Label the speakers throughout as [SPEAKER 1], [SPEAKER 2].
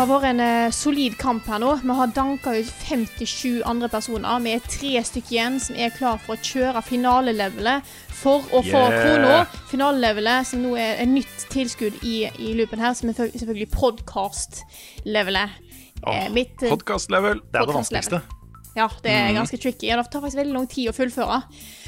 [SPEAKER 1] Har vært en eh, solid kamp her nå. Vi har danka ut 57 andre personer. Vi er tre stykker igjen som er klar for å kjøre finalelevelet for å få
[SPEAKER 2] Yeah.
[SPEAKER 1] krona. Finalelevelet som nå er et nytt tilskudd i, i loopen her, som er selvfølgelig- podcast-levelet. Oh, mitt eh,
[SPEAKER 2] Podkast-level.
[SPEAKER 3] Det er det vanskeligste.
[SPEAKER 1] Ja, det er ganske tricky. Ja, det tar faktisk veldig lang tid å fullføre.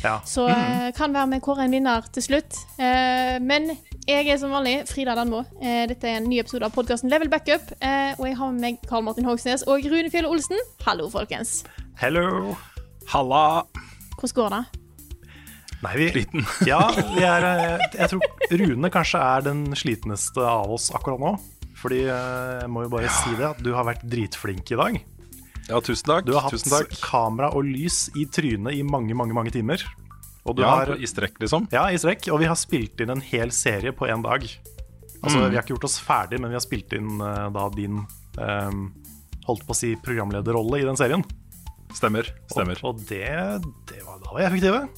[SPEAKER 3] Ja.
[SPEAKER 1] Så eh, kan være vi kårer en vinner til slutt. Eh, men jeg er som vanlig Frida Danmo. Eh, dette er en ny episode av podkasten Level Backup. Eh, og jeg har med meg Karl Martin Hogsnes og Rune Fjell Olsen. Hallo, folkens.
[SPEAKER 3] Hello.
[SPEAKER 2] Halla.
[SPEAKER 1] Hvordan går det?
[SPEAKER 3] Nei, vi
[SPEAKER 2] Sliten.
[SPEAKER 3] Ja, vi er jeg, Jeg tror Rune kanskje er den slitneste av oss akkurat nå. Fordi jeg må jo bare si det, at du har vært dritflink i dag.
[SPEAKER 2] Ja, tusen takk.
[SPEAKER 3] Du har hatt
[SPEAKER 2] takk.
[SPEAKER 3] kamera og lys i trynet i mange, mange mange timer. Og du
[SPEAKER 2] Ja,
[SPEAKER 3] har,
[SPEAKER 2] I strekk, liksom.
[SPEAKER 3] ja, i strekk. Og vi har spilt inn en hel serie på én dag. Altså,
[SPEAKER 2] Mm.
[SPEAKER 3] Vi har ikke gjort oss ferdig, men vi har spilt inn uh, da din um, Holdt på å si programlederrolle i den serien.
[SPEAKER 2] Stemmer. stemmer.
[SPEAKER 3] Og, og det, det var, da var vi effektive.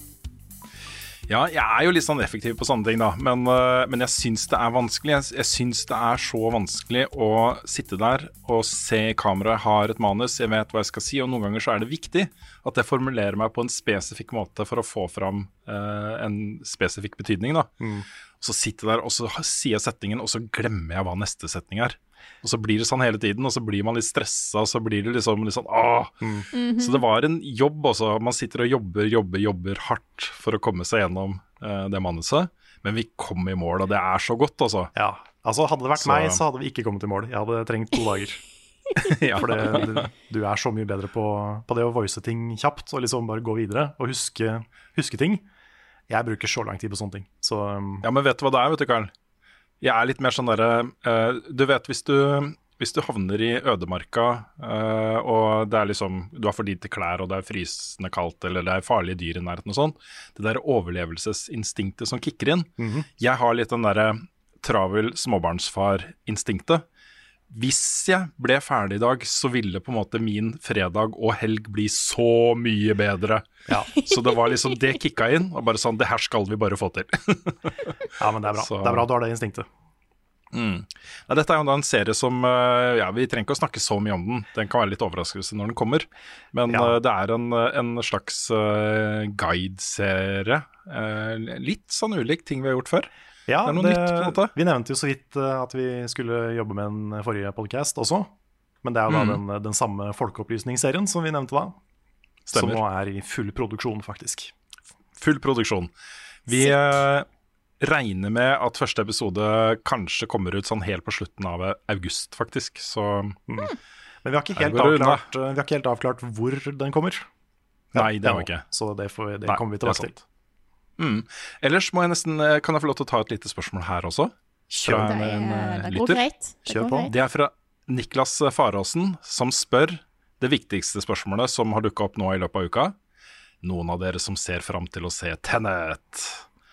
[SPEAKER 2] Ja, jeg er jo litt sånn effektiv på sånne ting, da. Men, øh, men jeg syns det er vanskelig. Jeg, jeg syns det er så vanskelig å sitte der og se kameraet, har et manus, jeg vet hva jeg skal si. Og noen ganger så er det viktig at jeg formulerer meg på en spesifikk måte for å få fram øh, en spesifikk betydning, da. Mm. så sitter jeg der, og så sier jeg setningen, og så glemmer jeg hva neste setning er. Og så blir det sånn hele tiden, og så blir man litt stressa, og så blir det liksom litt sånn åh. Så det var en jobb også. Man sitter og jobber, jobber, jobber hardt for å komme seg gjennom eh, det manuset. Men vi kom i mål, og det er så godt, altså.
[SPEAKER 3] Ja, altså Hadde det vært
[SPEAKER 2] Så-
[SPEAKER 3] meg, så hadde vi ikke kommet i mål. Jeg hadde trengt to dager.
[SPEAKER 2] ja.
[SPEAKER 3] For du, du er så mye bedre på, på det å voice ting kjapt og liksom bare gå videre og huske, huske ting. Jeg bruker så lang tid på sånne ting. Så um,
[SPEAKER 2] ja, men vet du hva det er, vet du, Karl? Jeg er litt mer sånn derre eh, Du vet, hvis du hvis du havner i ødemarka, eh, og det er liksom, du har for lite klær, og det er frysende kaldt, eller det er farlige dyr i nærheten og sånn, det der overlevelsesinstinktet som kicker inn Jeg har litt den derre travel småbarnsfar-instinktet. Hvis jeg ble ferdig i dag, så ville på en måte min fredag og helg bli så mye bedre.
[SPEAKER 3] ja.
[SPEAKER 2] Så det var liksom, det kicka inn, og bare sånn Det her skal vi bare få til.
[SPEAKER 3] ja, men det er bra.
[SPEAKER 2] Så-
[SPEAKER 3] Det er bra du har det instinktet.
[SPEAKER 2] Nei, dette er jo da en serie som eh, Ja, vi trenger ikke å snakke så mye om den. Den kan være litt overraskelse når den kommer. Men
[SPEAKER 3] Ja.
[SPEAKER 2] eh, det er en, en slags guideserie. Eh, litt sånn ulik ting vi har gjort før.
[SPEAKER 3] Ja,
[SPEAKER 2] Det er noe nytt, på en måte.
[SPEAKER 3] Vi nevnte jo så vidt eh, at vi skulle jobbe med en forrige podkast også. Men det er jo da
[SPEAKER 2] Mm.
[SPEAKER 3] den, den samme folkeopplysningsserien som vi nevnte da. Som nå er i full produksjon, faktisk.
[SPEAKER 2] Full produksjon. Vi Sitt. regner med at første episode kanskje kommer ut sånn helt på slutten av august, faktisk. Så
[SPEAKER 3] Men vi har
[SPEAKER 2] det
[SPEAKER 3] avklart, eh, vi har ikke helt avklart hvor den kommer.
[SPEAKER 2] Nei, det har vi ikke.
[SPEAKER 3] Så det, får, det kommer vi
[SPEAKER 2] det
[SPEAKER 3] tilbake til.
[SPEAKER 2] Mm. Ellers må jeg nesten, eh, kan jeg få lov til å ta et lite spørsmål her også? Fra
[SPEAKER 1] Det,
[SPEAKER 2] en,
[SPEAKER 1] er,
[SPEAKER 2] eh,
[SPEAKER 1] det går
[SPEAKER 2] lytter.
[SPEAKER 1] greit. Det
[SPEAKER 3] Kjør på.
[SPEAKER 1] greit.
[SPEAKER 2] Det er fra Niklas Faråsen, som spør det viktigste spørsmålet som har dukka opp nå i løpet av uka. Noen av dere som ser fram til å se Tenet.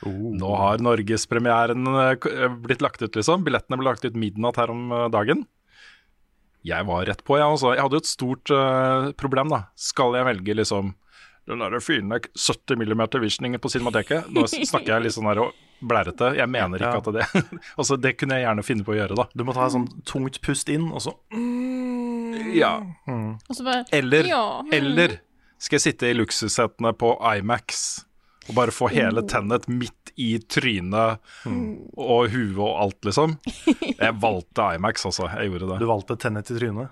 [SPEAKER 3] Oh.
[SPEAKER 2] Nå har norgespremieren eh, blitt lagt ut, liksom. Billettene ble lagt ut midnatt her om dagen. Jeg var rett på, jeg også. Jeg hadde jo et stort uh, problem, da. Skal jeg velge liksom den der fine 70 mm visioningen på Cinemateket? Nå snakker jeg litt sånn her blærete. Jeg mener ikke
[SPEAKER 3] Ja.
[SPEAKER 2] at det Altså, det kunne jeg gjerne finne på å gjøre, da.
[SPEAKER 3] Du må ta et sånn tungt pust inn, og så
[SPEAKER 2] Ja.
[SPEAKER 1] Og så bare
[SPEAKER 2] Eller,
[SPEAKER 1] Ja, mm.
[SPEAKER 2] eller skal jeg sitte i luksussetene på Imax og bare få hele tennet midt i trynet og huet og alt, liksom? Jeg valgte Imax, altså. Jeg gjorde
[SPEAKER 3] Du valgte tennet i trynet.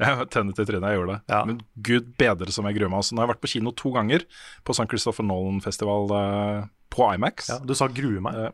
[SPEAKER 2] Jeg tenner til trynet, jeg gjorde det.
[SPEAKER 3] Ja.
[SPEAKER 2] Men gud bedre som jeg gruer meg. Altså, nå har jeg vært på kino to ganger på St. Christopher Nolan-festival eh, på IMAX.
[SPEAKER 3] Ja, du sa 'grue meg'.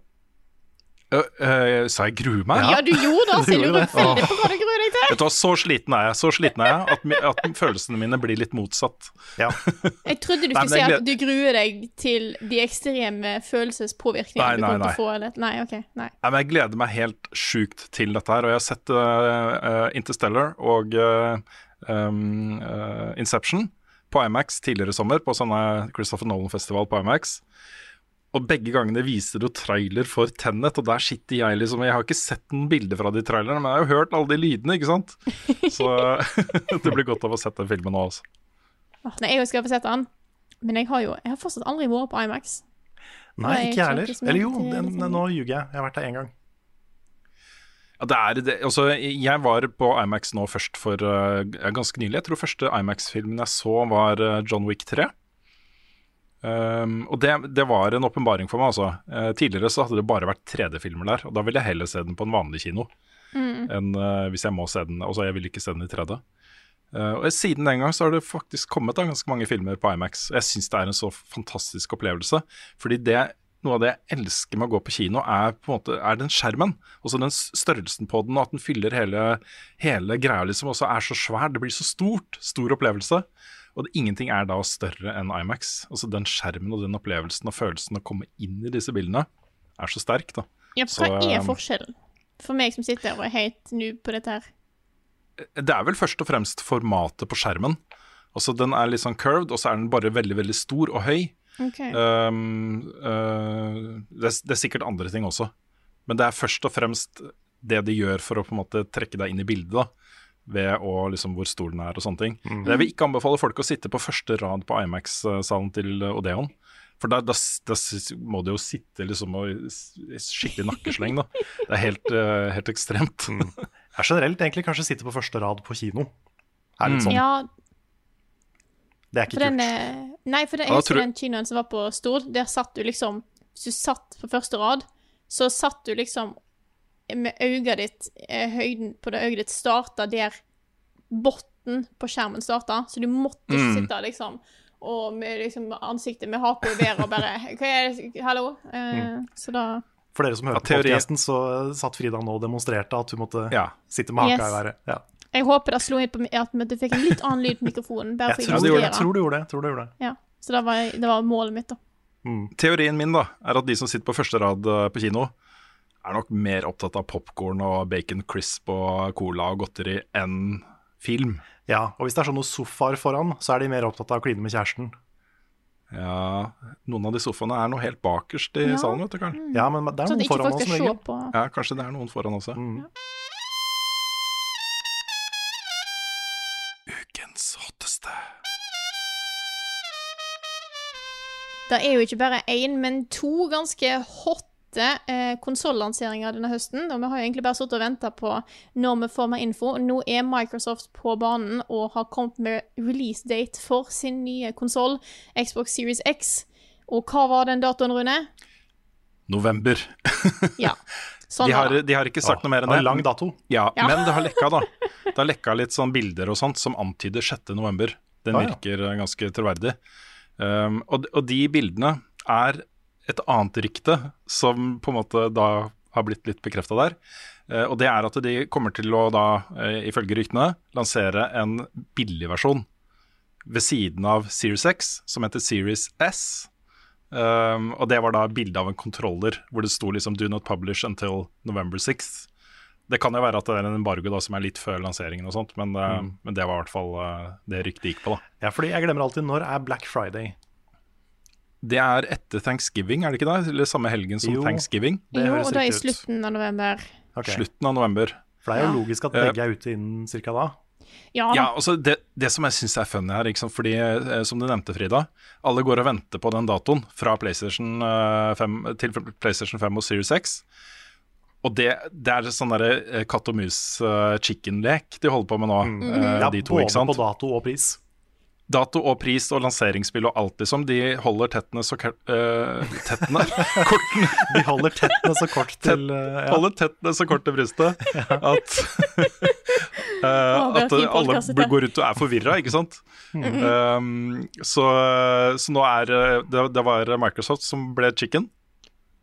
[SPEAKER 2] Eh, Ø, ø, sa jeg grue meg?
[SPEAKER 1] Ja, du gjorde det, så jeg
[SPEAKER 3] Du
[SPEAKER 1] lurer veldig på hva du gruer deg til.
[SPEAKER 2] Vet du hva, Så sliten er jeg så sliten er jeg at, mi- at følelsene mine blir litt motsatt.
[SPEAKER 3] Ja.
[SPEAKER 1] Jeg trodde du skulle si at du gruer deg til de ekstreme følelsespåvirkningene
[SPEAKER 2] Nei,
[SPEAKER 1] du
[SPEAKER 2] nei,
[SPEAKER 1] kommer til å få. Nei, ok, nei.
[SPEAKER 2] Nei, men jeg gleder meg helt sjukt til dette her. Og jeg har sett uh, Interstellar og uh, um, uh, Inception på IMAX tidligere i sommer, på sånne Christopher Nolan-festival på IMAX. Og begge gangene viser du trailer for Tenet, og der sitter jeg liksom Jeg har ikke sett noen bilder fra de trailerne, men jeg har jo hørt alle de lydene, ikke sant? Så det blir godt av å sette den filmen nå, altså.
[SPEAKER 1] Nei, jeg skal få sett den, men jeg har jo Jeg har fortsatt aldri vært på IMAX.
[SPEAKER 3] Nei, ikke jeg heller. Eller jo,
[SPEAKER 1] den,
[SPEAKER 3] den,
[SPEAKER 1] liksom-
[SPEAKER 3] nå ljuger jeg. Jeg har vært der én gang.
[SPEAKER 2] Ja, det er det. Altså, jeg var på IMAX nå først for uh, ganske nylig. Jeg tror første IMAX-filmen jeg så, var uh, John Wick 3. Um, og det, det var en åpenbaring for meg, altså. Uh, tidligere så hadde det bare vært 3D-filmer der, og da ville jeg heller se den på en vanlig kino enn uh, hvis jeg må se den. Altså, jeg vil ikke se den i 3D. Uh, og Siden den gang så har det faktisk kommet da ganske mange filmer på IMAX. Og jeg syns det er en så fantastisk opplevelse. Fordi det, noe av det jeg elsker med å gå på kino, er på en måte er den skjermen. Også den størrelsen på den, og at den fyller hele, hele greia, liksom. Også er så svær. Det blir så stort. Stor opplevelse. Og det, ingenting er da større enn IMAX. Altså Den skjermen og den opplevelsen og følelsen å komme inn i disse bildene er så sterk, da.
[SPEAKER 1] Ja, for hva
[SPEAKER 2] Så,
[SPEAKER 1] er
[SPEAKER 2] um,
[SPEAKER 1] forskjellen? For meg som sitter og er helt noob på dette her.
[SPEAKER 2] Det er vel først og fremst formatet på skjermen. Altså Den er litt sånn curved, og så er den bare veldig veldig stor og høy.
[SPEAKER 1] Ok.
[SPEAKER 2] Um, uh, det, er, det er sikkert andre ting også, men det er først og fremst det de gjør for å på en måte trekke deg inn i bildet. da ved å liksom hvor stor den er og sånne ting. Men Jeg vil ikke anbefale folk å sitte på første rad på IMAX-salen til Odeon. For da, da, da må du jo sitte liksom og skikkelig nakkesleng, da. Det er helt, uh, helt ekstremt.
[SPEAKER 3] Jeg er generelt egentlig kanskje sitte på første rad på kino. Er litt
[SPEAKER 2] Mm.
[SPEAKER 3] sånn.
[SPEAKER 1] Ja,
[SPEAKER 3] Det er ikke
[SPEAKER 1] for
[SPEAKER 3] kult.
[SPEAKER 1] Den, Nei, for den,
[SPEAKER 2] Ja,
[SPEAKER 1] jeg
[SPEAKER 2] tror-
[SPEAKER 1] den kinoen som var på Stord, der satt du liksom Hvis du satt på første rad, så satt du liksom med øyet ditt eh, Høyden på det øyet ditt starta der bunnen på skjermen starta, så du måtte ikke
[SPEAKER 2] Mm.
[SPEAKER 1] sitte liksom og med liksom ansiktet med haka i været og bare Hva er det Hallo? Eh, Så da
[SPEAKER 3] For dere som hører
[SPEAKER 2] Ja,
[SPEAKER 3] på podcasten, så satt Frida nå og demonstrerte at hun måtte
[SPEAKER 2] Ja.
[SPEAKER 3] sitte med haka
[SPEAKER 1] Yes.
[SPEAKER 3] i været. Ja.
[SPEAKER 1] Jeg håper det slo inn på at du fikk en litt annen lyd på mikrofonen. Bare
[SPEAKER 3] Jeg, tror, jeg
[SPEAKER 1] illustrere.
[SPEAKER 3] tror du gjorde det. Tror du gjorde det.
[SPEAKER 1] Ja, så det var, det var målet mitt, da.
[SPEAKER 2] Teorien min da, er at de som sitter på første rad eh, på kino, er nok mer opptatt av popkorn og bacon crisp og cola og godteri enn film.
[SPEAKER 3] Ja, og hvis det er sånne sofaer foran, så er de mer opptatt av å kline med kjæresten.
[SPEAKER 2] Ja, Noen av de sofaene er noe helt bakerst i
[SPEAKER 1] Ja.
[SPEAKER 2] salen, vet du, Karl.
[SPEAKER 3] Ja, men det er noen
[SPEAKER 1] ikke
[SPEAKER 3] foran
[SPEAKER 1] folk
[SPEAKER 3] oss som
[SPEAKER 1] skal se
[SPEAKER 3] regel.
[SPEAKER 1] på.
[SPEAKER 2] Ja, Kanskje det er noen foran også.
[SPEAKER 3] Mm.
[SPEAKER 2] Ukens hotteste.
[SPEAKER 1] Det er jo ikke bare én, men to ganske hotte eh, konsollanseringa denne høsten. Og vi har jo egentlig bare sittet og venta på når vi får mer info. Nå er Microsoft på banen og har kommet med release date for sin nye konsoll, Xbox Series X. Og hva var den datoen, Rune?
[SPEAKER 2] November.
[SPEAKER 1] Ja. Sånn
[SPEAKER 2] De har, de har ikke sagt noe mer enn
[SPEAKER 3] Det lang dato.
[SPEAKER 2] Ja,
[SPEAKER 1] Ja.
[SPEAKER 2] Men det har lekka, da. Det har lekka litt sånn bilder og sånt som antyder 6. november. Den
[SPEAKER 3] Ja, ja.
[SPEAKER 2] virker eh, ganske troverdig. Um, og, og de bildene er et annet rykte som på en måte da har blitt litt bekrefta der. Eh, og det er at de kommer til å da, eh, ifølge ryktene, lansere en billig versjon ved siden av Series X, som heter Series S. Um, og det var da bilde av en kontroller hvor det sto liksom 'Do not publish until November 6th'. Det kan jo være at det er en embargo da som er litt før lanseringen og sånt, men, mm. men det var i hvert fall det ryktet gikk på, da.
[SPEAKER 3] Ja, fordi jeg glemmer alltid når er Black Friday.
[SPEAKER 2] Det er etter thanksgiving, er det ikke det? Eller samme helgen som
[SPEAKER 3] Jo.
[SPEAKER 2] thanksgiving?
[SPEAKER 3] Det
[SPEAKER 1] Jo,
[SPEAKER 3] høres
[SPEAKER 1] og da i slutten av november.
[SPEAKER 3] Okay.
[SPEAKER 2] Slutten av november.
[SPEAKER 3] For det er jo
[SPEAKER 1] Ja.
[SPEAKER 3] logisk at
[SPEAKER 2] Eh,
[SPEAKER 3] begge er ute innen cirka da.
[SPEAKER 1] Ja.
[SPEAKER 2] Ja, altså det, det som jeg syns er funny her, liksom, fordi eh, som du nevnte, Frida, alle går og venter på den datoen fra PlayStation eh, 5 til PlayStation 5 og Series 6. Og det, det er sånn derre eh, katt og mus-chicken-lek de holder på med nå, eh,
[SPEAKER 3] Ja,
[SPEAKER 2] de to,
[SPEAKER 3] både
[SPEAKER 2] ikke sant?
[SPEAKER 3] på dato og pris.
[SPEAKER 2] Dato og pris og lanseringsspill og alt, liksom. De holder tettene så kort eh, Tettene? Kortene
[SPEAKER 3] De holder tettene så kort til uh, ja.
[SPEAKER 2] holder tettene så kort til brystet at uh,
[SPEAKER 1] det er
[SPEAKER 2] at alle går rundt og er forvirra, ikke sant. Um, så, så nå er det, det var Microsoft som ble chicken.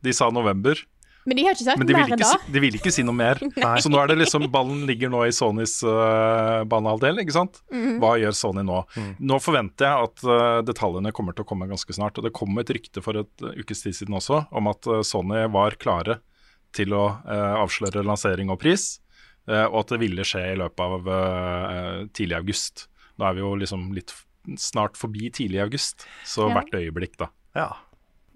[SPEAKER 2] De sa november,
[SPEAKER 1] Men de har ikke sagt mer enn da.
[SPEAKER 2] si, de vil ikke si noe mer. Så nå er det liksom ballen ligger nå i Sonys uh, banehalvdel, ikke sant.
[SPEAKER 1] Mm.
[SPEAKER 2] Hva gjør Sony nå? Nå forventer jeg at uh, detaljene kommer til å komme ganske snart. Og det kom et rykte for et uh, ukes tid siden også om at uh, Sony var klare til å avsløre lansering og pris, og at det ville skje i løpet av tidlig august. Da er vi jo liksom litt snart forbi tidlig august, så
[SPEAKER 1] Ja.
[SPEAKER 2] hvert øyeblikk, da.
[SPEAKER 3] Ja.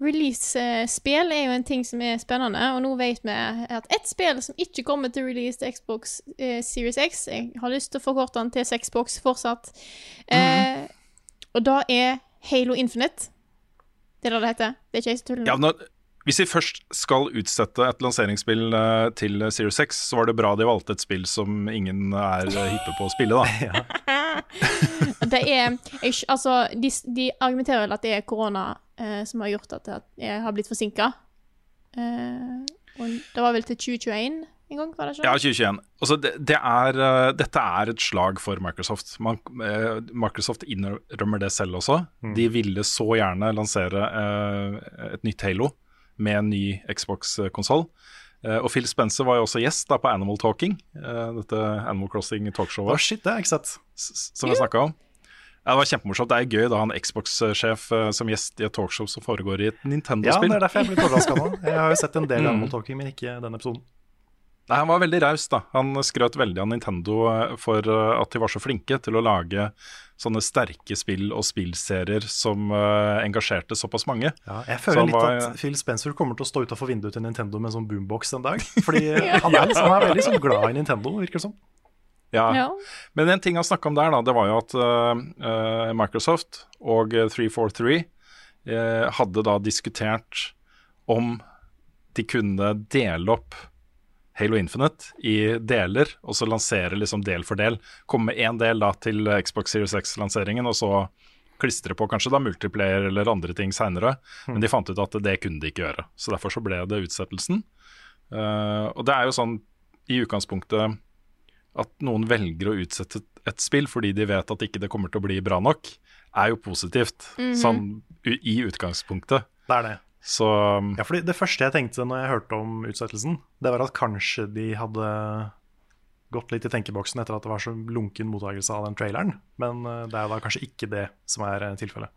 [SPEAKER 1] Release-spill er jo en ting som er spennende, og nå vet vi at ett spill som ikke kommer til release til Xbox eh, Series X Jeg har lyst til å forkorte den til Xbox fortsatt. Eh, Og da er Halo Infinite. Det er det det heter. Det er ikke jeg som tuller.
[SPEAKER 2] Ja, når, hvis vi først skal utsette et lanseringsspill eh, til Series X, så var det bra de valgte et spill som ingen er hyppe på å spille, da.
[SPEAKER 1] Det er jeg, Altså, de, de argumenterer vel at det er korona eh, som har gjort at er- har blitt forsinka. Eh, og det var vel til 2021 en gang, var det ikke?
[SPEAKER 2] Ja, 2021. Altså, det, det er, eh, dette er et slag for Microsoft. Man, eh, Microsoft innrømmer det selv også. De ville så gjerne lansere eh, et nytt Halo med en ny Xbox-konsoll. Uh, og Phil Spencer var jo også gjest da på Animal Talking, uh, dette Animal Crossing-talkshowet
[SPEAKER 3] shit, det har jeg ikke sett.
[SPEAKER 2] som vi snakka om. Ja, det var kjempemorsomt. Det er gøy da han Xbox-sjef eh, som gjest i et talkshow som foregår i et Nintendo-spill.
[SPEAKER 3] Ja, det er derfor jeg ble overraska nå. Jeg har jo sett en del Animal Talking, men ikke den episoden.
[SPEAKER 2] Nei, Han var veldig raus, da. Han skrøt veldig av Nintendo eh, for eh, at de var så flinke til å lage sånne sterke spill og spillserier som engasjerte såpass mange.
[SPEAKER 3] Ja, jeg føler litt
[SPEAKER 2] var-
[SPEAKER 3] at Phil Spencer kommer til å stå utafor vinduet til Nintendo med en sånn boombox en dag. Fordi han, er liksom, han er veldig sånn glad i Nintendo, virker det som.
[SPEAKER 2] Ja.
[SPEAKER 1] Ja.
[SPEAKER 2] Men en ting han snakka om der, da, det var jo at eh, eh, Microsoft og eh, 343 uh, hadde da diskutert om de kunne dele opp Halo Infinite i deler, og så lansere liksom del for del. Komme med én del da til Xbox Series X-lanseringen, og så klistre på kanskje da multiplayer eller andre ting seinere. Men de fant ut at det kunne de ikke gjøre, så derfor så ble det utsettelsen. Uh, og det er jo sånn i utgangspunktet at noen velger å utsette et spill fordi de vet at ikke det kommer til å bli bra nok, er jo positivt, sånn i utgangspunktet.
[SPEAKER 3] Det er det.
[SPEAKER 2] Så
[SPEAKER 3] Ja, fordi Det første jeg tenkte når jeg hørte om utsettelsen, det var at kanskje de hadde gått litt i tenkeboksen etter at det var så lunken mottakelse av den traileren. Men eh, det er da kanskje ikke det som er eh, tilfellet.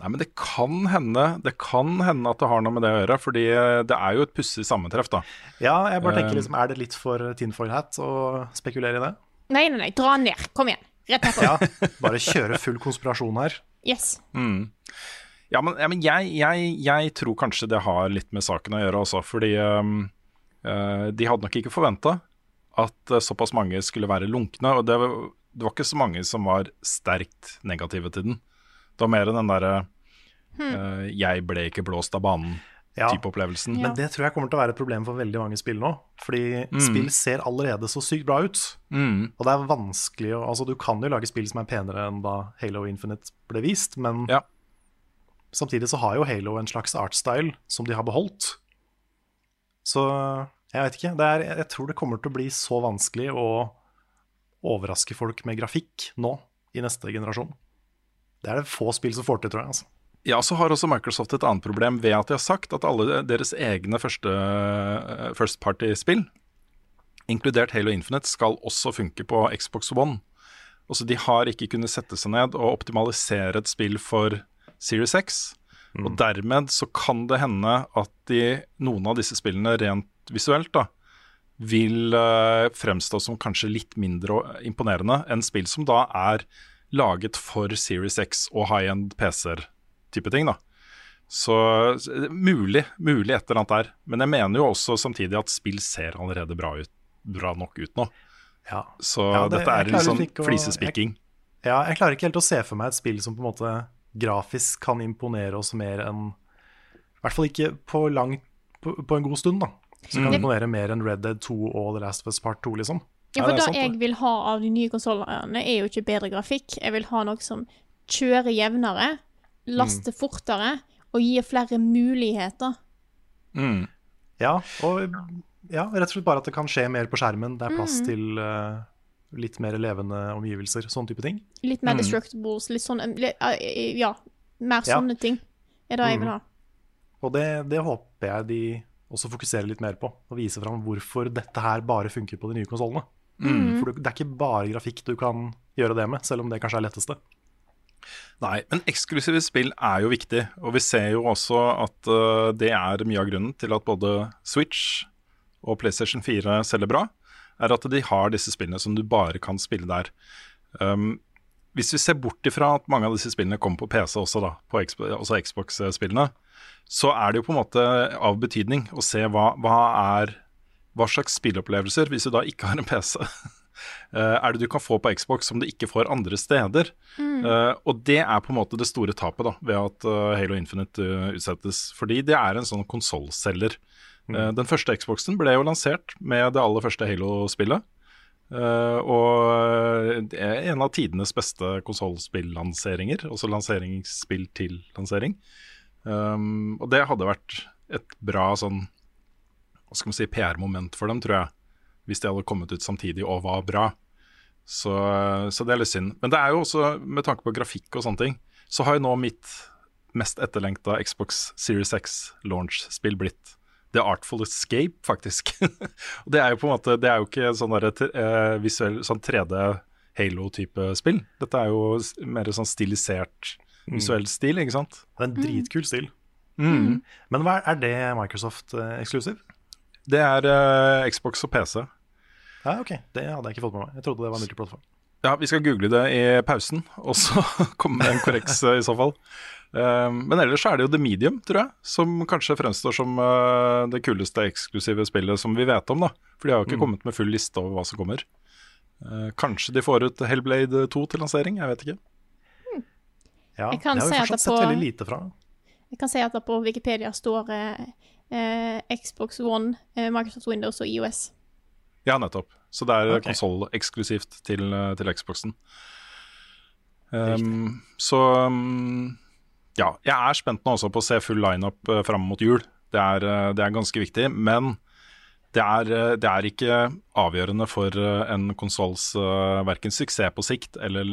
[SPEAKER 2] Nei, men det kan hende Det kan hende at det har noe med det å gjøre, fordi eh, det er jo et pussig sammentreff, da.
[SPEAKER 3] Ja, jeg bare tenker
[SPEAKER 2] Eh.
[SPEAKER 3] liksom, Er det litt for tinfoil hat å spekulere i det?
[SPEAKER 1] Nei, nei, nei. Dra ned. Kom igjen. Rett herfra.
[SPEAKER 3] Ja, Bare kjøre full konspirasjon her.
[SPEAKER 1] Yes.
[SPEAKER 2] Ja, men, ja, men jeg, jeg, jeg tror kanskje det har litt med saken å gjøre også, fordi um, uh, de hadde nok ikke forventa at uh, såpass mange skulle være lunkne. Og det var, det var ikke så mange som var sterkt negative til den. Det var mer den derre eh, 'jeg ble ikke blåst av
[SPEAKER 3] Ja.
[SPEAKER 2] banen'-type opplevelsen.
[SPEAKER 1] Ja.
[SPEAKER 3] Men det tror jeg kommer til å være et problem for veldig mange spill nå. Fordi spill ser allerede så sykt bra ut.
[SPEAKER 2] Mm.
[SPEAKER 3] Og det er vanskelig å Altså, du kan jo lage spill som er penere enn da Halo Infinite ble vist, men
[SPEAKER 2] Ja.
[SPEAKER 3] samtidig så har jo Halo en slags artstyle som de har beholdt. Så jeg vet ikke. Det er, jeg tror det kommer til å bli så vanskelig å overraske folk med grafikk nå, i neste generasjon. Det er det få spill som får til, tror jeg. altså.
[SPEAKER 2] Ja, så har også Microsoft et annet problem ved at de har sagt at alle deres egne første eh, first party-spill, inkludert Halo Infinite, skal også funke på Xbox One. Altså, de har ikke kunnet sette seg ned og optimalisere et spill for Series X. Og dermed så kan det hende at de, noen av disse spillene rent visuelt da, vil eh, fremstå som kanskje litt mindre imponerende enn spill som da er laget for Series X og high-end PC-er type ting. da. Så mulig, mulig et eller annet der. Men jeg mener jo også samtidig at spill ser allerede bra, ut, bra nok ut nå.
[SPEAKER 3] Ja.
[SPEAKER 2] Så
[SPEAKER 3] Ja, det-
[SPEAKER 2] dette er en sånn
[SPEAKER 3] å-
[SPEAKER 2] flisespikking.
[SPEAKER 3] Ja, jeg klarer ikke helt å se for meg et spill som på en måte grafisk kan imponere oss mer enn I hvert fall ikke på, lang, på, på en god stund, da. Som kan imponere mer enn Red Dead 2 og The Last of Us Part 2, liksom.
[SPEAKER 1] Ja,
[SPEAKER 2] Ja,
[SPEAKER 1] for
[SPEAKER 2] det er
[SPEAKER 1] det
[SPEAKER 2] sant,
[SPEAKER 1] jeg vil ha av de nye konsollene, er jo ikke bedre grafikk. Jeg vil ha noe som kjører jevnere, laster fortere og gir flere muligheter.
[SPEAKER 2] Mm.
[SPEAKER 3] Ja, og ja, rett og slett bare at det kan skje mer på skjermen. Det er plass til uh, litt mer levende omgivelser, sånn type ting.
[SPEAKER 1] Litt mer destructibles, litt sånn Ja, mer
[SPEAKER 3] Ja.
[SPEAKER 1] sånne ting er det jeg vil ha.
[SPEAKER 3] Og det, det håper jeg de også fokuserer litt mer på, og viser fram hvorfor dette her bare funker på de nye konsollene. For det er ikke bare grafikk du kan gjøre det med, selv om det kanskje er letteste.
[SPEAKER 2] Nei, men eksklusive spill er jo viktig, og vi ser jo også at uh, det er mye av grunnen til at både Switch og PlayStation 4 selger bra, er at de har disse spillene som du bare kan spille der. Um, hvis vi ser bort ifra at mange av disse spillene kommer på PC også, da, på også Xbox-spillene, så er det jo på en måte av betydning å se hva, hva er hva slags spillopplevelser, hvis du da ikke har en PC, eh, er det du kan få på Xbox som du ikke får andre steder. Eh, og det er på en måte det store tapet da, ved at eh, Halo Infinite utsettes. Fordi det er en sånn konsollselger. Eh, den første Xboxen ble jo lansert med det aller første Halo-spillet. Uh, og det er en av tidenes beste konsollspillanseringer, også lanseringsspill til lansering. Um, og det hadde vært et bra sånn hva skal man si, PR-moment for dem, tror jeg. Hvis de hadde kommet ut samtidig og var bra. Så, så det er litt synd. Men det er jo også, med tanke på grafikk og sånne ting, så har jo nå mitt mest etterlengta Xbox Series X launch-spill blitt The Artful Escape, faktisk. og det er jo på en måte Det er jo ikke sånn der, eh, visuell sånn 3D Halo-type spill. Dette er jo mer sånn stilisert visuell stil, ikke sant?
[SPEAKER 3] Det er en dritkul stil.
[SPEAKER 2] Mm.
[SPEAKER 3] Men hva er, er det Microsoft-eksklusiv?
[SPEAKER 2] Det er uh, Xbox og PC.
[SPEAKER 3] Ja, ok, det hadde jeg ikke fått med meg. Jeg trodde det var multiplattform.
[SPEAKER 2] Ja, vi skal google det i pausen, og så komme med en korreks eh, i så fall. Um, men ellers så er det jo The Medium, tror jeg, som kanskje fremstår som uh, det kuleste eksklusive spillet som vi vet om, da. For de har jo ikke kommet med full liste over hva som kommer. Uh, kanskje de får ut Hellblade 2 til lansering, jeg vet ikke.
[SPEAKER 3] Ja,
[SPEAKER 1] Jeg kan
[SPEAKER 3] det har
[SPEAKER 1] si
[SPEAKER 3] vi
[SPEAKER 1] at
[SPEAKER 3] fortsatt
[SPEAKER 1] det
[SPEAKER 3] sett
[SPEAKER 1] på-
[SPEAKER 3] veldig lite fra.
[SPEAKER 1] Jeg kan si at det på Wikipedia står eh, Xbox One, eh, Microsoft Windows og IOS.
[SPEAKER 2] Ja, nettopp. Så det er
[SPEAKER 3] okay.
[SPEAKER 2] konsoll eksklusivt til, eh, til Xboxen. Um, så um, ja, jeg er spent nå også på å se full lineup uh, fram mot jul. Det er, uh, det er ganske viktig. Men det er, uh, det er ikke avgjørende for uh, en konsolls uh, verken suksess på sikt eller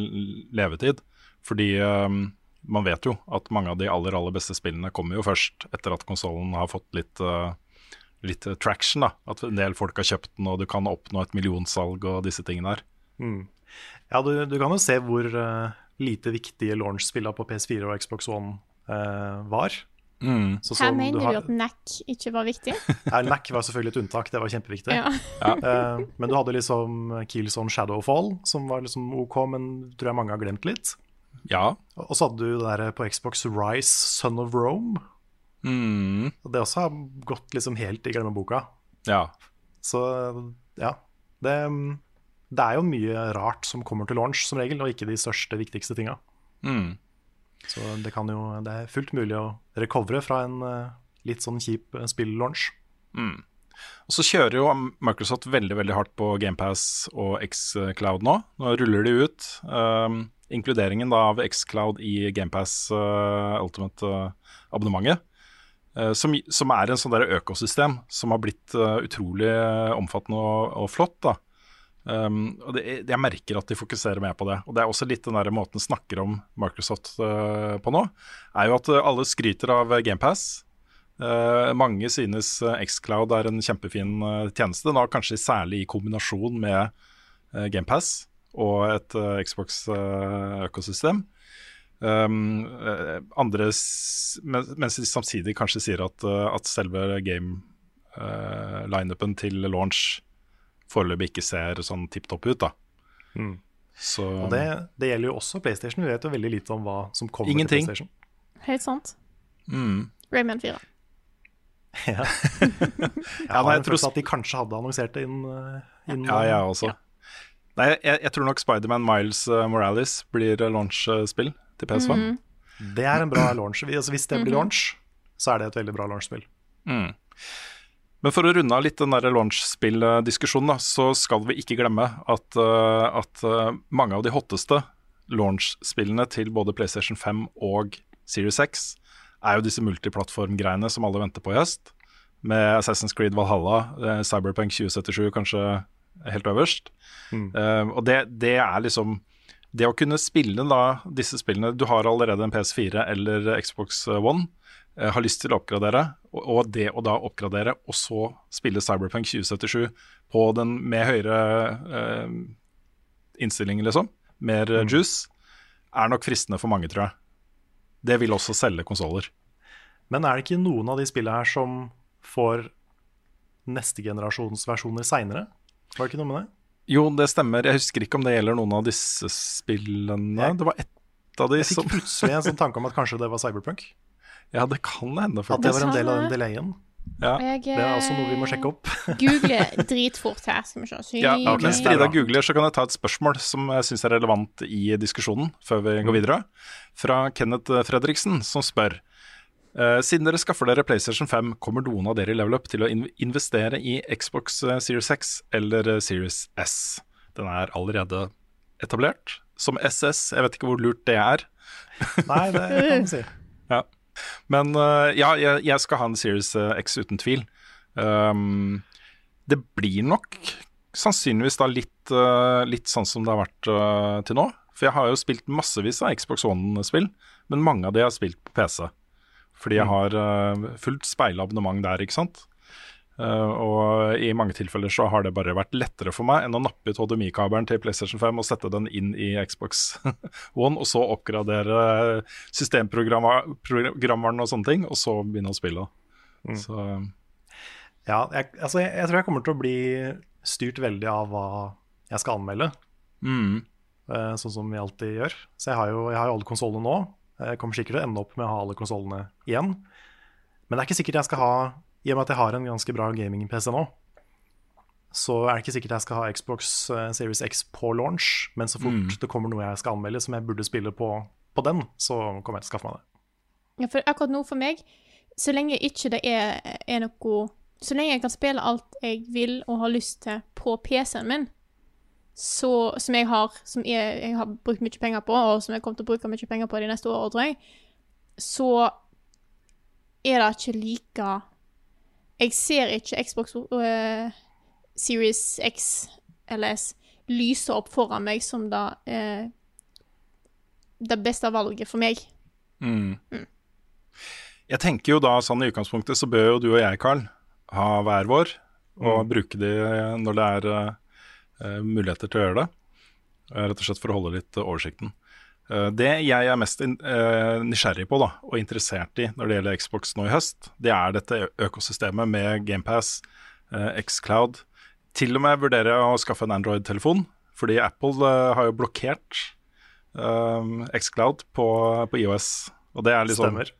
[SPEAKER 2] levetid. Fordi um, man vet jo at mange av de aller, aller beste spillene kommer jo først etter at konsollen har fått litt uh, litt eh, traction. da At en del folk har kjøpt den, og du kan oppnå et millionsalg og disse tingene der.
[SPEAKER 3] Ja, du, du kan jo se hvor uh, lite viktige launch-spillene på PS4 og Xbox One uh, var. Så
[SPEAKER 1] Her mener du,
[SPEAKER 3] har-
[SPEAKER 1] at NAC ikke var viktig?
[SPEAKER 3] Nei, NAC var selvfølgelig et unntak, det var kjempeviktig.
[SPEAKER 1] Ja.
[SPEAKER 3] uh, men du hadde liksom Killzone Shadowfall, som var liksom OK, men tror jeg mange har glemt litt.
[SPEAKER 2] Ja.
[SPEAKER 3] Og så hadde du det der på Xbox Rise, Son of Rome.
[SPEAKER 2] Mm,
[SPEAKER 3] Og det også har gått liksom helt i glemmeboka.
[SPEAKER 2] ja.
[SPEAKER 3] Så ja. Det, det er jo mye rart som kommer til launch som regel, og ikke de største, viktigste tinga.
[SPEAKER 2] Mm.
[SPEAKER 3] Så det, kan jo, det er fullt mulig å recovere fra en eh, litt sånn kjip eh, spill-launch.
[SPEAKER 2] Og så kjører jo Microsoft veldig veldig hardt på GamePass og Xcloud nå. Nå ruller de ut um, inkluderingen da av Xcloud i GamePass uh, Ultimate-abonnementet. Uh, som, som er en sånn der økosystem som har blitt uh, utrolig omfattende og, og flott. da. Um, og det, Jeg merker at de fokuserer mer på det. Og Det er også litt den der måten de snakker om Microsoft uh, på nå. Er jo at alle skryter av GamePass. Uh, mange synes Xcloud er en kjempefin tjeneste, da kanskje særlig i kombinasjon med uh, GamePass og et uh, Xbox-økosystem. Um, uh, andre, s- men, mens de samtidig kanskje sier at, uh, at selve game-lineupen til launch foreløpig ikke ser sånn tipp topp ut. da. Så
[SPEAKER 3] Og det, det gjelder jo også PlayStation. Vi vet jo veldig lite om hva som kommer
[SPEAKER 2] Ingenting.
[SPEAKER 3] til PlayStation.
[SPEAKER 1] Helt sant.
[SPEAKER 2] mm.
[SPEAKER 1] Rayman 4.
[SPEAKER 3] Jeg
[SPEAKER 2] Ja,
[SPEAKER 3] har
[SPEAKER 2] jeg
[SPEAKER 3] en
[SPEAKER 2] tror-
[SPEAKER 3] at de kanskje hadde annonsert det innen, inn
[SPEAKER 2] Ja, jeg også. Nei, jeg, jeg tror nok Spiderman Miles uh, Morales blir uh, launch-spill til PS5.
[SPEAKER 3] Det er en bra launch. Altså, hvis det blir launch, så er det et veldig bra launch-spill. Mm.
[SPEAKER 2] Men for å runde av litt den launch-spill-diskusjonen, så skal vi ikke glemme at, uh, at mange av de hotteste launch-spillene til både PlayStation 5 og Series 6 er jo disse multiplattform-greiene som alle venter på i høst. Med Assassin's Creed Valhalla, eh, Cyberpunk 2077 kanskje helt øverst. Eh, og det, det er liksom Det å kunne spille da disse spillene Du har allerede en PS4 eller Xbox One, uh, har lyst til å oppgradere, og, og det å da oppgradere og så spille Cyberpunk 2077 på den med høyere uh, innstilling, liksom, mer mm. juice, er nok fristende for mange, tror jeg. Det vil også selge konsoller.
[SPEAKER 3] Men er det ikke noen av de spillene her som får neste generasjons versjoner seinere? Var det ikke noe med det?
[SPEAKER 2] Jo, det stemmer. Jeg husker ikke om det gjelder noen av disse spillene.
[SPEAKER 3] Jeg-
[SPEAKER 2] Det var ett av de som
[SPEAKER 3] Jeg fikk plutselig en sånn tanke om at kanskje det var Cyberpunk.
[SPEAKER 2] Ja, det kan hende,
[SPEAKER 3] At det var en del av den delayen.
[SPEAKER 2] Ja.
[SPEAKER 1] Jeg
[SPEAKER 3] Det er også noe vi må sjekke opp.
[SPEAKER 1] Google googler dritfort her. Skal vi se. Sy-
[SPEAKER 2] Ja,
[SPEAKER 3] okay.
[SPEAKER 2] Mens Frida googler, så kan jeg ta et spørsmål som jeg syns er relevant i diskusjonen, før vi går videre. Fra Kenneth Fredriksen, som spør eh, Siden dere skaffer dere PlayStation 5, kommer noen av dere i Level Up til å in investere i Xbox eh, Series X eller eh, Series S? Den er allerede etablert som SS. Jeg vet ikke hvor lurt det er.
[SPEAKER 3] Nei, det kan du si.
[SPEAKER 2] Ja. Men uh, ja, jeg, jeg skal ha en Series X uten tvil. Um, det blir nok sannsynligvis da litt, uh, litt sånn som det har vært til nå. For jeg har jo spilt massevis av Xbox One-spill, men mange av de har spilt på PC. Fordi jeg har øh, fullt speilabonnement der, ikke sant. Uh, og i mange tilfeller så har det bare vært lettere for meg enn å nappe ut HDMI-kabelen til PlayStation 5 og sette den inn i Xbox One, og så oppgradere systemprogrammeren og sånne ting, og så begynne å spille. Så
[SPEAKER 3] Ja, jeg, altså, jeg, jeg tror jeg kommer til å bli styrt veldig av hva jeg skal anmelde.
[SPEAKER 2] mm,
[SPEAKER 3] Uh, Sånn som vi alltid gjør. Så jeg har jo, jeg har jo alle konsollene nå. Jeg kommer sikkert til å ende opp med å ha alle konsollene igjen. Men det er ikke sikkert jeg skal ha I og med at jeg har en ganske bra gaming-PC nå, så er det ikke sikkert jeg skal ha Xbox eh, Series X på launch. Men så fort det kommer noe jeg skal anmelde som jeg burde spille på, på den, så kommer jeg til å skaffe meg det.
[SPEAKER 1] Ja, for akkurat nå for meg, så lenge ikke det er, er noe Så lenge jeg kan spille alt jeg vil og har lyst til på PC-en min, så, som jeg har Som jeg, jeg har brukt mye penger på, og som jeg kommer til å bruke mye penger på de neste årene, tror jeg, så er det ikke like Jeg ser ikke Xbox uh, Series X eller S lyse opp foran meg som det, uh, det beste valget for meg.
[SPEAKER 2] Jeg tenker jo da sånn i utgangspunktet så bør jo du og jeg, Carl, ha hver vår, og bruke de når det er eh, muligheter til å gjøre det. Eh, Rett og slett for å holde litt eh, oversikten. Eh, det jeg er mest in, eh, nysgjerrig på da, og interessert i når det gjelder Xbox nå i høst, det er dette økosystemet med GamePass, uh, Xcloud. Til og med vurderer jeg å skaffe en Android-telefon, fordi Apple eh, har jo blokkert eh, Xcloud på, på IOS. Og det er liksom
[SPEAKER 3] Stemmer.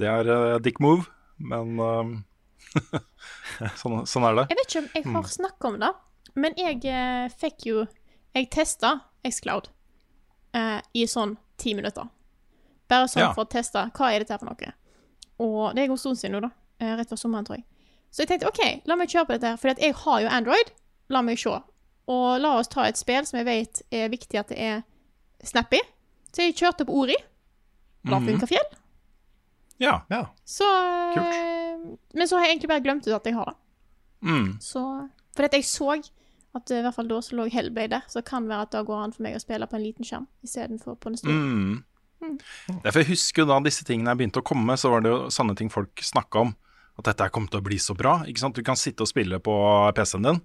[SPEAKER 2] det er uh, dick move, men um, sånn, sånn er det.
[SPEAKER 1] Jeg vet ikke om jeg har snakket om det, men jeg eh, fikk jo Jeg testa Xcloud eh, i sånn ti minutter. Bare sånn
[SPEAKER 2] Ja.
[SPEAKER 1] for å teste hva er dette her for noe. Og det er en god stund siden nå, da. Eh, rett før sommeren, tror jeg. Så jeg tenkte OK, la meg kjøre på dette her, for jeg har jo Android. La meg se. Og la oss ta et spill som jeg vet er viktig at det er snappy. Så jeg kjørte på Ori. La funka fjell.
[SPEAKER 2] Ja.
[SPEAKER 3] Ja.
[SPEAKER 1] Så Kult. Men så har jeg egentlig bare glemt ut at jeg har det.
[SPEAKER 2] Mm.
[SPEAKER 1] Så Fordi at jeg så at eh, i hvert fall da så lå Hellblade der, så det kan være at da går an for meg å spille på en liten skjerm istedenfor på en stor.
[SPEAKER 2] Mm. Derfor jeg husker da disse tingene begynte å komme, så var det jo sånne ting folk snakka om. At dette kom til å bli så bra. ikke sant? Du kan sitte og spille på PC-en din,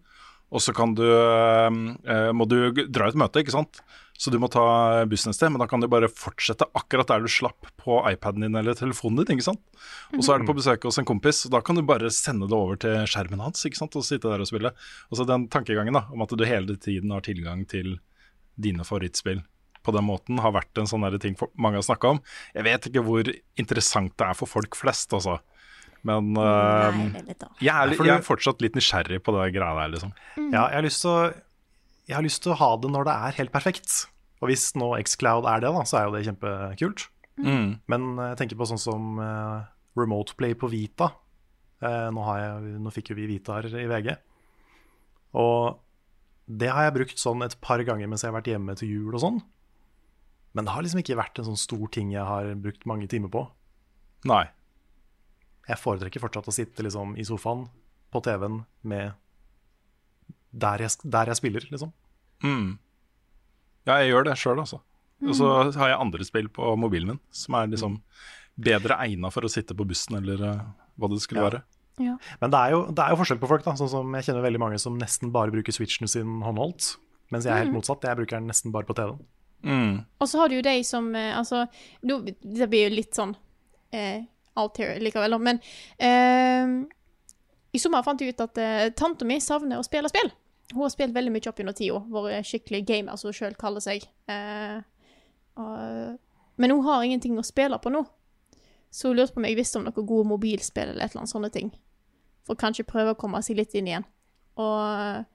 [SPEAKER 2] og så kan du, eh, må du dra ut et møte, ikke sant. Så du må ta bussen et sted, men da kan du bare fortsette akkurat der du slapp på iPaden din eller telefonen din. ikke sant? Og så er du på besøk hos en kompis, og da kan du bare sende det over til skjermen hans ikke sant? og sitte der og spille. Og så den tankegangen da, om at du hele tiden har tilgang til dine favorittspill på den måten, har vært en sånn der ting for, mange har snakka om. Jeg vet ikke hvor interessant det er for folk flest, altså. Men
[SPEAKER 1] Nei,
[SPEAKER 2] eh,
[SPEAKER 1] er litt
[SPEAKER 2] jeg, er, jeg er fortsatt litt nysgjerrig på det greia der, liksom.
[SPEAKER 3] Ja, jeg har lyst til å jeg har lyst til å ha det når det er helt perfekt. Og hvis nå Xcloud er det, da, så er jo det kjempekult.
[SPEAKER 2] Mm.
[SPEAKER 3] Men eh, jeg tenker på sånn som uh, Remote Play på Vita. Uh, nå, har jeg, nå fikk jo vi Vitaer i VG. Og det har jeg brukt sånn et par ganger mens jeg har vært hjemme til jul og sånn. Men det har liksom ikke vært en sånn stor ting jeg har brukt mange timer på.
[SPEAKER 2] Nei.
[SPEAKER 3] Jeg foretrekker fortsatt å sitte liksom i sofaen på TV-en med der jeg, der jeg spiller, liksom.
[SPEAKER 2] Mm. Ja, jeg gjør det sjøl, altså. Og så har jeg andre spill på mobilen min som er liksom bedre egna for å sitte på bussen eller eh, hva det skulle
[SPEAKER 3] Ja.
[SPEAKER 2] være.
[SPEAKER 1] Ja.
[SPEAKER 3] Men det er, jo, det er jo forskjell på folk, da. Sånn som jeg kjenner veldig mange som nesten bare bruker switchen sin håndholdt. Mens jeg er helt motsatt. Jeg bruker den nesten bare på TV-en.
[SPEAKER 2] Mm.
[SPEAKER 1] Og så har du jo de som eh, Altså, nå, det blir jo litt sånn eh, alt her likevel, men eh, I sommer fant jeg ut at eh, tanta mi savner å spille spill. Hun har spilt veldig mye opp gjennom tida, vært skikkelig gamer, som hun sjøl kaller seg. Eh, og, men hun har ingenting å spille på nå. Så hun lurte på om jeg visste om noen gode mobilspill eller et eller annet sånne ting. For kanskje prøve å komme seg litt inn igjen. Og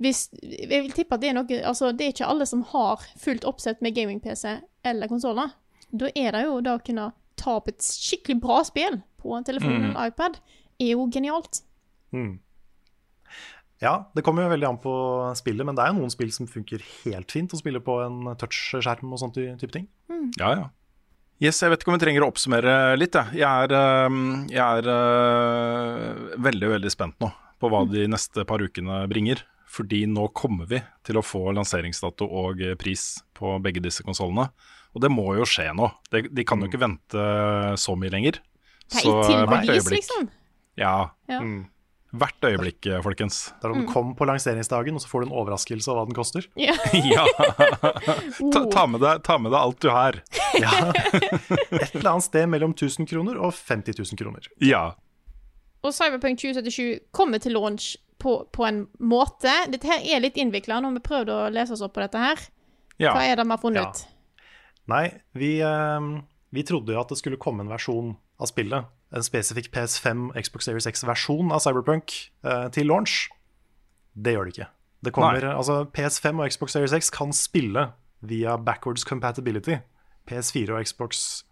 [SPEAKER 1] hvis, jeg vil tippe at det er noe Altså, det er ikke alle som har fullt oppsett med gaming-PC eller konsoller. Da er det jo da å kunne ta opp et skikkelig bra spill på en telefon
[SPEAKER 2] Mm.
[SPEAKER 1] eller iPad, er jo genialt.
[SPEAKER 3] Mm. Ja, det kommer jo veldig an på spillet, men det er jo noen spill som funker helt fint å spille på en touchskjerm og sånn type ting.
[SPEAKER 2] Ja, ja. Yes, jeg vet ikke om vi trenger å oppsummere litt. Jeg, jeg er, jeg er øh, veldig, veldig spent nå på hva de neste par ukene bringer. Fordi nå kommer vi til å få lanseringsdato og eh, pris på begge disse konsollene. Og det må jo skje nå. De, de kan jo ikke vente så mye lenger.
[SPEAKER 1] Hei,
[SPEAKER 2] Så
[SPEAKER 1] i
[SPEAKER 2] hvert
[SPEAKER 1] liksom.
[SPEAKER 2] Ja,
[SPEAKER 1] Ja.
[SPEAKER 3] Mm.
[SPEAKER 2] Hvert øyeblikk, eh, folkens.
[SPEAKER 3] Det er om den kom på lanseringsdagen, og så får du en overraskelse av hva den koster.
[SPEAKER 1] Ja.
[SPEAKER 2] Ja. ta, ta, med deg, ta med deg alt du har.
[SPEAKER 3] Ja. Et eller annet sted mellom 1000 kroner og 50 000 kroner.
[SPEAKER 2] Ja.
[SPEAKER 1] Og Cyberpunk 2077 kommer til launch på, på en måte Dette her er litt innvikla når vi prøvde å lese oss opp på dette her.
[SPEAKER 2] ja.
[SPEAKER 1] Hva er det vi har funnet
[SPEAKER 3] Ja.
[SPEAKER 1] ut?
[SPEAKER 3] Nei, vi, eh, vi trodde jo at det skulle komme en versjon av spillet. En spesifikk PS5 Xbox Series X-versjon av Cyberpunk eh, til launch. Det gjør det ikke. Det kommer, altså PS5 og Xbox Series X kan spille via backwards compatibility. PS4 og Xbox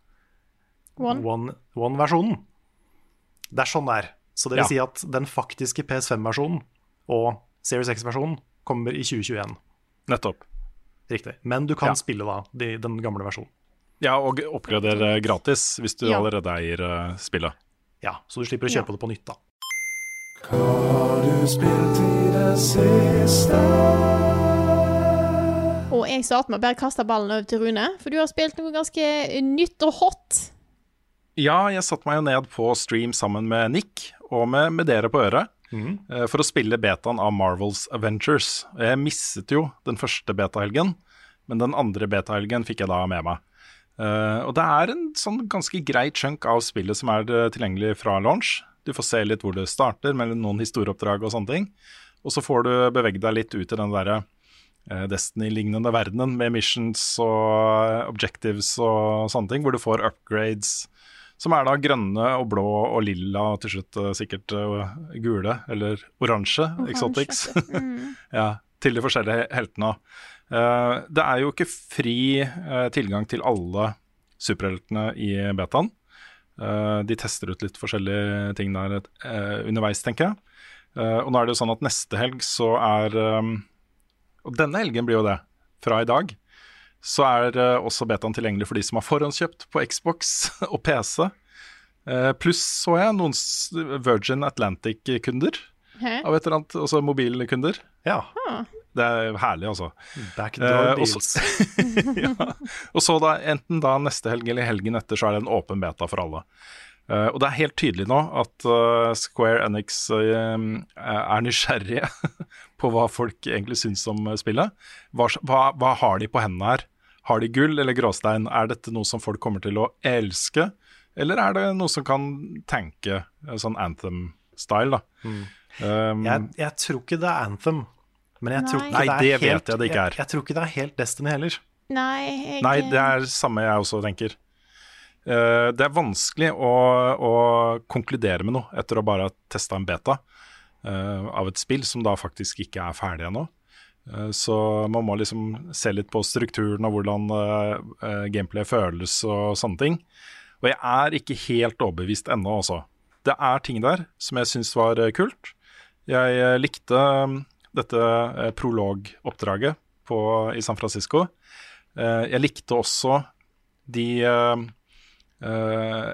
[SPEAKER 1] One.
[SPEAKER 3] One- One-versjonen. det er sånn det er. Så det vil
[SPEAKER 2] Ja.
[SPEAKER 3] si at den faktiske PS5-versjonen og Series X-versjonen kommer i 2021.
[SPEAKER 2] Nettopp.
[SPEAKER 3] Riktig. Men du kan
[SPEAKER 2] Ja.
[SPEAKER 3] spille da de, den gamle versjonen.
[SPEAKER 2] Ja, og oppgradere gratis hvis du
[SPEAKER 1] Ja.
[SPEAKER 2] allerede eier eh, spillet.
[SPEAKER 3] Ja, Så du slipper å
[SPEAKER 1] Ja.
[SPEAKER 3] kjøpe det på nytt, da. Hva har du spilt i det siste?
[SPEAKER 1] Og jeg starter med å bare kaste ballen over til Rune, for du har spilt noe ganske nytt og hot.
[SPEAKER 2] Ja, jeg satte meg jo ned på stream sammen med Nick og med, med dere på øret Mm. for å spille betaen av Marvels Avengers. Jeg misset jo den første betahelgen, men den andre betahelgen fikk jeg da med meg. Eh, og det er en sånn ganske grei chunk av spillet som er eh, tilgjengelig fra launch. Du får se litt hvor det starter, med noen historieoppdrag og sånne ting. Og så får du bevege deg litt ut i den derre uh, Destiny-lignende verdenen med missions og objectives og sånne ting, hvor du får upgrades som er da grønne og blå og lilla og til slutt uh, sikkert gule eller oransje exotics. ja, til de forskjellige heltene. Eh, det er jo ikke fri eh, tilgang til alle superheltene i betaen. Eh, de tester ut litt forskjellige ting der underveis, tenker jeg. Eh, og nå er det jo sånn at neste helg så er Og denne helgen blir jo det, fra i dag. Så er også betaen tilgjengelig for de som har forhåndskjøpt på Xbox og PC. Eh, Pluss så jeg noen Virgin Atlantic-kunder av et eller annet, altså mobilkunder.
[SPEAKER 3] Ja,
[SPEAKER 2] Det er herlig, altså.
[SPEAKER 3] backdoor
[SPEAKER 2] Eh,
[SPEAKER 3] deals.
[SPEAKER 2] ja. Og så da, enten da neste helg eller helgen etter, så er det en åpen beta for alle. Uh, og det er helt tydelig nå at uh, Square Enix uh, er nysgjerrige på hva folk egentlig syns om spillet. Hva, hva, hva har de på hendene her? Har de gull eller gråstein? Er dette noe som folk kommer til å elske? Eller er det noe som kan tenke sånn Anthem-style, da? Um,
[SPEAKER 3] Jeg, jeg tror ikke det er Anthem. Men jeg tror
[SPEAKER 1] Nei.
[SPEAKER 3] ikke det, er
[SPEAKER 2] det vet jeg det ikke er.
[SPEAKER 3] Jeg, jeg tror ikke det er helt Destiny heller.
[SPEAKER 1] Nei, jeg
[SPEAKER 2] Nei, det er samme jeg også tenker. Uh, det er vanskelig å, å konkludere med noe etter å bare ha testa en beta uh, av et spill som da faktisk ikke er ferdig ennå. Uh, så man må liksom se litt på strukturen og hvordan gameplay føles og sånne ting. Og jeg er ikke helt overbevist ennå, altså. Det er ting der som jeg syns var kult. Jeg likte dette eh, prologoppdraget i San Francisco. Eh, jeg likte også de, eh,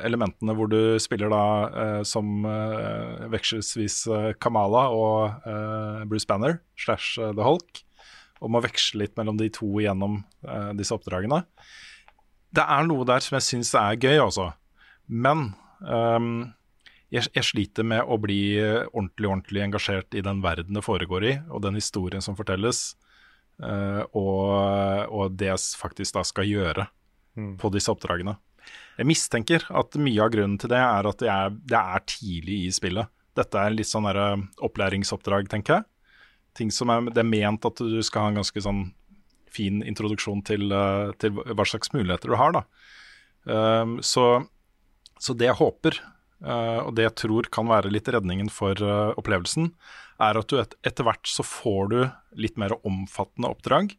[SPEAKER 2] elementene hvor du spiller da som vekselsvis Kamala og Bruce Banner slash The Hulk, og må veksle litt mellom de to gjennom disse oppdragene. Det er noe der som jeg syns er gøy, altså. Men ehm, jeg, jeg sliter med å bli eh, ordentlig, ordentlig engasjert i den verden det foregår i, og den historien som fortelles, uh, og, og det jeg faktisk da skal gjøre på disse oppdragene. Jeg mistenker at mye av grunnen til det er at det er, det er tidlig i spillet. Dette er litt sånn derre opplæringsoppdrag, tenker jeg. Ting som er, Det er ment at du skal ha en ganske sånn fin introduksjon til, eh, til hva slags muligheter du har. da. Um, så, så det jeg håper, eh, og det jeg tror kan være litt redningen for eh, opplevelsen, er at du et, etter hvert så får du litt mer omfattende oppdrag,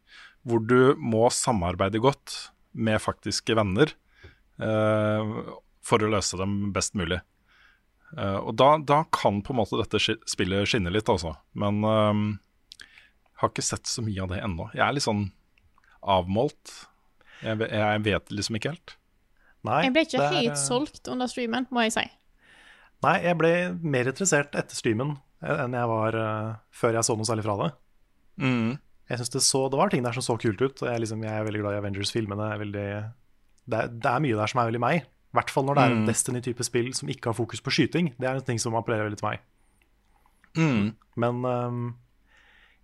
[SPEAKER 2] hvor du må samarbeide godt med faktiske venner eh, for å løse dem best mulig. Eh, og da, da kan på en måte dette spillet skinne litt, altså. Men eh, har ikke sett så mye av det ennå. Jeg er litt sånn avmålt. Jeg, jeg vet liksom ikke helt.
[SPEAKER 3] Nei,
[SPEAKER 1] Jeg ble ikke
[SPEAKER 3] er,
[SPEAKER 1] helt
[SPEAKER 3] eh,
[SPEAKER 1] solgt under streamen, må jeg si.
[SPEAKER 3] Nei, jeg ble mer interessert etter streamen enn jeg var uh, før jeg så noe særlig fra det.
[SPEAKER 2] Mm.
[SPEAKER 3] Jeg synes det, så, det var ting der som så kult ut. og Jeg, liksom, jeg er veldig glad i Avengers-filmene. er Det, det er mye der som er veldig meg. I hvert fall når det er en
[SPEAKER 2] Mm.
[SPEAKER 3] Destiny-type spill som ikke har fokus på skyting. Det er en ting som appellerer veldig til meg.
[SPEAKER 2] Mm.
[SPEAKER 3] Men um,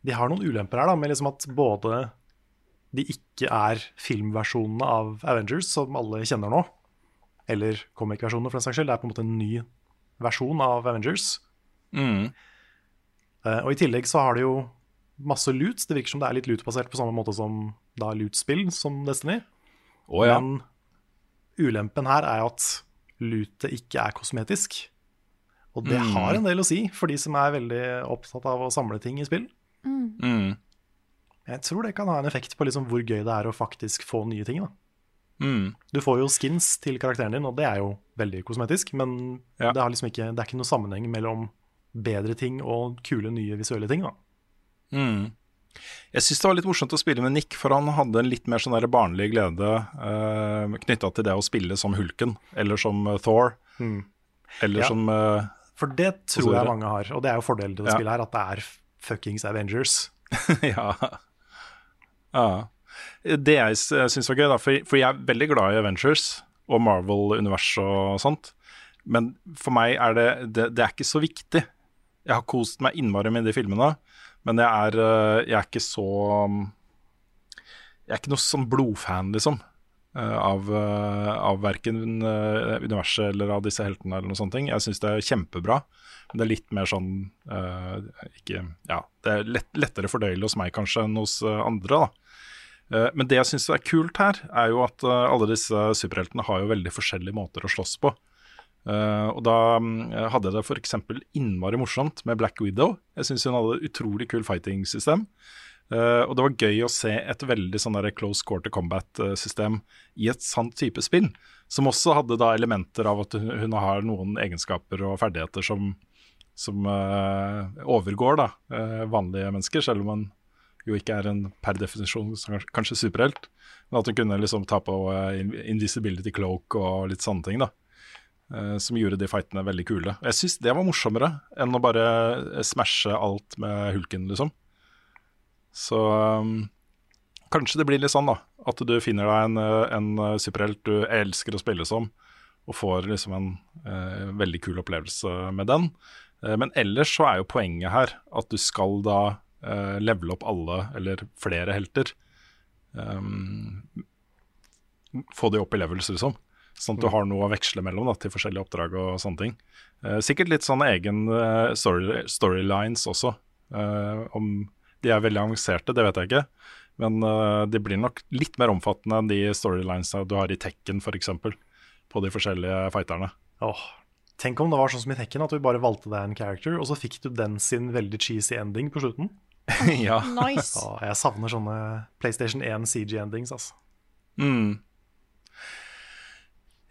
[SPEAKER 3] de har noen ulemper her, da, med liksom at både de ikke er filmversjonene av Avengers, som alle kjenner nå, eller comic-versjonene for den saks skyld. Det er på en måte en ny versjon av Avengers.
[SPEAKER 2] Mm.
[SPEAKER 3] Uh, og i tillegg så har det jo masse loot. Det virker som det er litt loot-basert på samme måte som da loot-spill som Destiny.
[SPEAKER 2] Oh, ja.
[SPEAKER 3] Men ulempen her er at lootet ikke er kosmetisk. Og det
[SPEAKER 2] Mm.
[SPEAKER 3] har en del å si for de som er veldig opptatt av å samle ting i spill.
[SPEAKER 2] Mm.
[SPEAKER 3] Jeg tror det kan ha en effekt på liksom hvor gøy det er å faktisk få nye ting. Da.
[SPEAKER 2] Mm.
[SPEAKER 3] Du får jo skins til karakteren din, og det er jo veldig kosmetisk, men
[SPEAKER 2] Ja.
[SPEAKER 3] det, har liksom ikke, det er ikke noe sammenheng mellom bedre ting og kule, nye visuelle ting.
[SPEAKER 2] Mm. Jeg syns det var litt morsomt å spille med Nick, for han hadde en litt mer sånn der barnlig glede eh, knytta til det å spille som Hulken, eller som eh, Thor,
[SPEAKER 3] Mm.
[SPEAKER 2] eller
[SPEAKER 3] Ja.
[SPEAKER 2] som eh,
[SPEAKER 3] For det tror jeg mange har, og det er jo fordelen til det
[SPEAKER 2] Ja.
[SPEAKER 3] spillet her, at det er fuckings Avengers.
[SPEAKER 2] ja. ja. Det jeg syns var gøy, da, for, for jeg er veldig glad i Avengers og Marvel-universet og sånt, men for meg er det, det Det er ikke så viktig. Jeg har kost meg innmari med de filmene, men jeg er, eh, jeg er ikke så Jeg er ikke noe sånn blodfan, liksom. eh, Av, uh, av verken eh, universet eller av disse heltene eller noen sånne ting. Jeg syns det er kjempebra. Men det er litt mer sånn uh, ikke, Ja, det er lett, lettere fordøyelig hos meg kanskje enn hos eh, andre, da. Eh, Men det jeg syns er kult her, er jo at eh, alle disse superheltene har jo veldig forskjellige måter å slåss på. Eh, og da mm, hadde jeg det f.eks. innmari morsomt med Black Widow. Jeg syns hun hadde et utrolig kul fighting-system. Og det var gøy å se et veldig sånn der close quarter combat-system i et sant type spill. Som også hadde da elementer av at hun, har noen egenskaper og ferdigheter som, som overgår da, vanlige mennesker, selv om hun jo ikke er en per definisjon kanskje, superhelt. Men at hun kunne liksom ta på eh, invisibility cloak og litt sånne ting. da eh, Som gjorde de fightene veldig kule. Jeg syns det var morsommere enn å bare eh, smashe alt med hulken, liksom. Så um, kanskje det blir litt sånn, da. At du finner deg en, en superhelt du elsker å spille som, og får liksom en uh, veldig kul opplevelse med den. Uh, men ellers så er jo poenget her at du skal da eh, levele opp alle, eller flere helter. Um, få de opp i levels, liksom. Sånn at du har noe å veksle mellom da, til forskjellige oppdrag og sånne ting. Uh, sikkert litt sånn egen eh, story, storylines også. Uh, om de er veldig avanserte, det vet jeg ikke. Men uh, de blir nok litt mer omfattende enn de storylinesene du har i Tekken f.eks. På de forskjellige fighterne.
[SPEAKER 3] Åh, tenk om det var sånn som i Tekken, at du bare valgte deg en character, og så fikk du den sin veldig cheesy ending på slutten.
[SPEAKER 2] ja.
[SPEAKER 1] Nice.
[SPEAKER 3] Åh, jeg savner sånne PlayStation 1 CG-endings, altså.
[SPEAKER 2] Mm.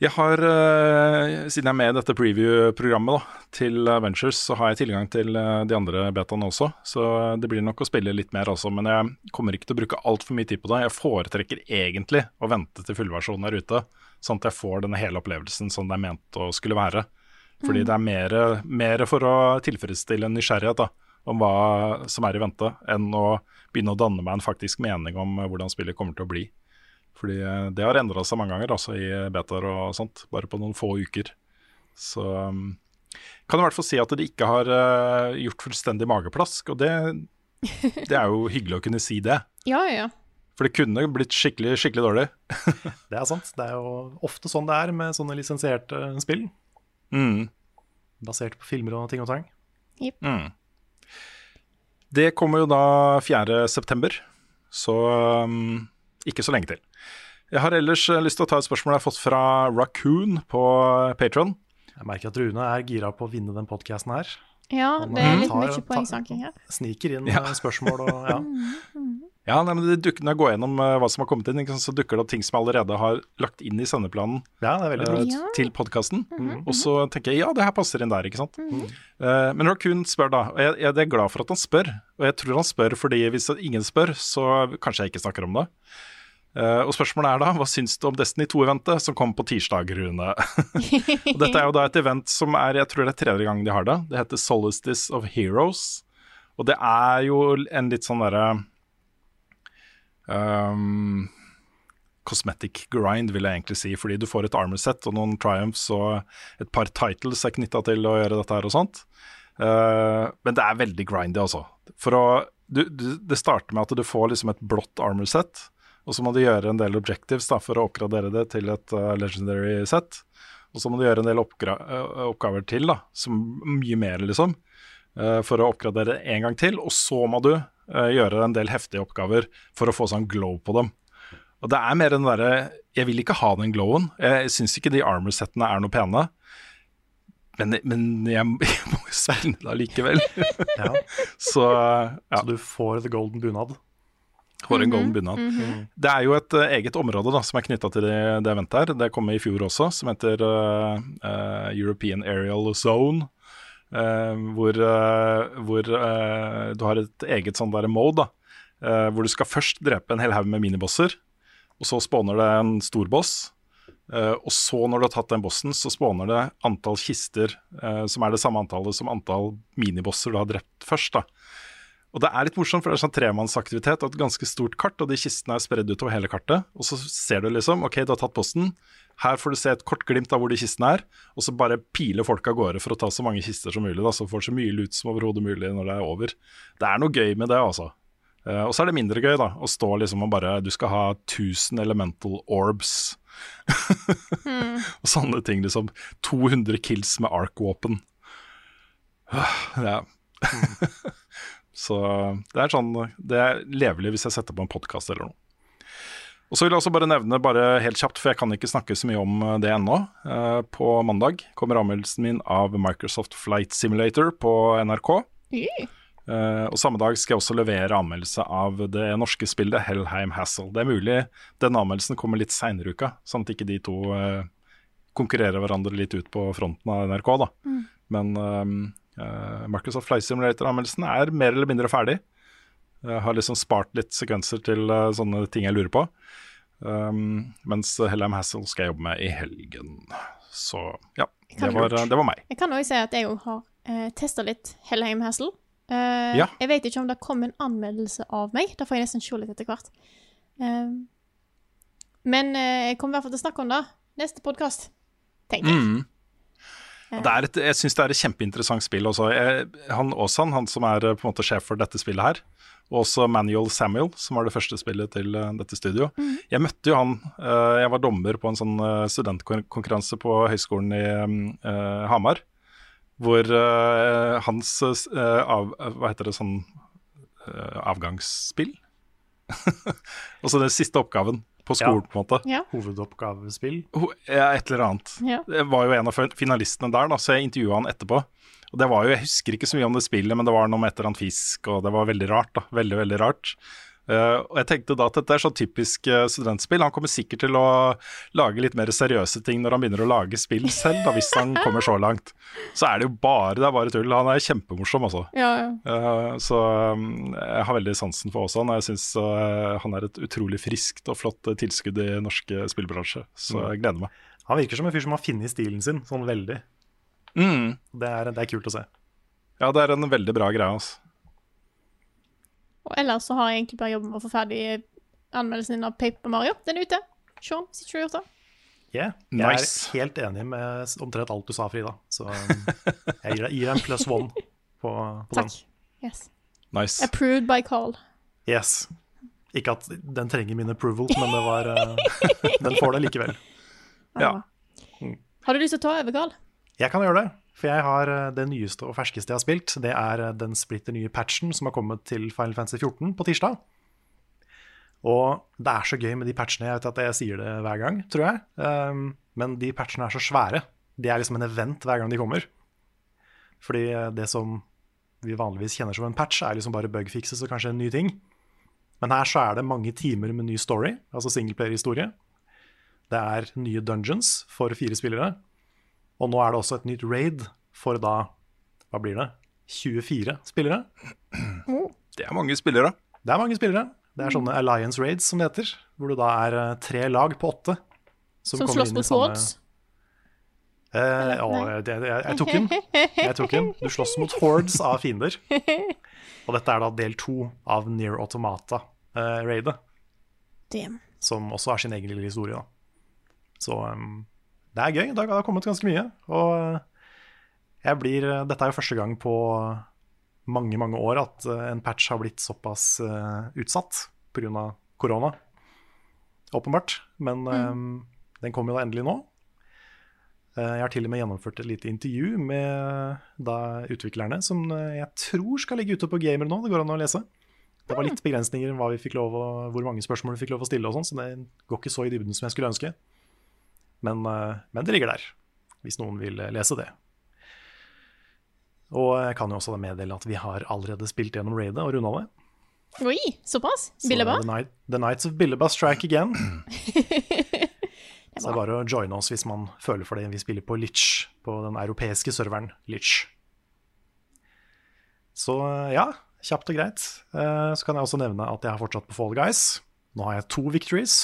[SPEAKER 2] Jeg har, eh, Siden jeg er med i dette preview-programmet til Ventures, så har jeg tilgang til eh, de andre betaene også. Så det blir nok å spille litt mer også. Men jeg kommer ikke til å bruke altfor mye tid på det. Jeg foretrekker egentlig å vente til fullversjonen er ute, sånn at jeg får denne hele opplevelsen som det er ment å skulle være. Fordi det er mer, mer for å tilfredsstille en nysgjerrighet da, om hva som er i vente, enn å begynne å danne meg en faktisk mening om hvordan spillet kommer til å bli. Fordi eh, det har endra seg mange ganger, altså i betaer og sånt, bare på noen få uker. Så um, kan i hvert fall si at det ikke har uh, gjort fullstendig mageplask, og det, det, er jo hyggelig å kunne si det.
[SPEAKER 1] Ja, ja.
[SPEAKER 2] For det kunne blitt skikkelig, skikkelig dårlig.
[SPEAKER 3] det er sant. Det er jo ofte sånn det er med sånne lisensierte spill.
[SPEAKER 2] Mm.
[SPEAKER 3] Basert på filmer og ting og tang.
[SPEAKER 1] Yep.
[SPEAKER 2] Mm. Det kommer jo da 4.9, så um, ikke så lenge til. Jeg har ellers eh, lyst til å ta et spørsmål jeg har fått fra Raccoon på Patron.
[SPEAKER 3] Jeg merker at Rune er gira på å vinne den podkasten her.
[SPEAKER 1] Ja, det er
[SPEAKER 3] eh,
[SPEAKER 1] litt mye poengsanking her.
[SPEAKER 3] Sniker inn
[SPEAKER 2] Ja.
[SPEAKER 3] eh, spørsmål og ja.
[SPEAKER 2] Ja, nei, men det dukker, Når jeg går gjennom eh, hva som har kommet inn, ikke sant, så dukker det opp ting som jeg allerede har lagt inn i sendeplanen
[SPEAKER 3] ja, det er veldig bra.
[SPEAKER 1] Ja.
[SPEAKER 2] til podkasten. Og så tenker jeg ja, det her passer inn der, ikke sant. Eh, men Raccoon spør da, og jeg, jeg er glad for at han spør. Og jeg tror han spør fordi hvis ingen spør, så kanskje jeg ikke snakker om det. Uh, og spørsmålet er da, hva syns du om Destiny 2-eventet som kom på tirsdag, Rune? og dette er jo da et event som er, jeg tror det er tredje gang de har det. Det heter Solstice of Heroes. Og det er jo en litt sånn derre um, Cosmetic grind, vil jeg egentlig si, fordi du får et armor set og noen triumphs og et par titles er knytta til å gjøre dette her og sånt. Uh, men det er veldig grindy, altså. For å, du, du, det starter med at du får liksom et blått armor set, og så må du gjøre en del objectives da, for å oppgradere det til et uh, legendary set. Og så må du gjøre en del eh, oppgaver til, da, som mye mer, liksom, Uh, for å oppgradere en gang til. Og så må du gjøre en del heftige oppgaver for å få sånn glow på dem. Og det er mer den derre Jeg vil ikke ha den glowen. Jeg syns ikke de armor-settene er noe pene. Men, men jeg, jeg må jo spille det allikevel.
[SPEAKER 3] Ja.
[SPEAKER 2] Så ja,
[SPEAKER 3] Så du får the golden bunad.
[SPEAKER 2] får en golden bunad. Det er jo et uh, eget område da, som er knytta til det, det eventet her. Det kom i fjor også, som heter uh, uh, European Aerial Zone. Eh, hvor eh, hvor eh, du har et eget sånn der mode, da. hvor du skal først drepe en hel haug med minibosser. Og så spawner det en stor boss. Eh, og så, når du har tatt den bossen, så spawner det antall kister uh, som er det samme antallet som antall minibosser du har drept først. da. Og det er litt morsomt, for det er sånn tremannsaktivitet og et ganske stort kart, og de kistene er spredd utover hele kartet. Og så ser du liksom, OK, du har tatt bossen. Her får du se et kort glimt av hvor de kistene er, og så bare piler folk av gårde for å ta så mange kister som mulig, da, så får så mye lut som overhodet mulig når det er over. Det er noe gøy med det, altså. Uh, og så er det mindre gøy, da, å stå liksom og bare Du skal ha 1000 elemental orbs. og sånne ting, liksom. 200 kills med arc-våpen. ja. så det er sånn Det er levelig hvis jeg setter på en podkast eller noe. Og så vil jeg også bare nevne bare helt kjapt, for jeg kan ikke snakke så mye om eh, det ennå. Eh, på mandag kommer anmeldelsen min av Microsoft Flight Simulator på NRK.
[SPEAKER 1] Mm.
[SPEAKER 2] Eh, og samme dag skal jeg også levere anmeldelse av det norske spillet Hellheim Hassle. Det er mulig den anmeldelsen kommer litt seinere i uka, sånn at ikke de to eh, konkurrerer hverandre litt ut på fronten av NRK. da. Men eh, eh, Microsoft Flight Simulator-anmeldelsen er mer eller mindre ferdig. Jeg har liksom spart litt sekvenser til eh, sånne ting jeg lurer på. Um, mens Hellheim Hassel skal jeg jobbe med i helgen. Så ja, det var, det var meg.
[SPEAKER 1] Jeg kan også si at jeg òg har uh, testa litt Hellheim Hassel. Uh,
[SPEAKER 2] Ja.
[SPEAKER 1] Jeg vet ikke om det kom en anmeldelse av meg. Da får jeg nesten se litt etter hvert. Uh, men eh, jeg kommer i hvert fall til å snakke om det neste podkast, tenker jeg.
[SPEAKER 2] Mm. Det er et, jeg syns det er et kjempeinteressant spill også. Jeg, han Aasan, han som er eh, på en måte sjef for dette spillet her, og også Manuel Samuel, som var det første spillet til eh, dette studio. Jeg møtte jo han eh, Jeg var dommer på en sånn eh, studentkonkurranse på høyskolen i uh, Hamar. Hvor uh, hans eh, av, Hva heter det sånn Avgangsspill? altså den siste oppgaven på skolen, på en måte.
[SPEAKER 1] Ja.
[SPEAKER 3] Hovedoppgavespill.
[SPEAKER 2] Ho- Ja, et eller annet.
[SPEAKER 1] Ja.
[SPEAKER 2] Jeg var jo en av finalistene der, da, så jeg intervjua han etterpå. Og det var jo, Jeg husker ikke så mye om det spillet, men det var noe med et eller annet fisk, og det var veldig rart. da, Veldig, veldig rart. Uh, og jeg tenkte da at dette er sånn typisk eh, studentspill. Han kommer sikkert til å lage litt mer seriøse ting når han begynner å lage spill selv, da, hvis han kommer så langt. Så er det jo bare, det er bare tull. Han er kjempemorsom, altså.
[SPEAKER 1] Ja, ja.
[SPEAKER 2] Uh, så um, jeg har veldig sansen for Aasan. og Jeg syns han er et utrolig friskt og flott tilskudd i norske spillbransje. Så jeg gleder meg.
[SPEAKER 3] Han virker som en fyr som har funnet stilen sin, sånn veldig.
[SPEAKER 2] Mm.
[SPEAKER 3] Det er, det er kult å se.
[SPEAKER 2] Ja, det er en veldig bra greie. Altså.
[SPEAKER 1] Og ellers så har jeg egentlig bare jobbet med å få ferdig anmeldelsen din av Paper Mario. Den er ute. Sean, hvis ikke du har gjort det.
[SPEAKER 3] Yeah. Jeg
[SPEAKER 2] Nice.
[SPEAKER 3] er helt enig med omtrent alt du sa, Frida. Så um, jeg gir deg, en pluss one på, på den.
[SPEAKER 1] Takk. Yes.
[SPEAKER 2] Nice.
[SPEAKER 1] Approved by Carl.
[SPEAKER 3] Yes. Ikke at den trenger min approval, men det var uh, Den får det likevel.
[SPEAKER 2] Ja.
[SPEAKER 1] Har du lyst til å ta over, Carl?
[SPEAKER 3] Jeg kan gjøre det, for jeg har uh, det nyeste og ferskeste jeg har spilt. Det er uh, den splitter nye patchen som har kommet til Final Fantasy 14 på tirsdag. Og det er så gøy med de patchene. Jeg vet at jeg sier det hver gang, tror jeg. Um, men de patchene er så svære. De er liksom en event hver gang de kommer. Fordi uh, det som vi vanligvis kjenner som en patch, er liksom bare bugfixes og kanskje en ny ting. Men her så er det mange timer med ny story, altså singleplayer-historie. Det er nye dungeons for fire spillere. Og nå er det også et nytt raid for da Hva blir det? 24 spillere?
[SPEAKER 2] Det er mange spillere.
[SPEAKER 3] Det er mange spillere. Det er sånne alliance raids, som det heter. Hvor det da er eh, tre lag på åtte.
[SPEAKER 1] Som
[SPEAKER 3] som
[SPEAKER 1] slåss mot
[SPEAKER 3] samme-
[SPEAKER 1] swords?
[SPEAKER 3] Eh, å, det, jeg, jeg tok den. Jeg tok den. Du slåss mot hordes av fiender. Og dette er da del to av Near Automata-raidet.
[SPEAKER 1] Eh,
[SPEAKER 3] som også har sin egen lille historie. Da. Så um, det er gøy. Det har kommet ganske mye. Og uh, jeg blir uh, Dette er jo første gang på mange, mange år at uh, en patch har blitt såpass utsatt pga. korona. Åpenbart. Men um, den kommer jo da endelig nå. Jeg har til og med gjennomført et lite intervju med da utviklerne, som jeg tror skal ligge ute på Gamer nå. Det går an å lese. Det var litt begrensninger hva vi fikk lov å, hvor mange spørsmål vi fikk lov å stille, og sånn, så det går ikke så i dybden som jeg skulle ønske. Men, eh, men det ligger der, hvis noen vil eh, lese det. Og jeg kan jo også meddele at vi har allerede spilt gjennom raidet og runda det.
[SPEAKER 1] Oi, såpass?
[SPEAKER 3] Så The, Night, the Nights of Billeba strike again. så det er bare å joine oss hvis man føler for det. Vi spiller på Litch, på den europeiske serveren Litch. Så ja, kjapt og greit. Eh, Så kan jeg også nevne at jeg har fortsatt på Fall Guys. Nå har jeg to victories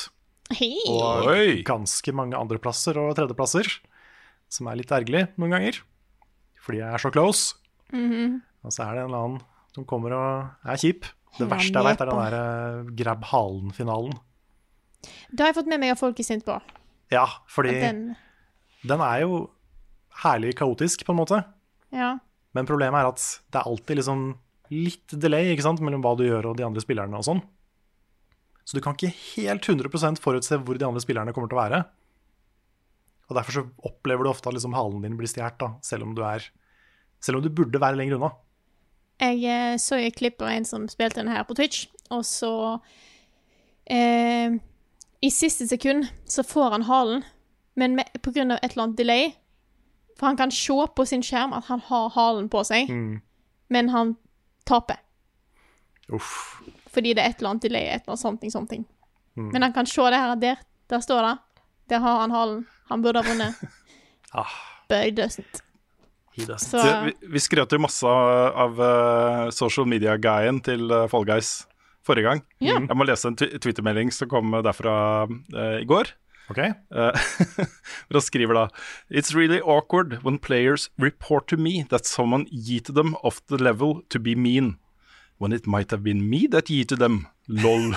[SPEAKER 1] Hei.
[SPEAKER 3] og
[SPEAKER 2] Oi!
[SPEAKER 3] ganske mange andreplasser og tredjeplasser. Som er litt ergerlig noen ganger, fordi jeg er så close. Og så er det en eller annen som kommer og er kjip. Det verste jeg vet, er den der eh, grabb halen-finalen.
[SPEAKER 1] Det har jeg fått med meg at folk er sint på.
[SPEAKER 3] Ja, fordi
[SPEAKER 1] den
[SPEAKER 3] den er jo herlig kaotisk, på en måte.
[SPEAKER 1] Ja.
[SPEAKER 3] Men problemet er at det er alltid liksom litt delay ikke sant, mellom hva du gjør og de andre spillerne og sånn. Så du kan ikke helt 100% forutse hvor de andre spillerne kommer til å være. Og Derfor så opplever du ofte at liksom halen din blir stjålet, selv om du er Selv om du burde være lenger unna.
[SPEAKER 1] Jeg eh, så et klipp av en som spilte den her på Twitch, og så eh, I siste sekund så får han halen, men pga. et eller annet delay For han kan se på sin skjerm at han har halen på seg, men han taper.
[SPEAKER 3] Uff.
[SPEAKER 1] Fordi det er et eller annet delay, et eller annet sånt, sånt. Men han kan se det her, der, der står det. Der har han halen. Han burde ha vunnet.
[SPEAKER 3] Ah,
[SPEAKER 1] But he doesn't.
[SPEAKER 3] he doesn't.
[SPEAKER 1] Så
[SPEAKER 2] Det, vi, vi skrøt jo masse av, eh, social media-guyen til uh, Fall Guys forrige gang.
[SPEAKER 1] Yeah.
[SPEAKER 2] Jeg må lese en tw Twitter-melding som kom derfra uh, i går.
[SPEAKER 3] OK?
[SPEAKER 2] Uh, da skriver da It's really awkward when players report to me that someone yeeted them off the level to be mean. When it might have been me that yeeted them. Lol.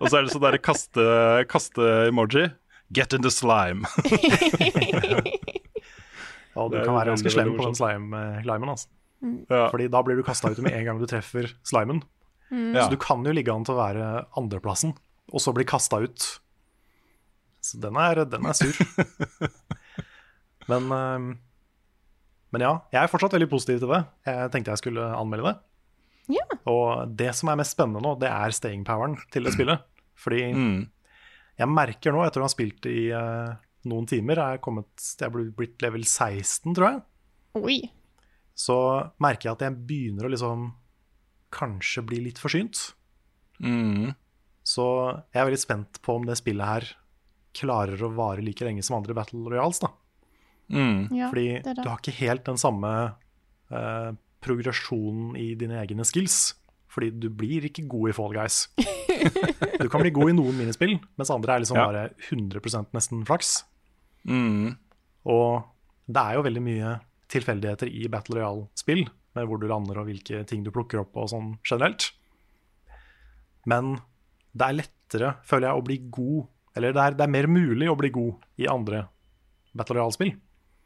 [SPEAKER 2] Og så er det sånn derre kaste- kaste-emoji. Get in the slime.
[SPEAKER 3] ja, du kan være ganske slem på den slime, eh, limen. Altså.
[SPEAKER 2] Ja.
[SPEAKER 3] Fordi da blir du kasta ut med en gang du treffer slimen.
[SPEAKER 2] Ja.
[SPEAKER 3] Så du kan jo ligge an til å være andreplassen, og så bli kasta ut. Så den er, den er sur. men, eh, men ja, jeg er fortsatt veldig positiv til det. Jeg tenkte jeg skulle anmelde det.
[SPEAKER 1] Ja.
[SPEAKER 3] Og det som er mest spennende nå, det er staying poweren til det spillet. Fordi
[SPEAKER 2] Mm.
[SPEAKER 3] jeg merker nå, etter å ha spilt i uh, noen timer, jeg er, kommet, jeg er blitt level 16, tror jeg
[SPEAKER 1] Oi.
[SPEAKER 3] så merker jeg at jeg begynner å liksom kanskje bli litt forsynt.
[SPEAKER 2] Mm.
[SPEAKER 3] Så jeg er veldig spent på om det spillet her klarer å vare like lenge som andre Battle Royals. da.
[SPEAKER 2] Mm.
[SPEAKER 1] Ja,
[SPEAKER 3] Fordi
[SPEAKER 1] det det.
[SPEAKER 3] du har ikke helt den samme eh, progresjonen i dine egne skills. Fordi du blir ikke god i Fall Guys. Du kan bli god i noen minispill, mens andre er liksom
[SPEAKER 2] Ja.
[SPEAKER 3] bare 100% nesten flaks.
[SPEAKER 2] Mm.
[SPEAKER 3] Og det er jo veldig mye tilfeldigheter i Battle Royale-spill, med hvor du lander og hvilke ting du plukker opp og sånn generelt. Men det er lettere, føler jeg, å bli god Eller det er, det er mer mulig å bli god i andre Battle Royale-spill.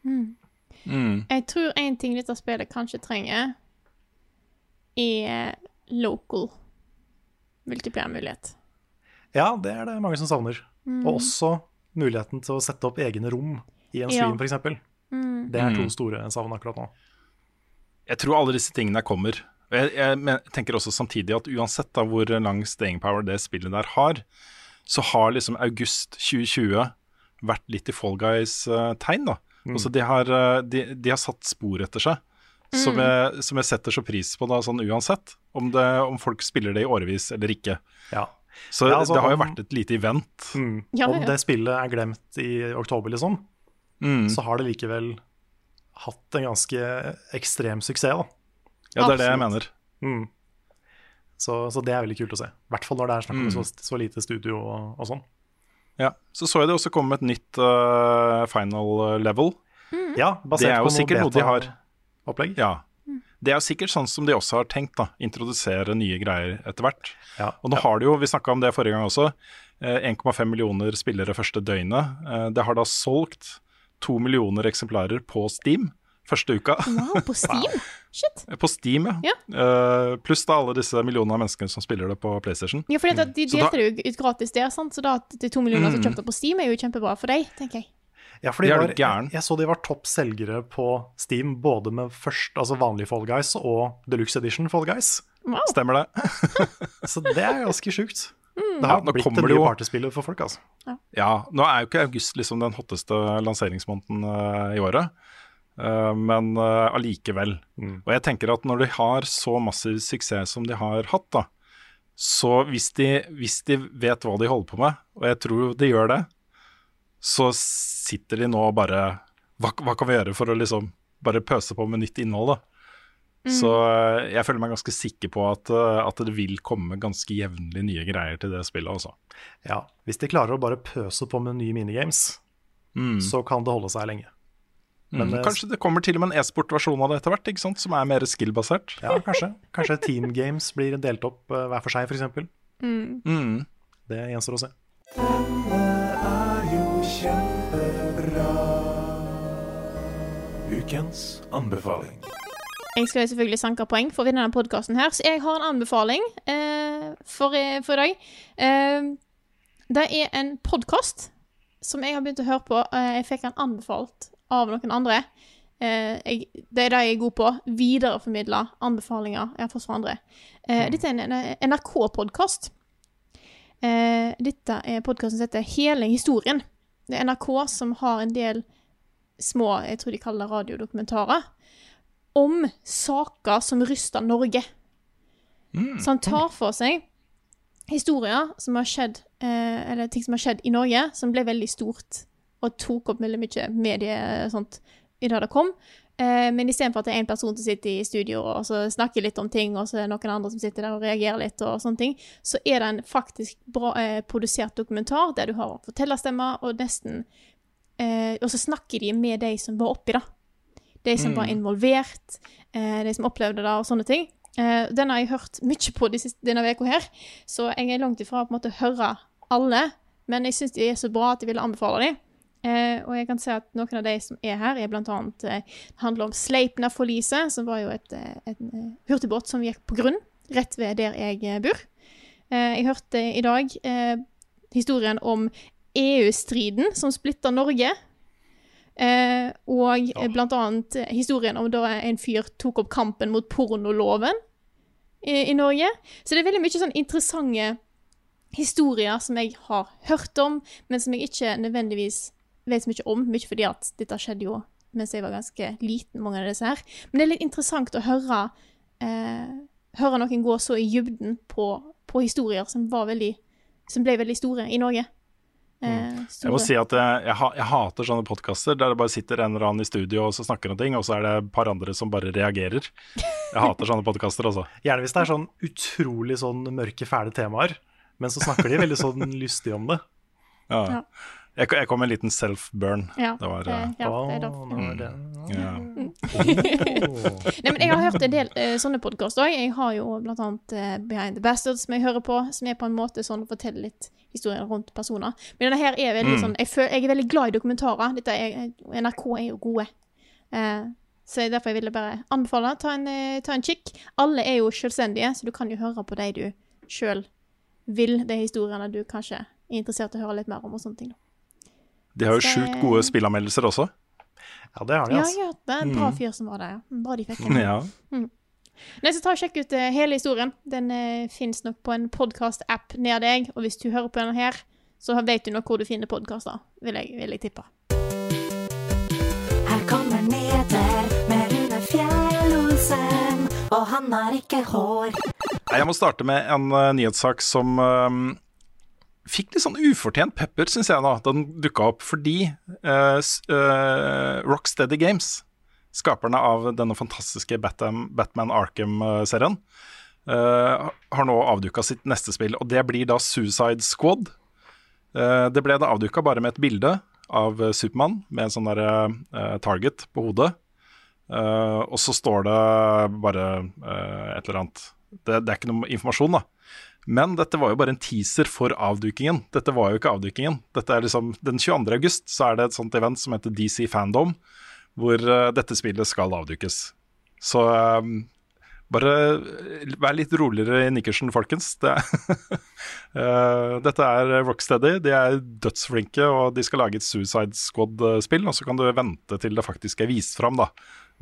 [SPEAKER 2] Mm.
[SPEAKER 1] Jeg tror en ting dette spillet kanskje trenger, er local multiplayer-mulighet.
[SPEAKER 3] Ja, det er det mange som savner. Og også muligheten til å sette opp egne rom i en
[SPEAKER 1] Ja.
[SPEAKER 3] stream, f.eks. eksempel Det er to store savn akkurat nå.
[SPEAKER 2] Jeg tror alle disse tingene kommer. Jeg, jeg tenker også samtidig at uansett da hvor lang staying power det spillet der har, så har liksom august 2020 vært litt i Fall Guys-tegn. da. Altså de har, eh, de, de har satt spor etter seg, som, jeg, som jeg setter så pris på da, sånn uansett. Om, det, om folk spiller det i årevis eller ikke.
[SPEAKER 3] Ja.
[SPEAKER 2] Så
[SPEAKER 3] Ja, altså,
[SPEAKER 2] det har jo vært et lite event.
[SPEAKER 3] Mm.
[SPEAKER 1] Ja,
[SPEAKER 3] Om det spillet er glemt i oktober, liksom,
[SPEAKER 2] Mm.
[SPEAKER 3] så har det likevel hatt en ganske ekstrem suksess. da.
[SPEAKER 2] Ja, det er det jeg mener.
[SPEAKER 3] Mm. Så, så det er veldig kult å se. I hvert fall når det er snakk om
[SPEAKER 2] Mm.
[SPEAKER 3] så, så lite studio og, og sånn.
[SPEAKER 2] Ja. Så så jeg det også komme et nytt uh, final level.
[SPEAKER 3] Ja, basert
[SPEAKER 2] Det er jo
[SPEAKER 3] på
[SPEAKER 2] sikkert noe de har
[SPEAKER 3] beta-opplegg.
[SPEAKER 2] Ja. Det er jo sikkert sånn som de også har tenkt, da. Introdusere nye greier etter hvert.
[SPEAKER 3] Ja.
[SPEAKER 2] Og nå har de jo, vi snakka om det forrige gang også, eh, 1,5 millioner spillere første døgnet. Eh, Det har da solgt to millioner eksemplarer på Steam første uka.
[SPEAKER 1] Wow, på Steam? Shit.
[SPEAKER 2] På Steam, ja.
[SPEAKER 1] Ja.
[SPEAKER 2] Uh, Pluss da alle disse millionene av mennesker som spiller det på PlayStation.
[SPEAKER 1] Ja, fordi mm. de delte det jo ut gratis der, sant? så da at det er to millioner som
[SPEAKER 2] Mm.
[SPEAKER 1] kjøpte det på Steam, er jo kjempebra for deg, tenker jeg.
[SPEAKER 3] Ja, for de
[SPEAKER 2] De
[SPEAKER 3] var,
[SPEAKER 2] jeg,
[SPEAKER 3] jeg så de var topp selgere på Steam, både med først, altså vanlig Fall Guys og Deluxe Edition Fall Guys.
[SPEAKER 1] Wow.
[SPEAKER 2] Stemmer det?
[SPEAKER 3] Så det er ganske sjukt.
[SPEAKER 1] Mm.
[SPEAKER 3] Det har
[SPEAKER 2] Ja,
[SPEAKER 3] blitt
[SPEAKER 2] kommer
[SPEAKER 3] det nye
[SPEAKER 2] jo-
[SPEAKER 3] partyspillet for folk, altså.
[SPEAKER 2] Ja, nå er jo ikke august liksom den hotteste lanseringsmåneden uh, i året, men eh, allikevel.
[SPEAKER 3] Mm.
[SPEAKER 2] Og jeg tenker at når de har så massiv suksess som de har hatt, da, så hvis de, hvis de vet hva de holder på med, og jeg tror de gjør det, så sitter de nå og bare hva, hva kan vi gjøre for å liksom bare pøse på med nytt innhold, da? Så eh, jeg føler meg ganske sikker på at, eh, at det vil komme ganske jevnlig nye greier til det spillet, altså.
[SPEAKER 3] Ja, hvis de klarer å bare pøse på med nye minigames, så kan det holde seg lenge. Men
[SPEAKER 2] Mm. Kanskje det kommer til og med en e-sport-versjon av det etter hvert, ikke sant? som er mer skill-basert.
[SPEAKER 3] Ja, kanskje. Kanskje Team Games blir delt opp uh, hver for seg, f.eks.
[SPEAKER 2] Mm.
[SPEAKER 3] Det gjenstår å se.
[SPEAKER 4] Ukens anbefaling.
[SPEAKER 1] Jeg skal jo selvfølgelig sanke poeng for å vinne denne podkasten her, så jeg har en anbefaling uh, for, for i dag. Uh, det er en podkast som jeg har begynt å høre på. Eh, jeg fikk den anbefalt av noen andre. Eh, jeg, det er det jeg er god på. Videreformidle anbefalinger jeg har fått fra andre. Eh, Dette er en, en NRK-podkast. Eh, dette er podkasten som heter Hele historien. Det er NRK som har en del små, jeg tror de kaller det radiodokumentarer, om saker som ryster Norge. Så han tar for seg historier som har skjedd, eh, eller ting som har skjedd i Norge, som ble veldig stort, og tok opp veldig mye medie sånt i det det kom. Eh, men istedenfor at det er én person som sitter i studio og så snakker litt om ting, og så er det noen andre som sitter der og reagerer litt, og sånne ting, så er det en faktisk bra eh, produsert dokumentar der du har fortellerstemmer, og nesten eh, Og så snakker de med de som var oppi det. De som var involvert, eh, de som opplevde det, og sånne ting. Eh, den har jeg hørt mye på de siste, denne uka her, så jeg er langt ifra på en måte å høre alle, men jeg syns de er så bra at jeg ville anbefale dem. Eh, og jeg kan se at noen av de som er her, er blant annet eh, handler om Sleipner-forliset, som var jo et, et, et, eh, hurtigbåt som gikk på grunn rett ved der jeg eh, bor. Eh, jeg hørte i dag eh, historien om EU-striden som splitta Norge. Eh, og ja. blant annet eh, historien om da en fyr tok opp kampen mot pornoloven i, i Norge. Så det er veldig mye sånn interessante historier som jeg har hørt om, men som jeg ikke nødvendigvis vet så mye om. Mye fordi at dette skjedde jo mens jeg var ganske liten, mange av disse her. Men det er litt interessant å høre eh, høre noen gå så i dybden på, på historier som, var veldig, som ble veldig store i Norge. Eh,
[SPEAKER 2] Jeg må si at jeg, jeg, jeg hater sånne podkaster der det bare sitter en eller annen i studio og så snakker om ting, og så er det et par andre som bare reagerer. Jeg hater sånne podkaster, altså.
[SPEAKER 3] Gjerne hvis det er sånn utrolig sånn mørke, fæle temaer, men så snakker de veldig sånn lystig om det.
[SPEAKER 2] Ja.
[SPEAKER 1] Ja.
[SPEAKER 2] Jeg, jeg kom med en liten self-burn.
[SPEAKER 1] Ja,
[SPEAKER 2] Det var eh,
[SPEAKER 1] ja, det er
[SPEAKER 3] nå
[SPEAKER 1] derfor.
[SPEAKER 3] er
[SPEAKER 2] ja.
[SPEAKER 1] Nei, men jeg har hørt en del uh, sånne podkaster òg. Jeg har jo blant annet eh, Behind the Bastards som jeg hører på, som er på en måte sånn å fortelle litt historier rundt personer. Men denne her er veldig
[SPEAKER 2] Mm.
[SPEAKER 1] sånn jeg, føler, jeg er veldig glad i dokumentarer. Dette er, NRK er jo gode. Uh, så derfor jeg ville bare anbefale ta en, eh, ta en kikk. Alle er jo selvstendige, så du kan jo høre på de du sjøl vil, de historiene du kanskje er interessert i å høre litt mer om og sånne ting. da.
[SPEAKER 2] De har jo sjukt gode spillanmeldelser også.
[SPEAKER 3] Ja, det har de, altså.
[SPEAKER 1] ja, det er en bra fyr som var der, ja. Mm, Bra de fikk den.
[SPEAKER 2] Ja.
[SPEAKER 1] Nei, så ta og Sjekk ut eh, hele historien. Den uh, fins nok på en podkast-app nær deg. Og hvis du hører på den her, så vet du nok hvor du finner podkaster, vil, jeg- vil jeg tippe.
[SPEAKER 4] Her kommer nyheter med Rune Fjell-Olsen, og han har ikke hår.
[SPEAKER 2] Jeg må starte med en uh, nyhetssak som um, fikk litt sånn ufortjent pepper, syns jeg, da da den dukka opp. Fordi uh, uh, Rocksteady Games, skaperne av denne fantastiske Batman, Batman Arkham-serien, uh, har nå avduka sitt neste spill, og det blir da Suicide Squad. Det ble da avduka bare med et bilde av Supermann med en sånn derre target på hodet. Og så står det bare et eller annet det, det er ikke noe informasjon, da. Men dette var jo bare en teaser for avdukingen. Dette var jo ikke avdukingen. Dette er liksom, Den 22. august så er det et sånt event som heter DC Fandom, hvor uh, dette spillet skal avdukes. Så um, bare uh, vær litt roligere i nikkersen, folkens. Det, uh, dette er Rocksteady. De er dødsflinke, og de skal lage et Suicide Squad-spill. Og så kan du vente til det faktisk er vist fram, da,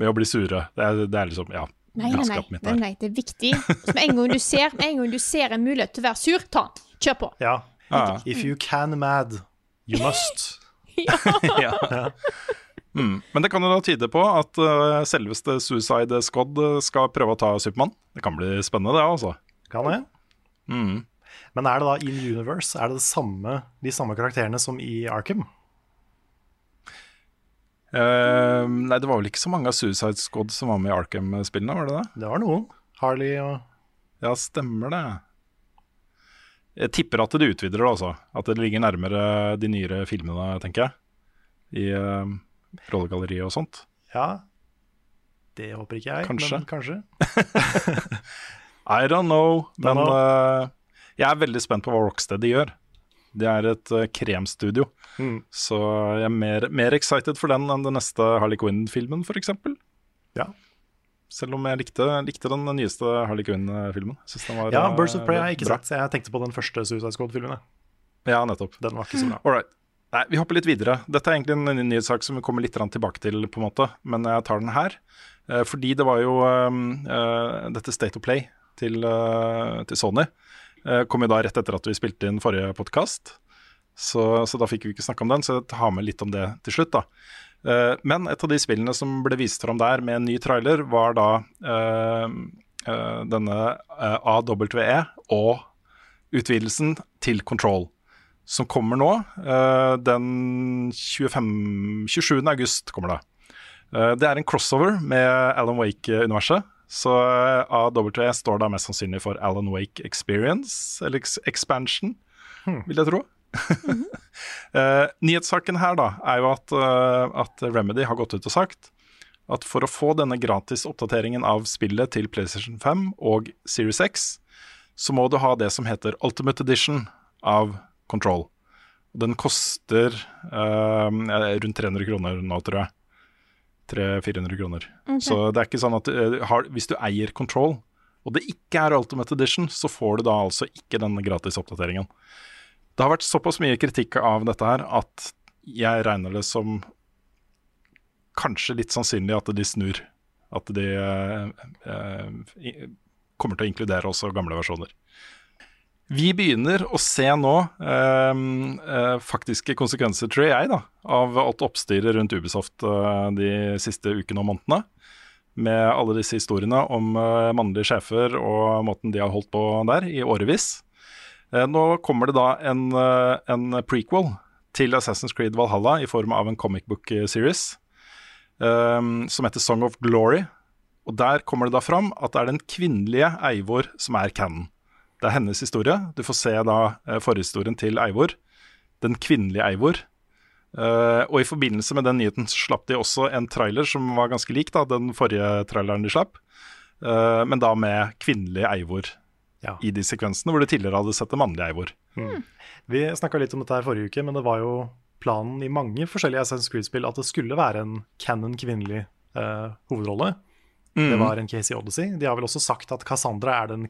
[SPEAKER 2] med å bli sure. Det er, det er liksom, ja
[SPEAKER 1] Nei, nei, nei, nei, nei, det er viktig. Så med en gang du ser, med en gang du ser en mulighet til å være sur, ta den. Kjør på.
[SPEAKER 3] Ja.
[SPEAKER 2] Ah.
[SPEAKER 3] If you can mad, you must.
[SPEAKER 2] ja. Mm. Men det kan jo da tyde på at uh, selveste Suicide Squad uh, skal prøve å ta Supermann. Det kan bli spennende, det altså.
[SPEAKER 3] Kan det?
[SPEAKER 2] Mm.
[SPEAKER 3] Men er det da in universe? Er det, det samme, de samme karakterene som i Arkham?
[SPEAKER 2] Uh, nei, det var vel ikke så mange av Suicide Squad som var med i Arkham-spillene, var det det?
[SPEAKER 3] Det var noen. Harley og
[SPEAKER 2] Ja, stemmer det. Jeg tipper at det utvider det, altså. At det ligger nærmere de nyere filmene, tenker jeg. I uh, rollegalleriet og sånt.
[SPEAKER 3] Ja. Det håper ikke jeg,
[SPEAKER 2] Kanskje.
[SPEAKER 3] men kanskje.
[SPEAKER 2] I don't know.
[SPEAKER 3] Don't
[SPEAKER 2] Men
[SPEAKER 3] know.
[SPEAKER 2] uh, jeg er veldig spent på hva Rocksteady gjør. Det er et uh, kremstudio.
[SPEAKER 3] Mm.
[SPEAKER 2] Så jeg er mer, mer excited for den enn den neste Harley Quinn-filmen, f.eks.
[SPEAKER 3] Ja.
[SPEAKER 2] Selv om jeg likte, likte den nyeste Harley Quinn-filmen.
[SPEAKER 3] Ja, Birds of Prey har jeg ikke
[SPEAKER 2] bra.
[SPEAKER 3] sett. Jeg tenkte på den første Suicide Squad-filmen.
[SPEAKER 2] Ja, nettopp.
[SPEAKER 3] Den var ikke så bra.
[SPEAKER 2] All right. Nei, vi hopper litt videre. Dette er egentlig en ny- nyhetssak som vi kommer litt tilbake til, på en måte, men jeg tar den her. Eh, fordi det var jo um, uh, dette State of Play til, uh, til Sony. Eh, kom jo da rett etter at vi spilte inn forrige podkast. Så, så da fikk vi ikke snakke om den, så jeg tar med litt om det til slutt, da. Eh, men et av de spillene som ble vist fram der med en ny trailer, var da eh, denne AWE og utvidelsen til Control som kommer nå. den 25, 27. august kommer det. Det er en crossover med Alan Wake-universet. Så eh, AWE står da mest sannsynlig for Alan Wake Experience, eller Expansion, Expansion, vil jeg tro. uh, nyhetssaken her da er jo at, uh, at Remedy har gått ut og sagt at for å få denne gratis oppdateringen av spillet til PlayStation 5 og Series X, så må du ha det som heter Ultimate Edition av Control. Den koster uh, rundt 300 kroner nå, tror jeg. 300-400 kroner. Så det er ikke sånn at eh, har, hvis du eier Control, og det ikke er Ultimate Edition, så får du da altså ikke den gratis oppdateringen. Det har vært såpass mye kritikk av dette her at jeg regner det som kanskje litt sannsynlig at de snur. At de eh, eh, kommer til å inkludere også gamle versjoner. Vi begynner å se nå eh, eh, faktiske konsekvenser, tror jeg, da, av alt oppstyret rundt Ubisoft eh, de siste ukene og månedene. med alle disse historiene om eh, mannlige sjefer og måten de har holdt på der i årevis. Eh, nå kommer det da en, eh, en prequel til Assassin's Creed Valhalla i form av en comic book series eh, som heter Song of Glory. Og Der kommer det da fram at det er den kvinnelige Eivor som er canon. Det er hennes historie. Du får se da eh, forhistorien til Eivor. Den kvinnelige Eivor. Uh, og i forbindelse med den nyheten slapp de også en trailer som var ganske lik da, den forrige traileren de slapp. uh, men da med kvinnelig Eivor
[SPEAKER 3] Ja.
[SPEAKER 2] i de sekvensene, hvor du tidligere hadde sett en mannlig Eivor.
[SPEAKER 3] Vi snakka litt om dette her forrige uke, men det var jo planen i mange forskjellige Assassin's Creed-spill at det skulle være en canon kvinnelig uh, hovedrolle. Det
[SPEAKER 2] Mm.
[SPEAKER 3] var en case i Odyssey. De har vel også sagt at Cassandra er den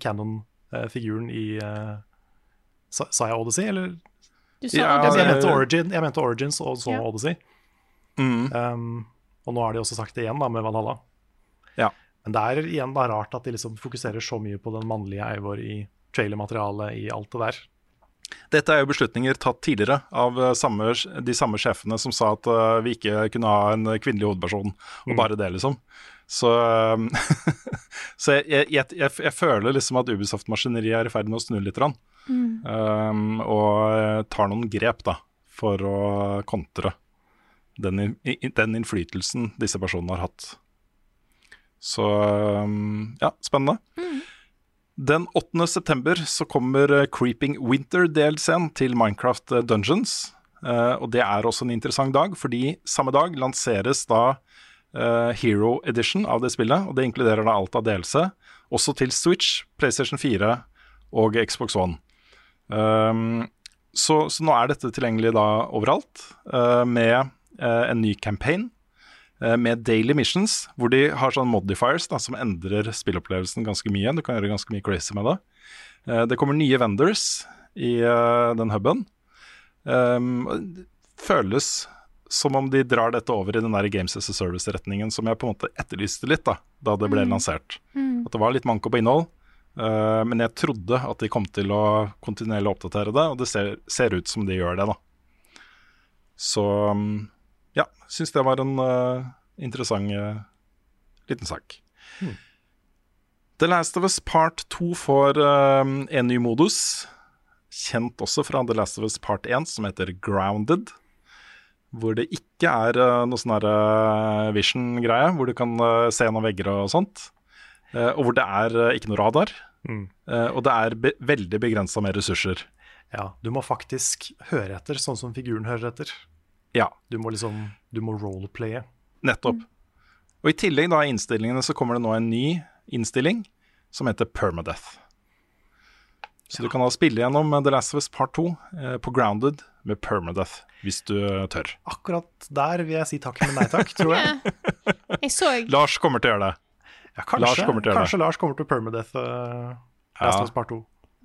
[SPEAKER 3] canon-figuren i eh, sa, sa jeg Odyssey, eller?
[SPEAKER 1] Du sa
[SPEAKER 2] Ja,
[SPEAKER 3] Jeg, jeg, mente Origin, jeg mente Origins og så
[SPEAKER 1] Ja.
[SPEAKER 3] Odyssey.
[SPEAKER 2] Mm.
[SPEAKER 3] Um, og nå har de også sagt det igjen da med Valhalla.
[SPEAKER 2] Ja.
[SPEAKER 3] Men det er igjen da rart at de liksom fokuserer så mye på den mannlige Eivor i trailermaterialet, i alt det der.
[SPEAKER 2] Dette er jo beslutninger tatt tidligere av eh, samme, de samme sjefene som sa at eh, vi ikke kunne ha en kvinnelig hovedperson, og bare det, liksom. Så, eh, så jeg, jeg, jeg, jeg, føler liksom at Ubisoft-maskineriet er i ferd med å snu litt. Rann. Um, og eh, tar noen grep da, for å kontre den, den innflytelsen disse personene har hatt. Så um, ja, spennende. Den 8. september så kommer eh, Creeping Winter-delscenen til Minecraft eh, Dungeons. Uh, og det er også en interessant dag, fordi samme dag lanseres da Hero Edition av det spillet. Og det inkluderer da alt av delelse, også til Switch, PlayStation 4 og Xbox One. Um, så, så nå er dette tilgjengelig da overalt, uh, med uh, en ny campaign eh, med daily missions, hvor de har sånn modifiers da, som endrer spillopplevelsen ganske mye. Du kan gjøre ganske mye crazy med det. Eh, det kommer nye vendors i eh, den huben. Um, føles som om de drar dette over i den der Games as a Service-retningen som jeg på en måte etterlyste litt da, da det ble lansert. At det var litt manko på innhold, Uh, men jeg trodde at de kom til å kontinuerlig oppdatere det, og det ser, ser ut som de gjør det, da. Så um, ja, syns det var en uh, interessant uh, liten sak. The Last of Us Part 2 får en ny modus, kjent også fra The Last of Us Part 1, som heter Grounded. Hvor det ikke er eh, noe sånn eh, vision-greie, hvor du kan eh, se gjennom vegger og sånt. Og hvor det er ikke noe radar.
[SPEAKER 3] Mm.
[SPEAKER 2] Og det er be veldig begrensa med ressurser.
[SPEAKER 3] Ja, du må faktisk høre etter, sånn som figuren hører etter.
[SPEAKER 2] Ja,
[SPEAKER 3] Du må liksom, du må roleplaye.
[SPEAKER 2] nettopp. Og i tillegg da i innstillingene så kommer det nå en ny innstilling som heter Permadeath. Så du kan da spille gjennom The Last of Us Part 2 eh, på Grounded med Permadeath, hvis du eh, tør.
[SPEAKER 3] Akkurat der vil jeg si takk, men nei takk, tror jeg.
[SPEAKER 1] Jeg så
[SPEAKER 2] Lars kommer til å gjøre det.
[SPEAKER 3] Ja, kanskje,
[SPEAKER 2] Lars kommer til
[SPEAKER 3] kanskje Lars kommer til Permadeath uh, Last
[SPEAKER 2] Ja.
[SPEAKER 3] of Us Part 2.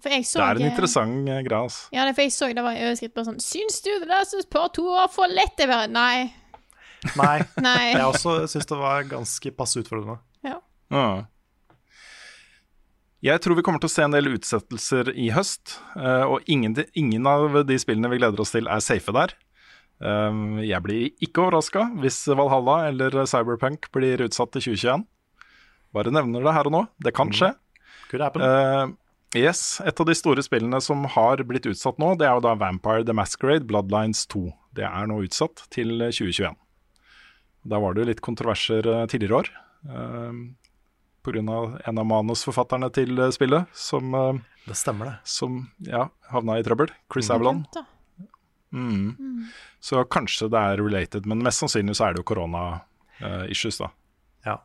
[SPEAKER 1] For jeg så
[SPEAKER 2] Det er en interessant uh, greie, altså.
[SPEAKER 1] Ja, det for jeg så det var en overskrift på sånn Syns du det der som part to var for lett? det var? Nei.
[SPEAKER 3] Nei,
[SPEAKER 1] Nei.
[SPEAKER 3] jeg også syns det var ganske passe utfordrende.
[SPEAKER 1] Ja.
[SPEAKER 2] Ja. Jeg tror vi kommer til å se en del utsettelser i høst, eh, og ingen, ingen av de spillene vi gleder oss til, er safe der. Um, Jeg blir ikke overraska hvis Valhalla eller Cyberpunk blir utsatt til 2021. Bare nevner det her og nå. Det kan skje.
[SPEAKER 3] Could happen.
[SPEAKER 2] Eh, yes, Et av de store spillene som har blitt utsatt nå, det er jo da Vampire the Masquerade Bloodlines 2. Det er nå utsatt til 2021. Da var det jo litt kontroverser eh, tidligere år år. Pga. en av manusforfatterne til eh, spillet som, eh,
[SPEAKER 3] det stemmer, det.
[SPEAKER 2] som ja, havna i trøbbel. Chris Avalon.
[SPEAKER 1] Mm.
[SPEAKER 2] Mm. Så kanskje det er related, men mest sannsynlig så er det jo korona-issues, da.
[SPEAKER 3] Ja.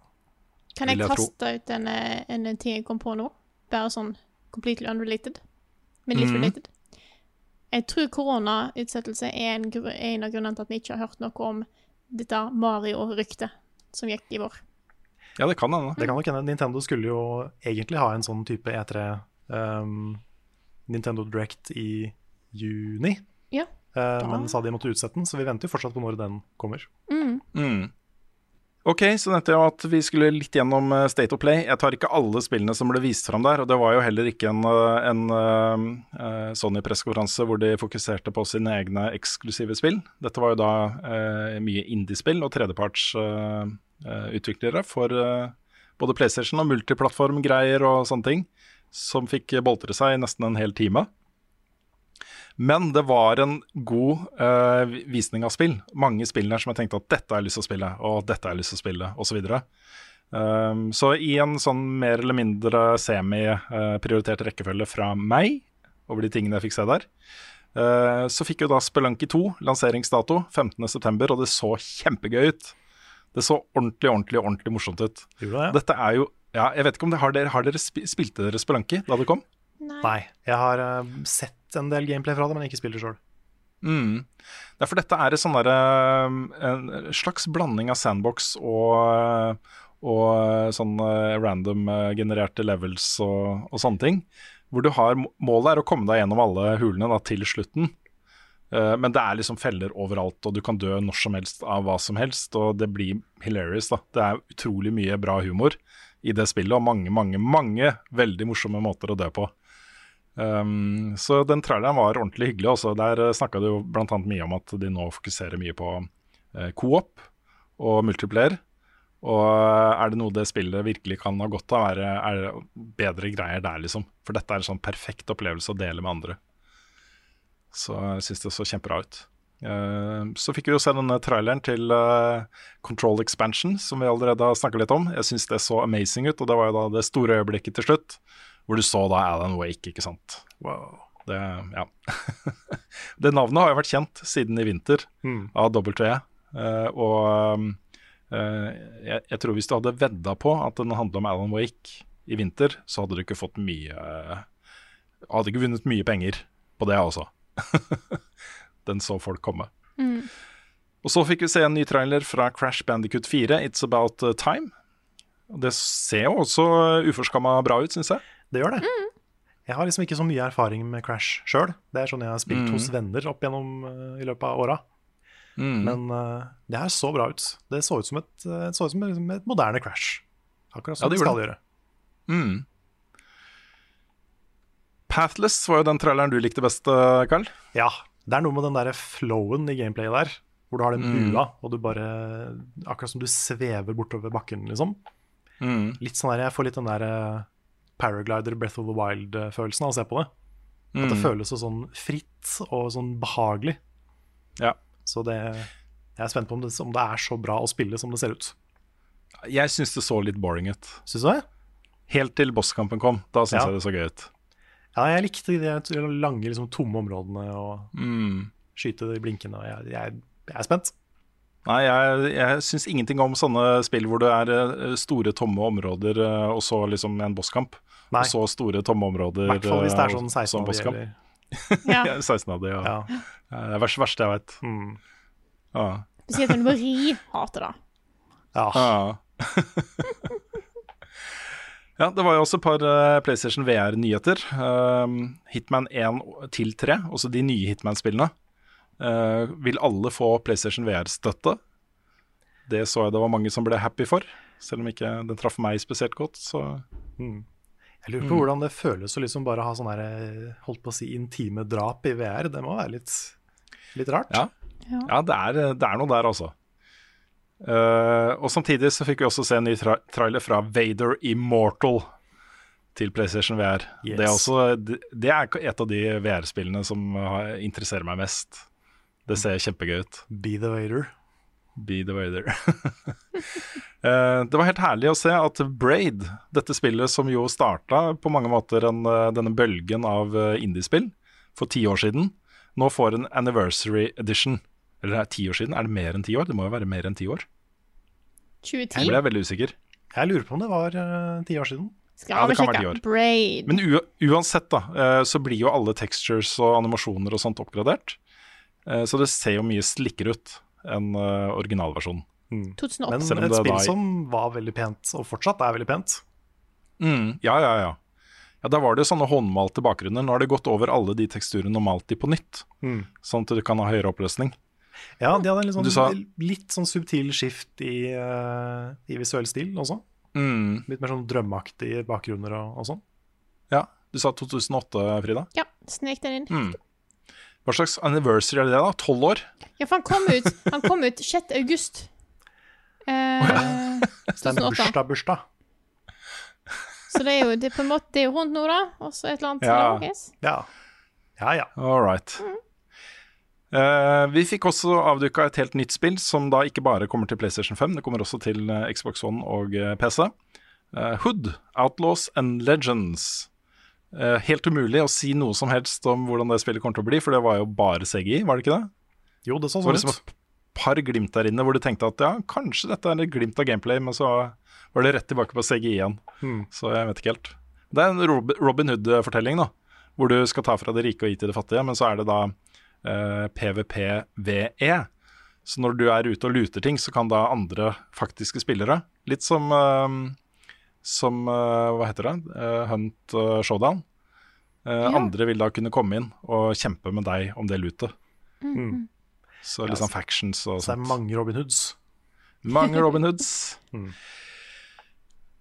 [SPEAKER 1] Kan jeg
[SPEAKER 2] jeg tro.
[SPEAKER 1] kaste ut en, eh, en ting jeg kom på nå? Bare sånn completely unrelated. Men litt
[SPEAKER 2] Mhm.
[SPEAKER 1] related. Jeg tror koronautsettelse er en, gru- en av grunnene til at vi ikke har hørt noe om dette Mario-ryktet som gikk i vår.
[SPEAKER 2] Ja, det kan hende.
[SPEAKER 3] Det kan nok hende. Nintendo skulle jo egentlig ha en sånn type E3 um, Nintendo Direct i juni,
[SPEAKER 1] Ja.
[SPEAKER 3] uh, men sa de måtte utsette den, så vi venter jo fortsatt på når den kommer.
[SPEAKER 2] Mm. Ok, så nevnte jeg at vi skulle litt gjennom eh, State of Play. Jeg tar ikke alle spillene som ble vist fram der, og det var jo heller ikke en, eh, en uh, Sony-pressekonferanse hvor de fokuserte på sine egne eksklusive spill. Dette var jo da uh, mye indiespill og tredjepartsutviklere for, eh, både PlayStation og multiplattformgreier og sånne ting, som fikk boltre seg i nesten en hel time. Men det var en god uh, visning av spill. Mange spill der som jeg tenkte at dette har jeg lyst til å spille, og dette har jeg lyst til å spille, osv. Så, um, så i en sånn mer eller mindre semi-prioritert rekkefølge fra meg, over de tingene jeg fikk se der, uh, så fikk jo da Spelunky 2 lanseringsdato 15.9., og det så kjempegøy ut. Det så ordentlig, ordentlig, ordentlig morsomt ut.
[SPEAKER 3] Gjorde ja.
[SPEAKER 2] Dette er jo ja, jeg vet ikke om det, har dere, har dere spi- Spilte dere Spelunky da det kom?
[SPEAKER 3] Nei. Jeg har uh, sett en del gameplay fra det, men ikke spiller sjøl.
[SPEAKER 2] Mm. Det er for dette er sånn derre, en slags blanding av sandbox og, og sånn eh, random eh, genererte levels og, og sånne ting. Hvor du har, målet er å komme deg gjennom alle hulene da, til slutten. Eh, Men det er liksom feller overalt, og du kan dø når som helst av hva som helst. Og det blir hilarious. da. Det er utrolig mye bra humor i det spillet, og mange, mange, mange veldig morsomme måter å dø på. Um, så den traileren var ordentlig hyggelig. Også. Der uh, snakka det jo bl.a. mye om at de nå fokuserer mye på uh, co-op og multiplayer. Og uh, er det noe det spillet virkelig kan ha godt av, er, det- bedre greier der, liksom. For dette er en sånn perfekt opplevelse å dele med andre. Så jeg syns det så kjempebra ut. Uh, så fikk vi jo se denne traileren til Control Expansion, som vi allerede har snakka litt om. Jeg syns det så amazing ut, og det var jo da det store øyeblikket til slutt, hvor du så da Alan Wake, ikke sant.
[SPEAKER 3] Wow.
[SPEAKER 2] Det, ja. det navnet har jo vært kjent siden i vinter
[SPEAKER 3] Mm.
[SPEAKER 2] av WE. Uh, og um, uh, jeg, jeg tror hvis du hadde vedda på at den handla om Alan Wake i vinter, så hadde du ikke fått mye uh, Hadde ikke vunnet mye penger på det også. den så folk komme. Og så fikk vi se en ny trailer fra Crash Bandicut 4, It's About Time. Det ser jo også uforskamma bra ut, syns jeg.
[SPEAKER 3] Det gjør det. Jeg har liksom ikke så mye erfaring med Crash sjøl. Det er sånn jeg har spilt
[SPEAKER 2] Mm.
[SPEAKER 3] hos venner opp gjennom uh, i løpet av åra. Men uh, det her så bra ut. Det så ut som et, eh, det så ut som liksom et moderne Crash. Akkurat
[SPEAKER 2] Ja,
[SPEAKER 3] som
[SPEAKER 2] det
[SPEAKER 3] det skal
[SPEAKER 2] gjorde
[SPEAKER 3] gjøre.
[SPEAKER 2] Mm. Pathless var jo den traileren du likte best, Carl.
[SPEAKER 3] Ja. Det er noe med den der flowen i gameplayet der, hvor du har den
[SPEAKER 2] Mm.
[SPEAKER 3] bua, og du bare Akkurat som du svever bortover bakken, liksom.
[SPEAKER 2] Mm.
[SPEAKER 3] Litt sånn der, Jeg får litt den der Paraglider Breath of the Wild-følelsen av å se på det. At det
[SPEAKER 2] Mm.
[SPEAKER 3] føles så sånn fritt og sånn behagelig.
[SPEAKER 2] Ja.
[SPEAKER 3] Så det, jeg er spent på om det, om det er så bra å spille som det ser ut.
[SPEAKER 2] Jeg syns det så litt boring ut.
[SPEAKER 3] Syns du det?
[SPEAKER 2] Helt til bosskampen kom. Da syns
[SPEAKER 3] Ja.
[SPEAKER 2] jeg det så gøy ut.
[SPEAKER 3] Ja, jeg likte de lange, liksom, tomme områdene og
[SPEAKER 2] Mm.
[SPEAKER 3] skyte de blinkende. Jeg, jeg, jeg er spent.
[SPEAKER 2] Nei, jeg, jeg syns ingenting om sånne spill hvor det er eh, store, tomme områder, eh, og så liksom en bosskamp.
[SPEAKER 3] Nei.
[SPEAKER 2] Og så store, tomme områder.
[SPEAKER 3] I hvert fall hvis det er
[SPEAKER 2] eh,
[SPEAKER 3] sånn 16 av de,
[SPEAKER 1] Ja.
[SPEAKER 2] Ja, 16 av de, ja. Det er det verste, jeg veit.
[SPEAKER 3] Mm.
[SPEAKER 2] Ja.
[SPEAKER 1] Spesielt når du må ri. Hater det.
[SPEAKER 3] ja.
[SPEAKER 2] Ja. ja, det var jo også et par PlayStation VR-nyheter. Um, Hitman 1 til 3, også de nye Hitman-spillene, eh, vil alle få PlayStation VR-støtte. Det så jeg det var mange som ble happy for, selv om ikke den traff meg spesielt godt. Så
[SPEAKER 3] Jeg lurer på hvordan det føles å liksom bare ha sånne her, eh, holdt på å si intime drap i VR. Det må være litt, litt rart.
[SPEAKER 2] ja, ja det, er, det er noe der, altså. Uh, og samtidig så fikk vi også se en ny tra trailer fra Vader Immortal til PlayStation VR.
[SPEAKER 3] Yes.
[SPEAKER 2] Det, er også, det, det er et av de VR-spillene som interesserer meg mest. Det ser kjempegøy ut.
[SPEAKER 3] Be the waiter.
[SPEAKER 2] Be the Vader. Eh, det var helt herlig å se at Braid, dette spillet som jo starta på mange måter en, eh, denne bølgen av eh, indiespill for ti år siden, nå får en anniversary edition. Eller er det ti år siden? Er det mer enn ti år? Det må jo være mer enn ti år.
[SPEAKER 1] 2010.
[SPEAKER 2] Jeg ble veldig usikker.
[SPEAKER 3] Jeg lurer på om det var ti ti år siden.
[SPEAKER 1] Skal
[SPEAKER 2] Ja, det kan være
[SPEAKER 1] sjekke.
[SPEAKER 2] år.
[SPEAKER 1] Braid.
[SPEAKER 2] Men u uansett, da, så blir jo alle textures og animasjoner og sånt oppgradert. Eh, Så det ser jo mye slikkere ut enn eh, originalversjonen.
[SPEAKER 1] 2008.
[SPEAKER 3] Men et spill som var veldig pent, og fortsatt er veldig pent.
[SPEAKER 2] Mm, ja, ja, ja. Ja, Da var det sånne håndmalte bakgrunner. Nå har det gått over alle de teksturene og malt de på nytt.
[SPEAKER 3] Mm.
[SPEAKER 2] Sånn at du kan ha høyere oppløsning.
[SPEAKER 3] Ja, de hadde en litt sånn,
[SPEAKER 2] sa-
[SPEAKER 3] litt sånn subtil skift i, uh, i visuell stil også.
[SPEAKER 2] Mm,
[SPEAKER 3] Litt mer sånn drømmeaktige bakgrunner og, og sånn.
[SPEAKER 2] ja, Du sa 2008, Frida.
[SPEAKER 1] Ja, snek den inn.
[SPEAKER 2] Mm. Hva slags anniversary er det, da? Tolv år?
[SPEAKER 1] Ja, for han kom ut, han kom ut 6. august. Eh,
[SPEAKER 3] Det er bursdag-bursdag.
[SPEAKER 1] Så det er jo det er på en måte det er jo rundt nå, da. Og så et eller annet
[SPEAKER 2] Ja.
[SPEAKER 1] lages.
[SPEAKER 3] Ja. Ja, ja.
[SPEAKER 2] All right. Eh, vi fikk også avduka et helt nytt spill, som da ikke bare kommer til PlayStation 5, det kommer også til eh, Xbox One og eh, PC. Uh, Hood, Outlaws and Legends. Eh, helt umulig å si noe som helst om hvordan det spillet kommer til å bli, for det var jo bare CGI, var det ikke det?
[SPEAKER 3] Jo, det så sånn
[SPEAKER 2] liksom
[SPEAKER 3] ut.
[SPEAKER 2] et par glimt der inne hvor du tenkte at ja, kanskje dette er et glimt av gameplay, men så var det rett tilbake på CGI igjen.
[SPEAKER 3] Hmm.
[SPEAKER 2] Så jeg vet ikke helt. Det er en Robin Hood-fortelling, da. Hvor du skal ta fra det rike og gi til det fattige, men så er det da eh, PVPVE. Så når du er ute og luter ting, så kan da andre faktiske spillere Litt som eh, Som eh, Hva heter det? Eh, Hunt eh, Showdown. Eh,
[SPEAKER 1] Ja.
[SPEAKER 2] Andre vil da kunne komme inn og kjempe med deg om det lutet.
[SPEAKER 3] Mm.
[SPEAKER 2] Så litt sånn factions og
[SPEAKER 3] Så det er mange Robin Hoods.
[SPEAKER 2] Mange Robin Hoods.
[SPEAKER 3] Mm.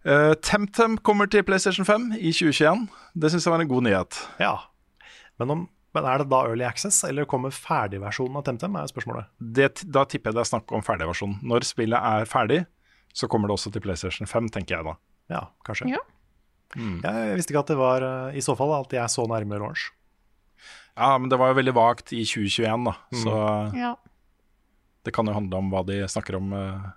[SPEAKER 2] uh, TemTem kommer til PlayStation 5 i 2021. Det syns jeg var en god nyhet.
[SPEAKER 3] Ja. Men, om, men er det da Early Access, eller kommer ferdigversjonen av TemTem, er spørsmålet.
[SPEAKER 2] Det, da tipper jeg det er snakk om ferdigversjonen. Når spillet er ferdig, så kommer det også til PlayStation 5, tenker jeg da.
[SPEAKER 3] Ja, kanskje.
[SPEAKER 1] Ja.
[SPEAKER 3] Jeg visste ikke at det var eh, i så fall at jeg så nærme launch.
[SPEAKER 2] Ja, men det var jo veldig vagt i 2021, da. Så
[SPEAKER 1] Ja.
[SPEAKER 2] det kan jo handle om hva de snakker om uh,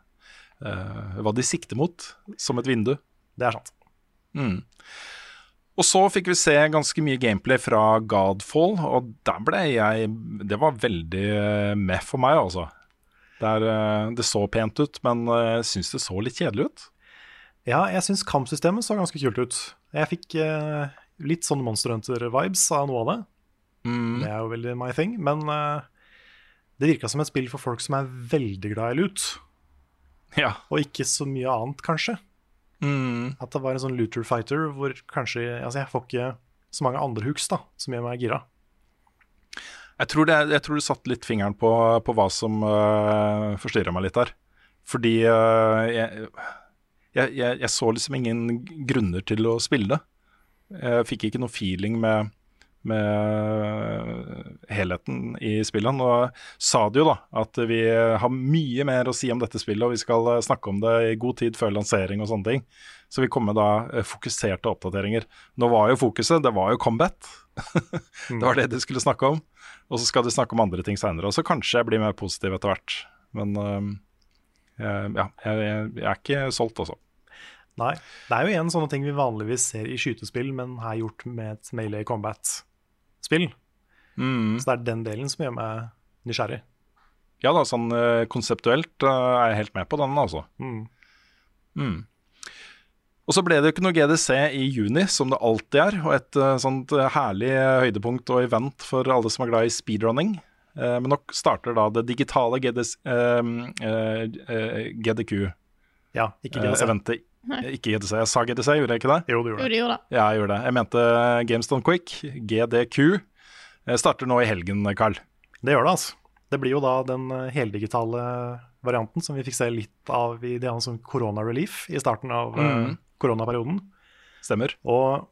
[SPEAKER 2] uh, Hva de sikter mot som et vindu.
[SPEAKER 3] Det er sant.
[SPEAKER 2] Mm. Og så fikk vi se ganske mye gameplay fra Godfall, og der ble jeg Det var veldig med for meg, altså. Der, det så pent ut, men jeg syns det så litt kjedelig ut.
[SPEAKER 3] Ja, jeg syns kampsystemet så ganske kult ut. Jeg fikk eh, litt sånne Monster Hunter-vibes av noe av det.
[SPEAKER 2] Mm.
[SPEAKER 3] Det er jo veldig my thing. Men eh, det virka som et spill for folk som er veldig glad i loot,
[SPEAKER 2] Ja.
[SPEAKER 3] og ikke så mye annet, kanskje.
[SPEAKER 2] Mm.
[SPEAKER 3] At det var en sånn looter fighter hvor kanskje Altså, jeg får ikke så mange andre hooks da, som gjør meg gira.
[SPEAKER 2] Jeg tror, det, jeg tror du satte litt fingeren på, på hva som uh, forstyrra meg litt der. Fordi uh, jeg, jeg, jeg, jeg så liksom ingen grunner til å spille det. Jeg fikk ikke noe feeling med, med helheten i sa det jo da at vi har mye mer å si om dette spillet, og vi skal eh, snakke om det i god tid før lansering og sånne ting. Så vi kom med da eh, fokuserte oppdateringer. Nå var jo fokuset, det var jo combat. det var det de skulle snakke om. Og så skal de snakke om andre ting seinere. Og så kanskje jeg blir mer positiv etter hvert. Men jeg, ja, jeg, jeg, er ikke solgt, altså.
[SPEAKER 3] Nei. Det er jo igjen sånne ting vi vanligvis ser i skytespill, men her gjort med et melee combat-spill.
[SPEAKER 2] Mm.
[SPEAKER 3] Så det er den delen som gjør meg nysgjerrig.
[SPEAKER 2] Ja da, sånn øh, konseptuelt øh, er jeg helt med på den, altså.
[SPEAKER 3] Mm.
[SPEAKER 2] Mm. Og så ble det jo ikke noe GDC i juni, som det alltid er. Og et sånt herlig høydepunkt og event for alle som er glad i speedrunning. Eh, men nå starter da det digitale GDC, eh, eh.
[SPEAKER 3] Ja, ikke GDC.
[SPEAKER 2] ikke GDC. Jeg sa GDC, gjorde jeg ikke det?
[SPEAKER 3] Jo, du gjorde
[SPEAKER 1] Jo,
[SPEAKER 3] det.
[SPEAKER 1] gjorde det.
[SPEAKER 2] Ja, jeg gjorde det. Jeg mente Games Done Quick, GDQ. Jeg Starter nå i helgen, Carl.
[SPEAKER 3] Det gjør det, altså. Det blir jo da den heldigitale varianten som vi fikk se litt av i det andre som Corona Relief i starten av
[SPEAKER 2] Mhm.
[SPEAKER 3] koronaperioden.
[SPEAKER 2] Stemmer.
[SPEAKER 3] Og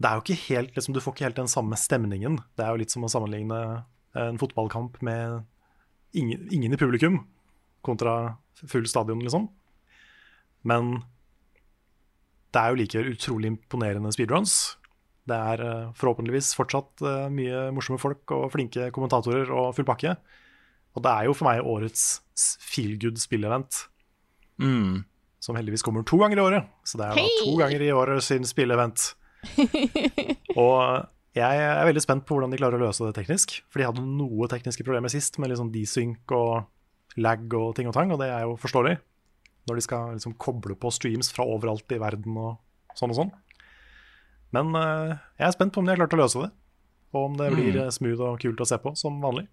[SPEAKER 3] det er jo ikke helt, liksom, du får ikke helt den samme stemningen. Det er jo litt som å sammenligne en fotballkamp med ingen, ingen i publikum kontra full stadion, liksom. Men det er jo likevel utrolig imponerende speedruns. Det er eh, forhåpentligvis fortsatt eh, mye morsomme folk og flinke kommentatorer og full pakke. Og det er jo for meg årets feel good spillevent,
[SPEAKER 2] Mm.
[SPEAKER 3] som heldigvis kommer to ganger i året. Så det er da to ganger i året sin spillevent. og jeg er veldig spent på hvordan de klarer å løse det teknisk. For de hadde noe tekniske problemer sist, med sånn desync og lag og ting og tang, og det er jo forståelig. Når de skal liksom koble på streams fra overalt i verden og sånn og sånn. Men uh, jeg er spent på om de har klart å løse det. Og om det blir mm. smooth og kult å se på, som vanlig.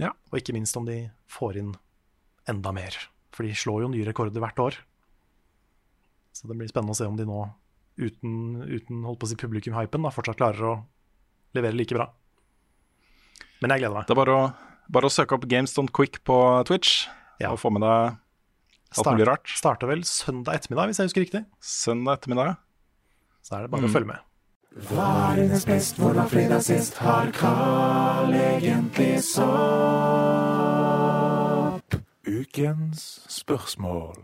[SPEAKER 2] Ja.
[SPEAKER 3] Og ikke minst om de får inn enda mer. For de slår jo nye rekorder hvert år. Så det blir spennende å se om de nå, uten, uten holdt på å si publikum-hypen, da, fortsatt klarer å levere like bra. Men jeg gleder meg.
[SPEAKER 2] Det er bare å, bare å søke opp Games Don't Quick på Twitch
[SPEAKER 3] Ja.
[SPEAKER 2] og få med deg alt mulig rart.
[SPEAKER 3] Starter vel søndag ettermiddag, hvis jeg husker riktig.
[SPEAKER 2] Søndag ettermiddag.
[SPEAKER 3] Så er det bare å følge med.
[SPEAKER 5] Hva er dines best, hvor var fredag sist, har Carl egentlig sopp?
[SPEAKER 6] Ukens spørsmål.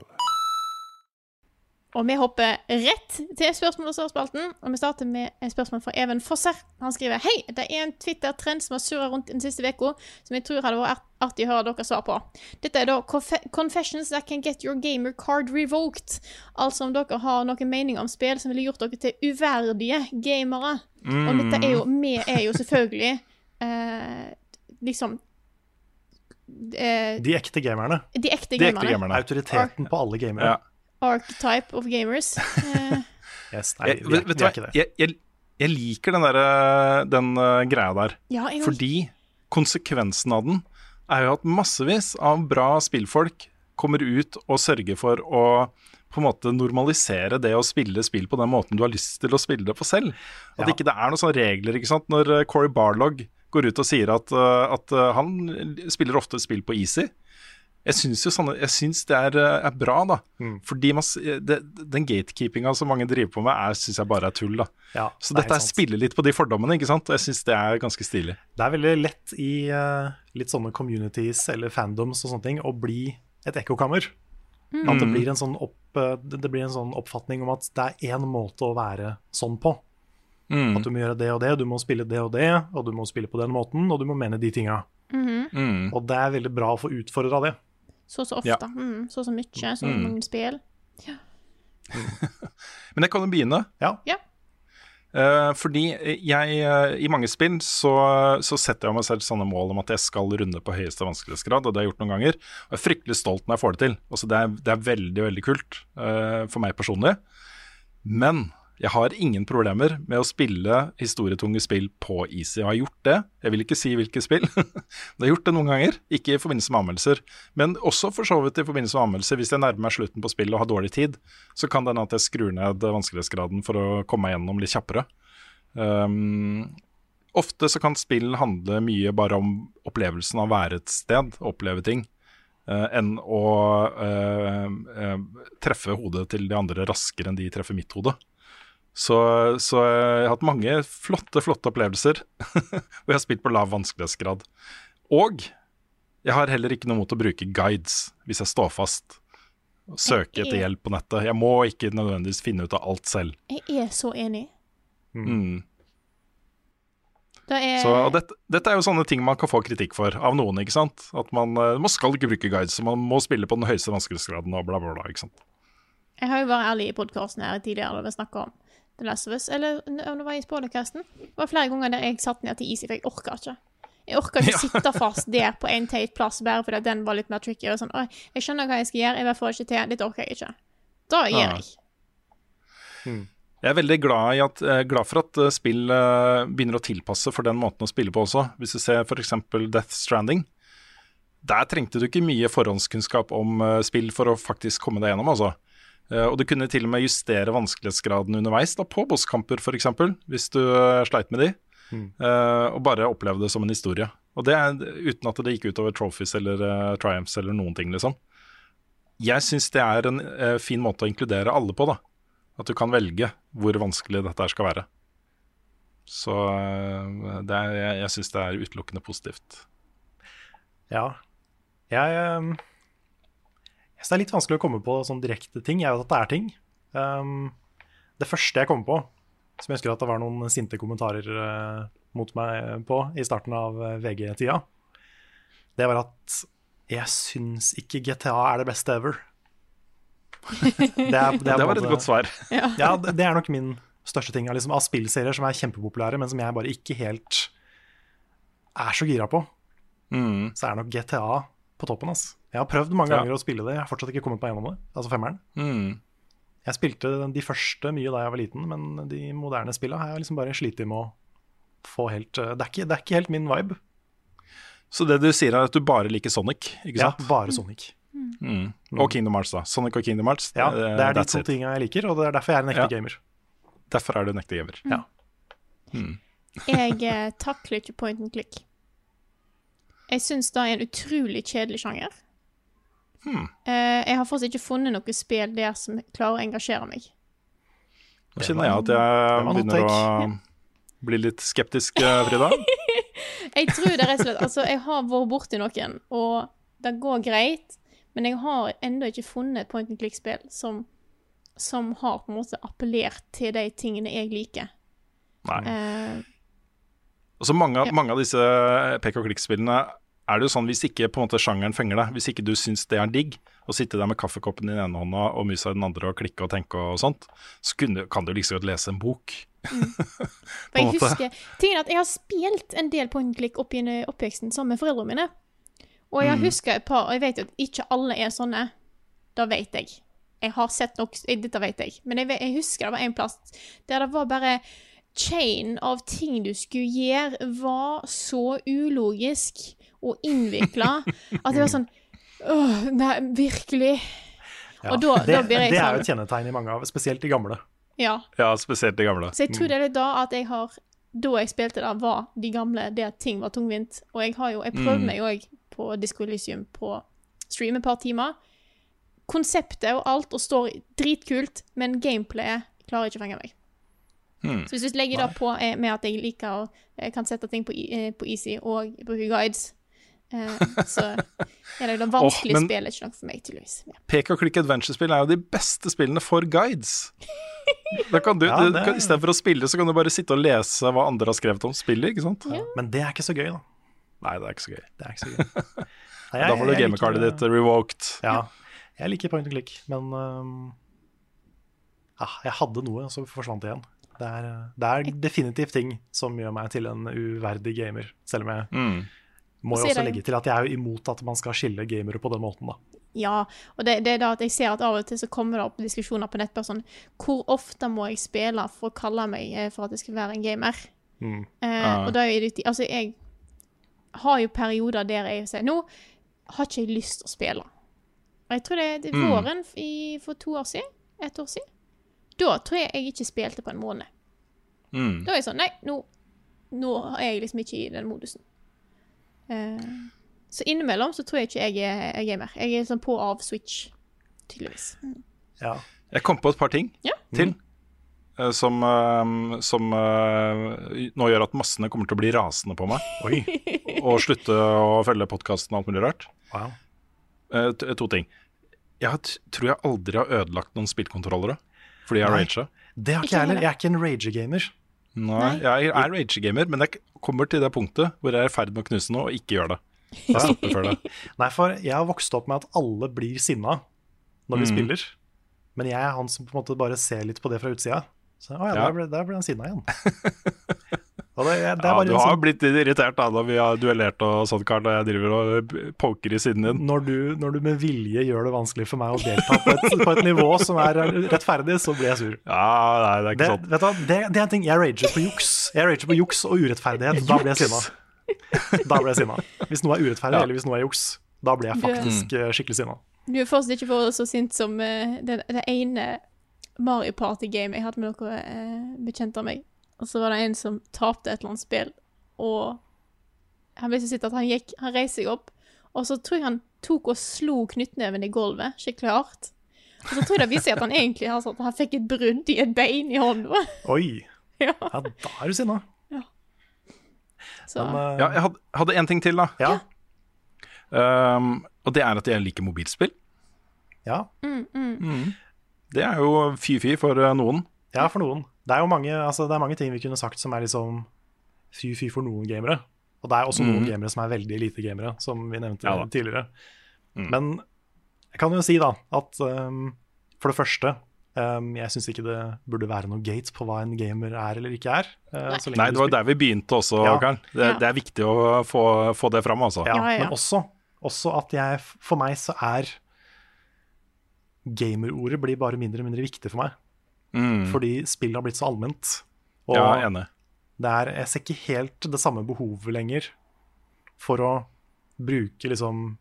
[SPEAKER 1] Og vi hopper rett til spørsmål og svarspalten. Og vi starter med et spørsmål fra Even Fosser. Han skriver Hei, det er en Twitter-trend som har surra rundt den siste uka, som jeg tror hadde vært artig å høre dere svar på. Dette er da confe Confessions that can get your gamer card revoked. Altså om dere har noen mening om spill som ville gjort dere til uverdige gamere. Og dette er jo Vi er jo selvfølgelig eh, liksom eh,
[SPEAKER 3] De ekte gamerne.
[SPEAKER 1] de ekte
[SPEAKER 2] De ekte
[SPEAKER 1] gamerne.
[SPEAKER 2] gamerne.
[SPEAKER 3] Autoriteten på alle gamere.
[SPEAKER 2] Ja.
[SPEAKER 1] Archetype of gamers. Eh,
[SPEAKER 3] Yes, nei,
[SPEAKER 2] Jeg,
[SPEAKER 3] vi, er,
[SPEAKER 2] vet, vet
[SPEAKER 3] vi
[SPEAKER 2] du
[SPEAKER 3] er
[SPEAKER 2] hva,
[SPEAKER 3] ikke det.
[SPEAKER 2] jeg, jeg, jeg liker den, der, eh, den uh, greia der.
[SPEAKER 1] ja, jeg
[SPEAKER 2] Fordi konsekvensen av den er jo at massevis av bra spillfolk kommer ut og sørger for å på en måte normalisere det å spille spill på den måten du har lyst til å spille det på selv. At
[SPEAKER 3] Ja.
[SPEAKER 2] ikke det er noen sånne regler. ikke sant? Når Corey Barlog går ut og sier at, at han spiller ofte spill på easy. Jeg syns jo sånne, jeg syns det er, eh, er bra, da.
[SPEAKER 3] Mm.
[SPEAKER 2] Fordi man, det, den gatekeepinga som mange driver på med, er, syns jeg bare er tull. da.
[SPEAKER 3] Ja,
[SPEAKER 2] Så
[SPEAKER 3] det er
[SPEAKER 2] dette er spiller litt på de fordommene, ikke sant? og jeg syns det er ganske stilig.
[SPEAKER 3] Det er veldig lett i uh, litt sånne communities eller fandoms og sånne ting å bli et ekkokammer. At det blir, en sånn opp, eh, det blir en sånn oppfatning om at det er én måte å være sånn på. At du må gjøre det og det, du må spille det og det, og du må spille på den måten, og du må mene de tinga.
[SPEAKER 2] Mm.
[SPEAKER 3] Og det er veldig bra å få utfordra det.
[SPEAKER 1] Så så ofte.
[SPEAKER 2] Ja.
[SPEAKER 1] Mm, så så mye. Så
[SPEAKER 2] Mm.
[SPEAKER 1] mange spill.
[SPEAKER 2] Men jeg kan jo begynne.
[SPEAKER 3] Ja.
[SPEAKER 1] Ja.
[SPEAKER 2] Uh, fordi jeg uh, i mange spill så, så setter jeg meg selv sånne mål om at jeg skal runde på høyeste vanskelighetsgrad, og det har jeg gjort noen ganger. Og jeg er fryktelig stolt når jeg får det til. Altså det, er, det er veldig, veldig kult uh, for meg personlig. Men jeg har ingen problemer med å spille historietunge spill på easy. Jeg har gjort det. Jeg vil ikke si hvilke spill. jeg har gjort det noen ganger, ikke i forbindelse med anmeldelser. Men også for så vidt i forbindelse med anmeldelser. Hvis jeg nærmer meg slutten på spillet og har dårlig tid, så kan det hende at jeg skrur ned vanskelighetsgraden for å komme meg gjennom litt kjappere. Um, ofte så kan spill handle mye bare om opplevelsen av å være et sted, oppleve ting, Uh, enn å uh, uh, treffe hodet til de andre raskere enn de treffer mitt hode. Så, så jeg har hatt mange flotte, flotte opplevelser hvor jeg har spilt på lav vanskelighetsgrad. Og jeg har heller ikke noe mot å bruke guides hvis jeg står fast. Og søke etter hjelp på nettet. Jeg må ikke nødvendigvis finne ut av alt selv.
[SPEAKER 1] Jeg er så enig.
[SPEAKER 2] Mm.
[SPEAKER 1] Det er
[SPEAKER 2] Så dette, dette er jo sånne ting man kan få kritikk for av noen. ikke sant? At man, eh, man skal ikke bruke guides, så man må spille på den høyeste vanskelighetsgraden og bla, bla, bla. ikke sant?
[SPEAKER 1] Jeg har jo vært ærlig i podkasten her tidligere da vi snakka om The Last of Us, eller om det var i Spoilercasten. Det var flere ganger der jeg satt ned til Easy, for jeg orka ikke. Jeg orka ikke sitte fast der på en teit plass bare fordi den var litt mer tricky. Og sånn, jeg skjønner hva jeg skal gjøre, jeg får ikke til. Dette orker jeg ikke. Da gjør jeg.
[SPEAKER 2] Jeg er veldig glad, i at, eh, glad for at eh, spill eh, begynner å tilpasse for den måten å spille på også. Hvis du ser f.eks. Death Stranding. Der trengte du ikke mye forhåndskunnskap om spill for å faktisk komme deg gjennom, altså. Eh, og du kunne til og med justere vanskelighetsgraden underveis, da, på bosskamper f.eks., hvis du eh, sleit med de. Mm. og bare oppleve det som en historie. Og det er uten at det gikk utover trophies eller uh, triumphs eller noen ting, liksom. Jeg syns det er en uh, fin måte å inkludere alle på, da. At du kan velge hvor vanskelig dette her skal være. Så uh, det er, jeg, jeg syns det er utelukkende positivt.
[SPEAKER 3] Ja. Jeg um, synes det er litt vanskelig å komme på sånn direkte ting. Jeg vet at det er ting. Um, det første jeg kom på, som jeg husker at det var noen sinte kommentarer uh, mot meg på i starten av eh, VG-tida, det var at jeg syns ikke GTA er det beste ever. Det, er,
[SPEAKER 2] Det, var et godt svar.
[SPEAKER 3] Ja, det, det er nok min største ting. Liksom, av spillserier som er kjempepopulære, men som jeg bare ikke helt er så gira på,
[SPEAKER 2] Mm.
[SPEAKER 3] så er nok GTA på toppen. ass. Jeg har prøvd mange
[SPEAKER 2] Ja.
[SPEAKER 3] ganger å spille det, jeg har fortsatt ikke kommet meg gjennom det. Altså femmeren.
[SPEAKER 2] Mm.
[SPEAKER 3] Jeg spilte de første mye da jeg var liten, men de moderne spillene har jeg liksom bare slitt med å få helt eh, det er, ikke, det er ikke helt min vibe.
[SPEAKER 2] Så det du sier er at du bare liker Sonic, ikke sant?
[SPEAKER 3] Ja, bare Sonic.
[SPEAKER 2] Mm. Og Kingdom Hearts, da. Sonic og Kingdom Hearts.
[SPEAKER 3] Ja,
[SPEAKER 2] eh,
[SPEAKER 3] Det er de to tinga jeg liker, og det er derfor jeg er en ekte
[SPEAKER 2] Ja.
[SPEAKER 3] gamer.
[SPEAKER 2] Derfor er du en ekte gamer.
[SPEAKER 3] Ja.
[SPEAKER 1] Jeg eh, takler ikke point and click. Jeg syns det er en utrolig kjedelig sjanger.
[SPEAKER 2] Hmm.
[SPEAKER 1] Eh, jeg har fortsatt ikke funnet noe spill der som klarer å engasjere meg.
[SPEAKER 2] Nå kjenner jeg at jeg begynner å bli litt skeptisk, eh, Frida.
[SPEAKER 1] Jeg tror det er rett og slett Altså, jeg har vært borti noen, og det går greit, men jeg har ennå ikke funnet point and click-spill som som har på en måte appellert til de tingene jeg liker.
[SPEAKER 2] Nei.
[SPEAKER 1] Eh,
[SPEAKER 2] Altså mange,
[SPEAKER 1] Ja.
[SPEAKER 2] mange av disse pek og klikk-spillene er det jo sånn hvis ikke på en måte sjangeren fenger deg, hvis ikke du syns det er digg, å sitte der med kaffekoppen i den ene hånda og musa i den andre og klikke og tenke og sånt, så kunne, kan du like så godt lese en bok.
[SPEAKER 1] Mm. på
[SPEAKER 2] en måte.
[SPEAKER 1] husker tingen at jeg har spilt en del point en click opp i oppveksten sammen med foreldrene mine. Og jeg husker et par, og jeg vet jo at ikke alle er sånne. Det vet jeg. Jeg har sett nok eh, Dette vet jeg. Men jeg, jeg husker det var en plass der det var bare Chain av ting du skulle gjøre, var så ulogisk og innvikla at det var sånn Åh, nei, virkelig.
[SPEAKER 3] Ja.
[SPEAKER 1] Og da-
[SPEAKER 3] det,
[SPEAKER 1] da blir jeg
[SPEAKER 3] det er
[SPEAKER 1] sånn-
[SPEAKER 3] jo et kjennetegn i mange av, spesielt de gamle.
[SPEAKER 1] Ja.
[SPEAKER 2] Ja, spesielt de gamle.
[SPEAKER 1] Så jeg tror det er da at jeg har Da jeg spilte der, var de gamle det at ting var tungvint. Og jeg har jo Jeg prøvde meg òg på Disco Elysium på stream et par timer. Konseptet og alt og står dritkult, men gameplayet klarer ikke å fenge meg.
[SPEAKER 2] Hmm.
[SPEAKER 1] Så hvis du legger det på eh, med at jeg liker å jeg kan sette ting på, eh, på easy og bruke guides, eh, så er det det vanskelige
[SPEAKER 2] men-
[SPEAKER 1] spillet ikke noe for meg, tydeligvis. Ja.
[SPEAKER 2] Pek og klikk adventure-spill er jo de beste spillene for guides. Da kan du,
[SPEAKER 3] Ja, det-
[SPEAKER 2] kan, Istedenfor å spille, så kan du bare sitte og lese hva andre har skrevet om spillet, ikke sant?
[SPEAKER 3] Men det er ikke så gøy, da.
[SPEAKER 2] Nei, det er ikke så gøy.
[SPEAKER 3] Det er ikke så gøy. Nei,
[SPEAKER 2] Da
[SPEAKER 3] jeg-
[SPEAKER 2] får du gamecardet
[SPEAKER 3] liker-
[SPEAKER 2] ditt revoked.
[SPEAKER 3] Ja. Jeg liker point and click, men um... ja, jeg hadde noe, og så forsvant det igjen. Det er, det er definitivt ting som gjør meg til en uverdig gamer, selv om jeg
[SPEAKER 2] Mm.
[SPEAKER 3] må jo også legge til at jeg er jo imot at man skal skille gamere på den måten, da.
[SPEAKER 1] Ja, og det, det er da at jeg ser at av og til så kommer det opp diskusjoner på nett sånn Hvor ofte må jeg spille for å kalle meg eh, for at jeg skal være en gamer?
[SPEAKER 3] Mm.
[SPEAKER 1] Eh,
[SPEAKER 2] ah.
[SPEAKER 1] Og da er det Altså, jeg har jo perioder der jeg sier Nå har ikke jeg lyst til å spille. Og jeg tror det er det er
[SPEAKER 2] Mm.
[SPEAKER 1] våren i, for to år siden. Ett år siden. Da tror jeg jeg ikke spilte på en måned.
[SPEAKER 2] Mm.
[SPEAKER 1] Da er jeg sånn Nei, nå, nå er jeg liksom ikke i den modusen. Uh, så innimellom så tror jeg ikke jeg er, er gamer. Jeg er sånn på av switch, tydeligvis.
[SPEAKER 3] Ja.
[SPEAKER 2] Jeg kom på et par ting
[SPEAKER 1] Ja.
[SPEAKER 2] til. mm. Som, eh, som nå gjør at massene kommer til å bli rasende på meg.
[SPEAKER 3] Oi.
[SPEAKER 2] Og slutte å følge podkasten og alt mulig rart.
[SPEAKER 3] Wow.
[SPEAKER 2] Eh, t- to ting. Jeg tror jeg aldri har ødelagt noen spillkontrollere fordi jeg raga.
[SPEAKER 3] Det har
[SPEAKER 1] Ikke
[SPEAKER 3] jeg heller.
[SPEAKER 1] heller.
[SPEAKER 3] Jeg er ikke en rager-gamer.
[SPEAKER 2] Nei, jeg er rager-gamer, men jeg kommer til det punktet hvor jeg er i ferd med å knuse noe og ikke gjør det. Jeg stopper før det.
[SPEAKER 3] Nei, for jeg har vokst opp med at alle blir sinna når vi
[SPEAKER 2] Mm.
[SPEAKER 3] spiller. Men jeg er han som på en måte bare ser litt på det fra utsida. Så å ja,
[SPEAKER 2] Ja.
[SPEAKER 3] Der, ble, der ble han sinna igjen. Og det, det er
[SPEAKER 2] Ja, du har
[SPEAKER 3] sånn-
[SPEAKER 2] blitt irritert da når vi har duellert og sånn, Karl, og jeg driver og b- poker i siden din.
[SPEAKER 3] når du, når du med vilje gjør det vanskelig for meg å delta på et, på et nivå som er rettferdig, så blir jeg sur.
[SPEAKER 2] Ja, nei, det er ikke
[SPEAKER 3] Det,
[SPEAKER 2] sånn.
[SPEAKER 3] vet du, det, det er en ting Jeg rager på juks. Jeg rager på juks og urettferdighet. Da blir jeg sinna. Da blir jeg sinna. Hvis noe er urettferdig,
[SPEAKER 2] Ja.
[SPEAKER 3] eller hvis noe er juks, da blir jeg faktisk du, skikkelig sinna.
[SPEAKER 1] Du er fortsatt ikke vært så sint som uh, det, det ene Mario Party-game jeg hadde med noen uh, bekjente av meg. Og så var det en som tapte et eller annet spill, og han ble så sint at han gikk Han reiste seg opp, og så tror jeg han tok og slo knyttneven i gulvet skikkelig hardt. Og så tror jeg det viser seg at han egentlig har sånn at han fikk et brudd i et bein i hånda.
[SPEAKER 3] Oi.
[SPEAKER 1] ja,
[SPEAKER 3] Ja, da er du sinna.
[SPEAKER 1] så
[SPEAKER 3] Men, uh...
[SPEAKER 2] Ja, jeg hadde, én en ting til, da.
[SPEAKER 3] ja.
[SPEAKER 2] Um, og det er at jeg liker mobilspill.
[SPEAKER 3] ja.
[SPEAKER 2] Det er jo fy-fy for eh, noen.
[SPEAKER 3] Ja, for noen. Det er jo mange, altså, det er mange ting vi kunne sagt som er liksom fy-fy for noen gamere. Og det er også noen gamere som er veldig lite gamere, som vi nevnte
[SPEAKER 2] Ja tidligere.
[SPEAKER 3] tidligere. Men jeg kan jo si da at um, for det første um, Jeg syns ikke det burde være noe gate på hva en gamer er eller ikke er. uh, så lenge
[SPEAKER 2] Nei, det var der vi begynte også,
[SPEAKER 3] Ja.
[SPEAKER 2] Karl. Det,
[SPEAKER 1] Ja.
[SPEAKER 2] det er viktig å få, få det fram, altså.
[SPEAKER 3] Ja,
[SPEAKER 1] Ja, ja.
[SPEAKER 3] Men også, også at jeg For meg så er gamerordet blir bare mindre og mindre viktig for meg.
[SPEAKER 2] Mm.
[SPEAKER 3] Fordi spillet har blitt så allment. Og
[SPEAKER 2] Ja, enig.
[SPEAKER 3] det er, jeg ser ikke helt det samme behovet lenger for å bruke liksom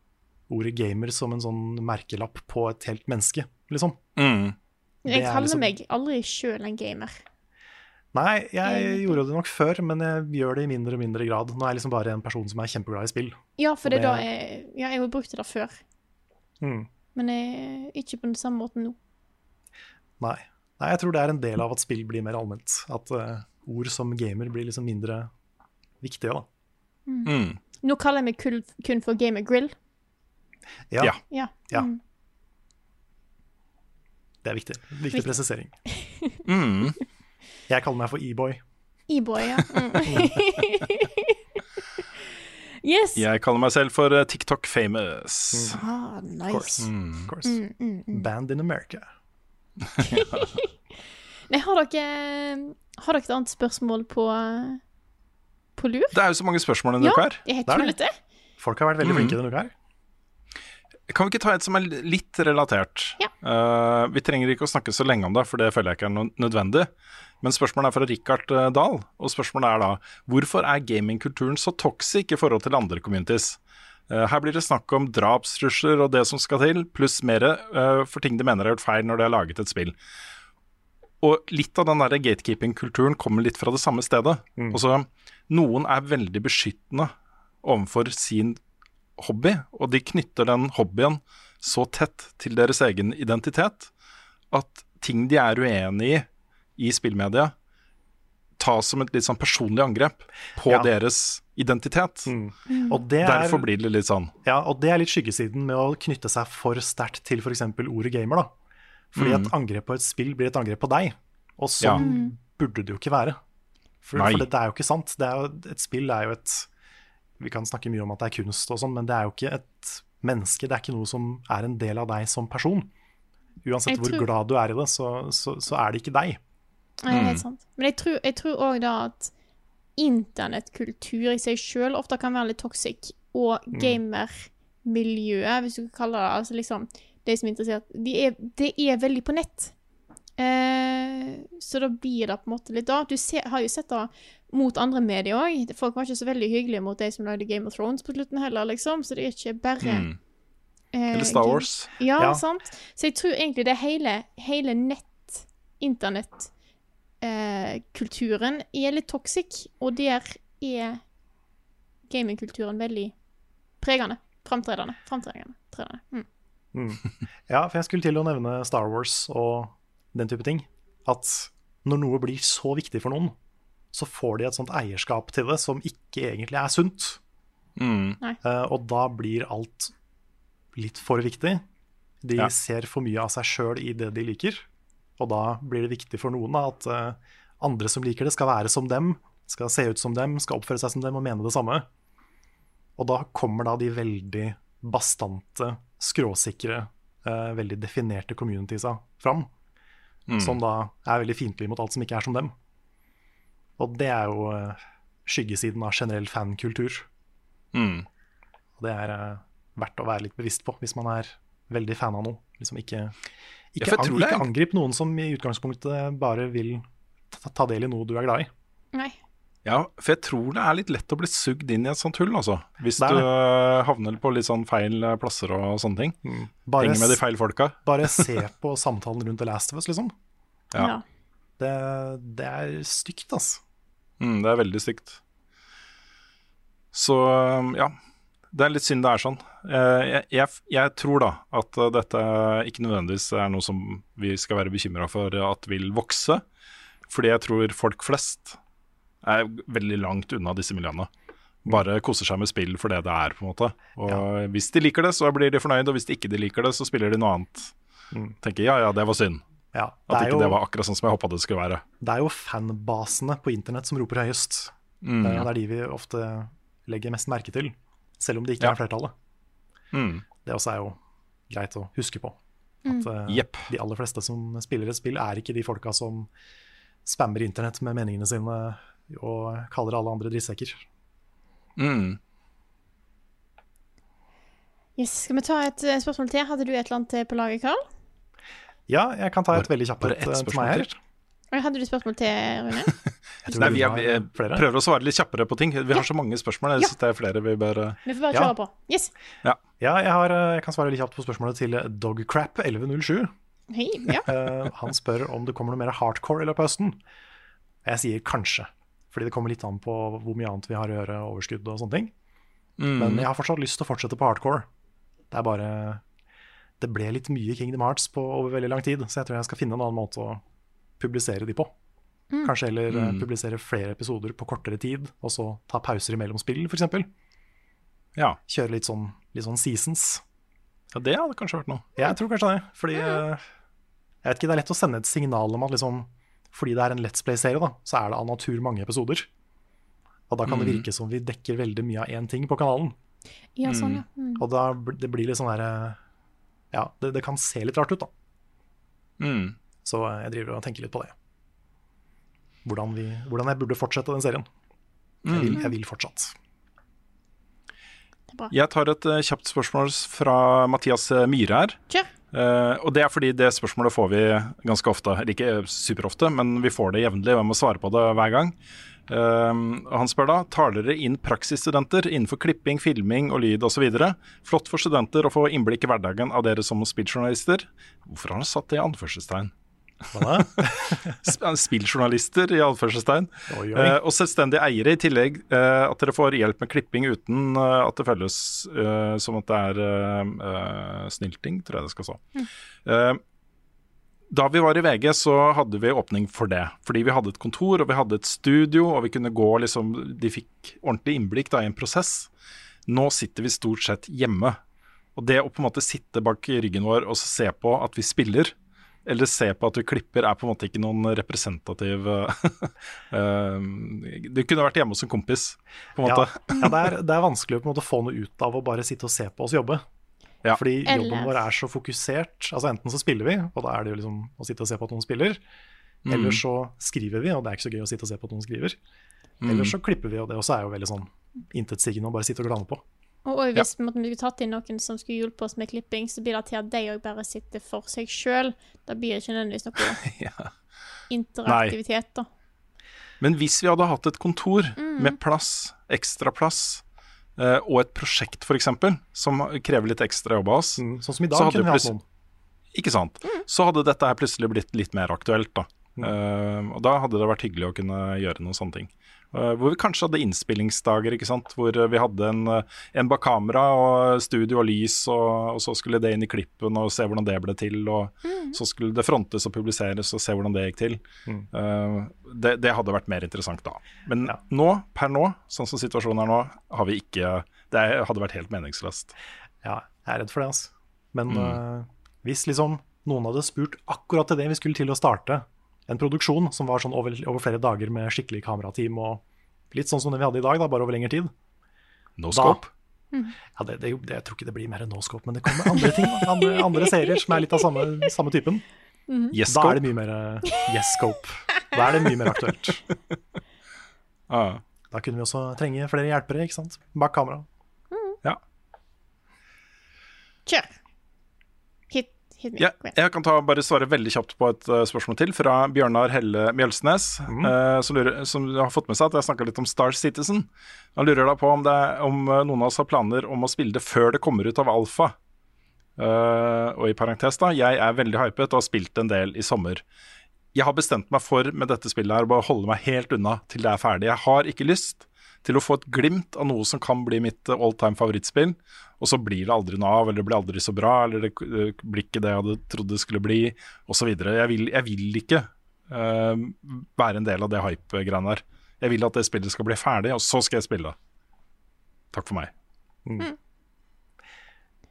[SPEAKER 3] ordet gamer som en sånn merkelapp på et helt menneske, liksom.
[SPEAKER 2] Mm.
[SPEAKER 1] Jeg
[SPEAKER 3] er
[SPEAKER 1] kaller
[SPEAKER 3] liksom-
[SPEAKER 1] meg aldri sjøl en gamer.
[SPEAKER 3] Nei, jeg gjorde det nok før, men jeg gjør det i mindre og mindre grad. Nå er jeg liksom bare en person som er kjempeglad i spill.
[SPEAKER 1] Ja, for det, det da jeg Ja, jeg har brukt det da før,
[SPEAKER 3] Mm.
[SPEAKER 1] men jeg, ikke på den samme måten nå.
[SPEAKER 3] Nei. Nei, jeg tror det er en del av at spill blir mer allment. At uh, ord som gamer blir liksom mindre viktige, da.
[SPEAKER 2] Mm.
[SPEAKER 1] Nå kaller jeg meg kun, kun for Gamer Grill.
[SPEAKER 3] Ja.
[SPEAKER 2] Ja.
[SPEAKER 1] Ja.
[SPEAKER 3] Ja.
[SPEAKER 1] Mm.
[SPEAKER 3] Det er viktig. Viktig
[SPEAKER 1] Viktig.
[SPEAKER 3] presisering.
[SPEAKER 2] Mm.
[SPEAKER 3] Jeg kaller meg for e-boy.
[SPEAKER 1] E-boy, ja. Mm. yes.
[SPEAKER 2] Jeg kaller meg selv for eh, TikTok famous.
[SPEAKER 1] Ah, nice.
[SPEAKER 3] Of course.
[SPEAKER 1] Mm,
[SPEAKER 3] Band in America.
[SPEAKER 1] Nei, har dere Har dere et annet spørsmål på På lur?
[SPEAKER 2] Det er jo så mange spørsmål denne
[SPEAKER 1] Ja,
[SPEAKER 2] uka her.
[SPEAKER 1] Jeg er helt
[SPEAKER 3] Det er det. Folk har vært veldig
[SPEAKER 2] Mm.
[SPEAKER 3] flinke denne uka her.
[SPEAKER 2] Kan vi ikke ta et som er litt relatert?
[SPEAKER 1] Ja.
[SPEAKER 2] Uh, vi trenger ikke å snakke så lenge om det, for det føler jeg ikke er nødvendig. Men spørsmålet er fra Rikard eh, Dahl, og spørsmålet er da hvorfor er gamingkulturen så toxic i forhold til andre communities? Eh, her blir det snakk om drapstrusler og det som skal til, pluss mer eh, for ting de mener har gjort feil når de har laget et spill. Og litt av den gatekeeping-kulturen kommer litt fra det samme stedet. Altså, noen er veldig beskyttende overfor sin hobby, og de knytter den hobbyen så tett til deres egen identitet at ting de er uenig i i spillmedia, tas som et litt sånn personlig angrep på
[SPEAKER 3] Ja.
[SPEAKER 2] deres identitet.
[SPEAKER 3] Og det er,
[SPEAKER 2] Derfor blir det litt sånn.
[SPEAKER 3] ja, og det er litt skyggesiden med å knytte seg for sterkt til f.eks. ordet gamer. da. Fordi et angrep på et spill blir et angrep på deg, og sånn burde det jo ikke være. For, for det, det er jo ikke sant. Det er jo, et spill er jo et Vi kan snakke mye om at det er kunst og sånn, men det er jo ikke et menneske. Det er ikke noe som er en del av deg som person. Uansett hvor glad du er i det, så, så, så er det ikke deg.
[SPEAKER 1] Nei, det er helt sant. Men jeg tror, òg da at internettkultur i seg sjøl ofte kan være litt toxic, og gamermiljøet, hvis du kan kalle det altså liksom de som er interessert, Det er, det er veldig på nett. Eh, så da blir det på en måte litt da. Du ser, har jo sett det mot andre medier òg. Folk var ikke så veldig hyggelige mot de som lagde Game of Thrones på slutten heller, liksom. Så det er ikke bare
[SPEAKER 2] Mm.
[SPEAKER 1] eh,
[SPEAKER 2] Eller Star Wars.
[SPEAKER 1] Ja,
[SPEAKER 3] Ja.
[SPEAKER 1] sant. Så jeg tror egentlig det hele, hele nett, internett, eh, kulturen er litt toxic, og der er gamingkulturen veldig pregende. Framtredende. Framtredende. Tredende. Mm.
[SPEAKER 3] Ja, for jeg skulle til å nevne Star Wars og den type ting. At når noe blir så viktig for noen, så får de et sånt eierskap til det som ikke egentlig er sunt.
[SPEAKER 2] Mm.
[SPEAKER 3] Uh, og da blir alt litt for viktig. De
[SPEAKER 2] Ja.
[SPEAKER 3] ser for mye av seg sjøl i det de liker. Og da blir det viktig for noen da, at eh, andre som liker det, skal være som dem, skal se ut som dem, skal oppføre seg som dem og mene det samme. Og da kommer da de veldig bastante, skråsikre, eh, veldig definerte communitiesa fram. Som da er veldig fiendtlige mot alt som ikke er som dem. Og det er jo eh, skyggesiden av generell fankultur.
[SPEAKER 2] Mm.
[SPEAKER 3] Og det er eh, verdt å være litt bevisst på hvis man er veldig fan av noe. Liksom ikke, ikke,
[SPEAKER 2] ja,
[SPEAKER 3] ang ikke angrip noen som i utgangspunktet bare vil ta, ta del i noe du er glad i.
[SPEAKER 1] Nei.
[SPEAKER 2] Ja, for jeg tror det er litt lett å bli sugd inn i et sånt hull, altså. Hvis du øh, havner på litt sånn feil øh, plasser og sånne ting.
[SPEAKER 3] Bare,
[SPEAKER 2] Henger med de feil folka.
[SPEAKER 3] bare se på samtalen rundt The Last of Us, liksom.
[SPEAKER 2] Ja.
[SPEAKER 1] Ja.
[SPEAKER 3] Det, det er stygt, altså.
[SPEAKER 2] Mm, det er veldig stygt. Så øh, ja, det er litt synd det er sånn. Eh, Jeg, jeg, jeg tror da at øh, dette ikke nødvendigvis er noe som vi skal være bekymra for at vil vokse. Fordi jeg tror folk flest er veldig langt unna disse miljøene. Bare koser seg med spill for det det er, på en måte. Og hvis de liker det, så blir de fornøyd, og hvis de ikke de liker det, så spiller de noe annet. Tenker ja ja, det var synd.
[SPEAKER 3] Ja, det, at
[SPEAKER 2] ikke
[SPEAKER 3] jo,
[SPEAKER 2] det var akkurat sånn som jeg håpa det skulle være.
[SPEAKER 3] det er jo fanbasene på internett som roper høyest.
[SPEAKER 2] Mm.
[SPEAKER 3] Eh, Det er de vi ofte legger mest merke til, selv om det ikke
[SPEAKER 2] Ja.
[SPEAKER 3] er flertallet.
[SPEAKER 2] Mm.
[SPEAKER 3] Det også er jo greit å huske på. At eh,
[SPEAKER 2] yep.
[SPEAKER 3] de aller fleste som spiller et spill, er ikke de folka som spammer internett med meningene sine og kaller alle andre drittsekker.
[SPEAKER 2] Mm.
[SPEAKER 1] Yes, skal vi ta et eh, spørsmål til? Hadde du et eller annet til på laget, Karl?
[SPEAKER 3] Ja, jeg kan ta et veldig kjapt et eh, til meg her.
[SPEAKER 1] Hadde du spørsmål til, Rune?
[SPEAKER 2] Nei, vi, er,
[SPEAKER 3] har
[SPEAKER 2] vi er, prøver å svare litt kjappere på ting. Vi har så mange spørsmål. Jeg synes det er flere vi bør øh,
[SPEAKER 1] Vi får bare
[SPEAKER 3] Ja.
[SPEAKER 1] på. Yes.
[SPEAKER 3] Ja, jeg, har, eh, jeg kan svare litt kjapt på spørsmålet til Dogcrap1107.
[SPEAKER 1] Hei. Ja.
[SPEAKER 3] Eh, han spør om det kommer noe mer hardcore i løpet av høsten. Jeg sier kanskje, fordi det kommer litt an på hvor mye annet vi har å gjøre, overskudd og sånne ting.
[SPEAKER 2] mm.
[SPEAKER 3] Men jeg har fortsatt lyst til å fortsette på hardcore. Det er bare Det ble litt mye Kingdom Hearts på over veldig lang tid, så jeg tror jeg skal finne en annen måte å publisere de på. Kanskje heller eh,
[SPEAKER 2] Mm.
[SPEAKER 3] publisere flere episoder på kortere tid, og så ta pauser imellom spill, f.eks.
[SPEAKER 2] Ja.
[SPEAKER 3] Kjøre litt sånn, litt sånn seasons.
[SPEAKER 2] ja, det hadde kanskje vært noe.
[SPEAKER 3] Jeg tror kanskje det, fordi eh, Jeg vet ikke, Det er lett å sende et signal om at liksom, fordi det er en Let's Play-serie, da, så er det av natur mange episoder. Og da kan det virke som vi dekker veldig mye av én ting på kanalen.
[SPEAKER 1] Ja, sånn, ja. Mm.
[SPEAKER 3] Og da det blir litt sånn derre Ja, det, det kan se litt rart ut, da.
[SPEAKER 2] Mm.
[SPEAKER 3] Så eh, jeg driver og tenker litt på det. Hvordan, vi, hvordan jeg burde fortsette den serien. Jeg vil, jeg vil fortsatt.
[SPEAKER 1] Det bra.
[SPEAKER 2] Jeg tar et uh, kjapt spørsmål fra Mathias eh, Myhre her.
[SPEAKER 1] Kjør.
[SPEAKER 2] Uh, og det er fordi det spørsmålet får vi ganske ofte. Eller ikke superofte, men vi får det jevnlig, jeg må svare på det hver gang. Uh, han spør da tar dere inn praksisstudenter innenfor klipping, filming og lyd osv. Flott for studenter å få innblikk i hverdagen av dere som spilljournalister. Hvorfor har han satt det i anførselstegn?
[SPEAKER 3] Hva da?
[SPEAKER 2] Spilljournalister i anførselstegn. Eh, og selvstendige eiere i tillegg. eh, at dere får hjelp med klipping uten eh, at det føles eh, som at det er eh, snylting, tror jeg det skal stå. Eh, da vi var i VG, så hadde vi åpning for det. Fordi vi hadde et kontor og vi hadde et studio, og vi kunne gå liksom De fikk ordentlig innblikk da, i en prosess. Nå sitter vi stort sett hjemme. Og det å på en måte sitte bak ryggen vår og se på at vi spiller, eller se på at du klipper, er på en måte ikke noen representativ eh, Du kunne vært hjemme hos en kompis, på en måte.
[SPEAKER 3] ja det, er, det er vanskelig å på en måte få noe ut av å bare sitte og se på oss jobbe.
[SPEAKER 2] Ja.
[SPEAKER 3] Fordi jobben vår er så fokusert. Altså Enten så spiller vi, og da er det jo liksom å sitte og se på at noen spiller. Eller så skriver vi, og det er ikke så gøy å sitte og se på at noen skriver. Eller så klipper vi, og det også er jo veldig sånn intetsigende å bare sitte og glane på.
[SPEAKER 1] Og også hvis ja. vi skulle tatt inn noen som skulle hjulpet oss med klipping, så blir det til at de òg bare sitter for seg sjøl. Da blir det ikke nødvendigvis noe
[SPEAKER 2] Ja.
[SPEAKER 1] interaktivitet, da.
[SPEAKER 2] Men hvis vi hadde hatt et kontor med plass, ekstra plass, eh, og et prosjekt f.eks., som krever litt ekstra jobb av oss,
[SPEAKER 3] Mm, Sånn som i
[SPEAKER 2] Så
[SPEAKER 3] dag kunne vi hatt noen.
[SPEAKER 2] ikke sant, så hadde dette her plutselig blitt litt mer aktuelt. da. Eh, og da hadde det vært hyggelig å kunne gjøre noen sånne ting. Eh, hvor vi kanskje hadde innspillingsdager, ikke sant? hvor eh, vi hadde en, eh, en bak kamera og studio og lys, og, og så skulle det inn i klippen og se hvordan det ble til. Og så skulle det frontes og publiseres og se hvordan det gikk til. Eh, det, det hadde vært mer interessant da. Men
[SPEAKER 3] Ja.
[SPEAKER 2] nå, per nå, sånn som situasjonen er nå, har vi ikke Det hadde vært helt meningsløst.
[SPEAKER 3] Ja, jeg er redd for det, altså. Men eh, hvis liksom noen hadde spurt akkurat til det vi skulle til å starte en produksjon som var sånn over, over flere dager med skikkelig kamerateam og litt sånn som det vi hadde i dag, da, bare over lengre tid
[SPEAKER 2] No
[SPEAKER 3] Da- ja, det, det, det, Jeg tror ikke det blir mer enn no scope, men det kommer andre ting. Andre, andre serier som er litt av samme, samme typen.
[SPEAKER 2] Yes
[SPEAKER 3] Da er det mye mer eh, yes scope. Da er det mye mer aktuelt.
[SPEAKER 2] Ah.
[SPEAKER 3] Da kunne vi også trenge flere hjelpere ikke sant? bak kamera.
[SPEAKER 2] Ja.
[SPEAKER 1] Kjør.
[SPEAKER 2] Ja, jeg kan ta, bare svare veldig kjapt på et uh, spørsmål til fra Bjørnar Helle Mjølsnes, Uh, som, lurer, som har fått med seg at jeg snakka litt om Star Citizen. Han lurer da på om, det, om uh, noen av oss har planer om å spille det før det kommer ut av alfa. Eh, og i parentes, da, jeg er veldig hypet og har spilt en del i sommer. Jeg har bestemt meg for med dette spillet her å bare holde meg helt unna til det er ferdig. Jeg har ikke lyst til å få et glimt av noe som kan bli mitt all time favorittspill, og så blir det aldri noe av, eller det blir aldri så bra, eller det blir ikke det jeg hadde trodd det skulle bli, osv. Jeg, vil- jeg vil ikke uh, være en del av det hype-greiene der. Jeg vil at det spillet skal bli ferdig, og så skal jeg spille. Takk for meg.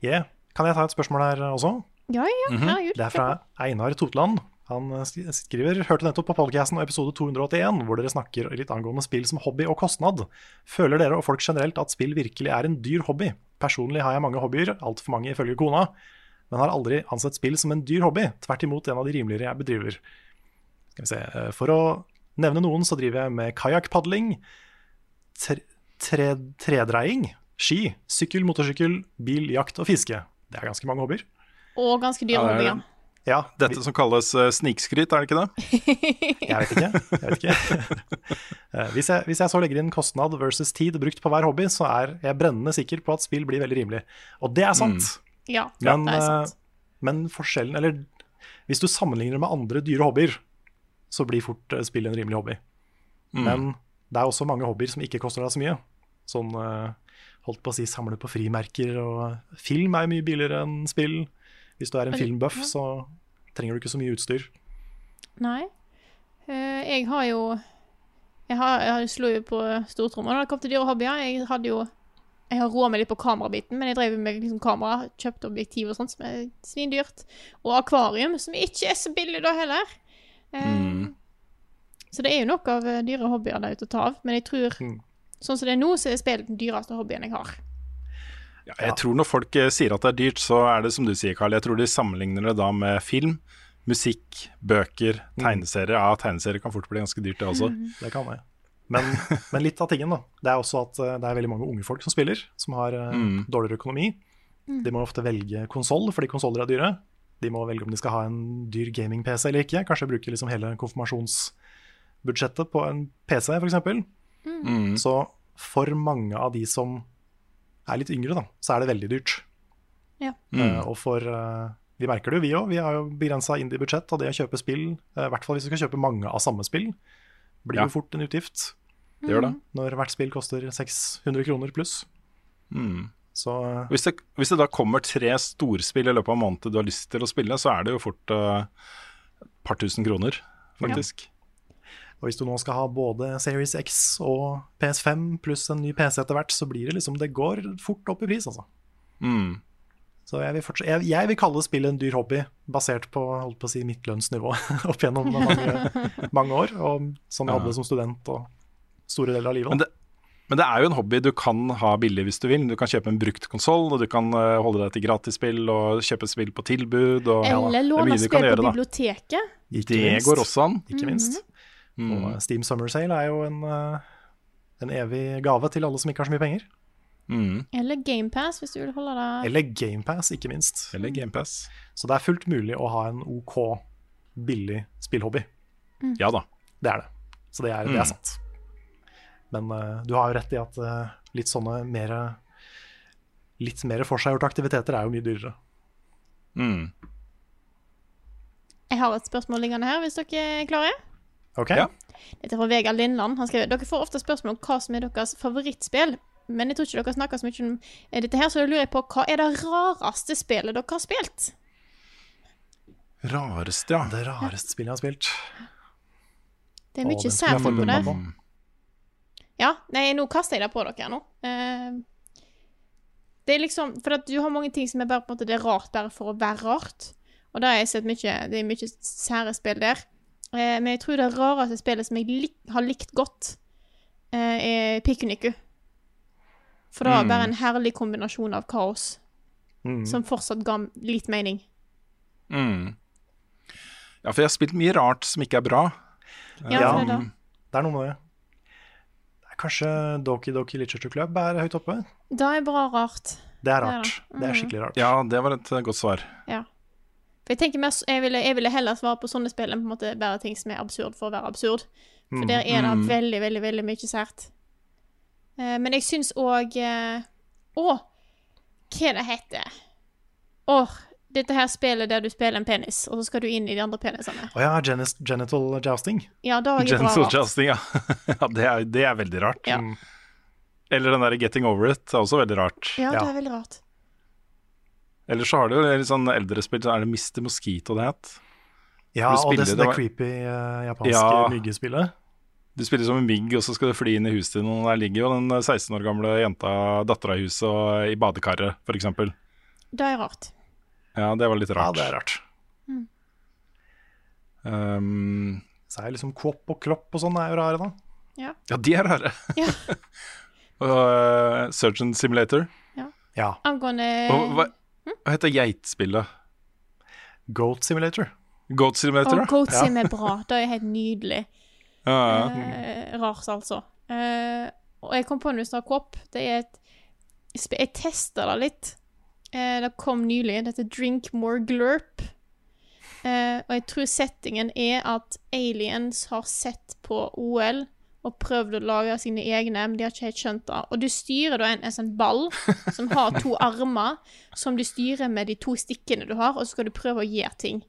[SPEAKER 3] Yeah. Kan jeg ta et spørsmål her også?
[SPEAKER 1] Ja, ja, herregud.
[SPEAKER 3] Det er fra Einar Totland. Han eh, skriver Hørte nettopp på podcasten episode 281, hvor dere snakker litt angående spill som hobby og kostnad. Føler dere og folk generelt at spill virkelig er en dyr hobby? Personlig har jeg mange hobbyer, altfor mange ifølge kona, men har aldri ansett spill som en dyr hobby. Tvert imot en av de rimeligere jeg bedriver. Skal vi se. eh, For å nevne noen, så driver jeg med kajakkpadling, tre, tre, tredreiing, ski, sykkel, motorsykkel, bil, jakt og fiske. Det er ganske mange hobbyer.
[SPEAKER 1] Og ganske dyre
[SPEAKER 2] er-
[SPEAKER 1] hobbyer.
[SPEAKER 3] Ja,
[SPEAKER 2] Dette som kalles eh, snikskryt, er det ikke det?
[SPEAKER 3] Jeg vet ikke. Jeg vet ikke. Eh, hvis, jeg, hvis jeg så legger inn kostnad versus tid brukt på hver hobby, så er jeg brennende sikker på at spill blir veldig rimelig. Og det er sant.
[SPEAKER 1] Ja,
[SPEAKER 3] Men,
[SPEAKER 1] det er sant.
[SPEAKER 3] eh, men forskjellen Eller hvis du sammenligner med andre dyre hobbyer, så blir fort spill en rimelig hobby. Men det er også mange hobbyer som ikke koster deg så mye. Sånn holdt på å si samle på frimerker, og film er jo mye billigere enn spill. Hvis du er en filmbuff,
[SPEAKER 1] ja.
[SPEAKER 3] så trenger du ikke så mye utstyr.
[SPEAKER 1] Nei. Eh, jeg har jo Jeg, har, jeg slo jo på stortromma da det kom til dyre hobbyer. Jeg hadde jo Jeg har roa meg litt på kamerabiten, men jeg drev med liksom kamera, kjøpte objektiv og sånt, som er svindyrt. Og akvarium, som ikke er så billig da heller. Eh, Så det er jo nok av eh, dyre hobbyer der ute å ta av. Men jeg tror,
[SPEAKER 3] Mm.
[SPEAKER 1] sånn som det er nå, så er spill den dyreste hobbyen jeg har.
[SPEAKER 2] Ja, jeg tror når folk eh, sier at det er dyrt, så er det som du sier, Karl. Jeg tror de sammenligner det da med film, musikk, bøker, tegneserier. Ja, tegneserier kan fort bli ganske dyrt, det også.
[SPEAKER 3] Det kan det. Men, men litt av tingen da, det er også at eh, det er veldig mange unge folk som spiller, som har eh,
[SPEAKER 2] Mm.
[SPEAKER 3] dårligere økonomi. De må ofte velge konsoll, fordi konsoller er dyre. De må velge om de skal ha en dyr gaming-PC eller ikke. Kanskje bruke liksom hele konfirmasjonsbudsjettet på en PC, f.eks.
[SPEAKER 2] Mm.
[SPEAKER 3] Så for mange av de som er litt yngre, da, så er det veldig dyrt.
[SPEAKER 1] Ja.
[SPEAKER 3] Eh, og for eh, Vi merker det jo, vi òg. Vi har jo begrensa indie-budsjett, og det å kjøpe spill, eh, i hvert fall hvis du skal kjøpe mange av samme spill, blir
[SPEAKER 2] Ja.
[SPEAKER 3] jo fort en utgift.
[SPEAKER 2] Det gjør det.
[SPEAKER 3] Når hvert spill koster 600 kroner pluss.
[SPEAKER 2] Mm.
[SPEAKER 3] Så eh,
[SPEAKER 2] Hvis, det, hvis det da kommer tre storspill i løpet av en måned du har lyst til å spille, så er det jo fort et et par tusen kroner, faktisk.
[SPEAKER 3] Og hvis du nå skal ha både Series X og PS5 pluss en ny PC etter hvert, så blir det liksom Det går fort opp i pris, altså.
[SPEAKER 2] Mm.
[SPEAKER 3] Så jeg vil, fortsatt, jeg, jeg vil kalle spillet en dyr hobby, basert på, holdt på å si mitt lønnsnivå opp gjennom mange, mange år. Og sånn jeg hadde det som student og store deler av livet.
[SPEAKER 2] Men det, men det er jo en hobby du kan ha billig hvis du vil. Du kan kjøpe en brukt konsoll, og du kan eh, holde deg til gratisspill og kjøpe spill på tilbud. Og,
[SPEAKER 1] Eller
[SPEAKER 2] er
[SPEAKER 1] låne spill på biblioteket.
[SPEAKER 2] Det går også an.
[SPEAKER 3] Ikke minst.
[SPEAKER 2] Mm.
[SPEAKER 3] Og Steam Summer Sale er jo en, eh, en evig gave til alle som ikke har så mye penger.
[SPEAKER 2] Mm.
[SPEAKER 1] Eller GamePass, hvis du vil holde deg
[SPEAKER 3] Eller GamePass, ikke minst.
[SPEAKER 2] Eller GamePass.
[SPEAKER 3] Så det er fullt mulig å ha en OK billig spillhobby.
[SPEAKER 2] Ja da.
[SPEAKER 3] Det er det. Så det er, det
[SPEAKER 2] Mm.
[SPEAKER 3] er sant. Men uh, du har jo rett i at uh, litt sånne mer Litt mer forseggjorte aktiviteter er jo mye dyrere.
[SPEAKER 2] Mm.
[SPEAKER 1] Jeg har et spørsmål liggende her, hvis dere er klare.
[SPEAKER 3] Ok?
[SPEAKER 2] Ja.
[SPEAKER 1] Dette er fra Vegard Lindland. Han skriver dere får ofte spørsmål om hva som er deres favorittspill. Men jeg tror ikke dere snakker så mye om eh, dette her, så da lurer jeg på hva er det rareste spillet dere har spilt?
[SPEAKER 2] Rareste, ja.
[SPEAKER 3] Det rareste spillet jeg har spilt.
[SPEAKER 1] Det er mye særlig på det. Ja, nei, nå kaster jeg det på dere nå. Eh, det er liksom For at du har mange ting som er bare på en måte Det er rart bare for å være rart. Og da har jeg sett mye Det er mye sære spill der. Eh, men jeg tror det rareste spillet som jeg lik, har likt godt, eh, er Pikuniku. For det var
[SPEAKER 2] Mm.
[SPEAKER 1] bare en herlig kombinasjon av kaos
[SPEAKER 3] Mm.
[SPEAKER 1] som fortsatt ga litt mening.
[SPEAKER 2] Mm. Ja, for jeg har spilt mye rart som ikke er bra.
[SPEAKER 1] Ja,
[SPEAKER 3] Ja.
[SPEAKER 1] det er det.
[SPEAKER 3] Er noe med det. Kanskje Doki Doki Literature Club er høyt oppe?
[SPEAKER 1] Det er bra rart.
[SPEAKER 3] Det er
[SPEAKER 1] Det er
[SPEAKER 3] rart.
[SPEAKER 1] det.
[SPEAKER 3] Det er
[SPEAKER 1] Mm.
[SPEAKER 3] skikkelig rart.
[SPEAKER 2] Ja, det var et godt svar.
[SPEAKER 1] Ja. For jeg tenker mer, jeg ville, jeg ville heller svare på sånne spill enn på en måte bare ting som er absurd for å være absurd. For der er det
[SPEAKER 2] Mm.
[SPEAKER 1] veldig, veldig veldig mye sært. Eh, men jeg syns òg eh, Å, hva det heter Åh, dette her spillet der du spiller en penis, og så skal du inn i de andre penisene.
[SPEAKER 3] Å ja, genis, genital jousting.
[SPEAKER 1] Ja, det bra
[SPEAKER 2] Gentle
[SPEAKER 1] rart.
[SPEAKER 2] Justing, ja. ja det, er, det er veldig rart.
[SPEAKER 1] Ja.
[SPEAKER 3] Mm.
[SPEAKER 2] Eller den der Getting Over It er også veldig rart.
[SPEAKER 1] Ja, det er veldig rart.
[SPEAKER 2] Eller så har du litt sånn eldre spill, så er det Mr. Mosquito det het.
[SPEAKER 3] Ja, og det, det
[SPEAKER 2] det
[SPEAKER 3] creepy uh, japanske
[SPEAKER 2] Ja.
[SPEAKER 3] myggespillet.
[SPEAKER 2] Du spiller som en mygg, og så skal du fly inn i huset til noen. Der ligger jo den 16 år gamle jenta, dattera i huset, og i badekaret, f.eks.
[SPEAKER 1] Det er rart.
[SPEAKER 2] Ja, det var litt rart.
[SPEAKER 3] Ja, det er rart.
[SPEAKER 2] Um,
[SPEAKER 3] Så er liksom kopp og Klopp og sånn er jo rare, da.
[SPEAKER 1] Ja.
[SPEAKER 2] ja, de er rare.
[SPEAKER 1] Ja.
[SPEAKER 2] og uh, Surgeon Simulator.
[SPEAKER 3] Ja.
[SPEAKER 1] Angående
[SPEAKER 2] Og hva, hva heter geitspillet?
[SPEAKER 3] Goat Simulator.
[SPEAKER 2] Goat Simulator,
[SPEAKER 1] oh, Goat Sim er bra. Det er helt nydelig.
[SPEAKER 2] ja. ja.
[SPEAKER 1] Eh, rart, altså. Eh, og jeg kom på en du Kopp. Det er et Jeg testa det litt. Eh, det kom nylig. Det heter Drink More Glurp. Eh, og jeg tror settingen er at aliens har sett på OL og prøvd å lage sine egne, men de har ikke helt skjønt det. Og du styrer da en, en sånn ball som har to armer, som du styrer med de to stikkene du har, og så skal du prøve å gjøre ting.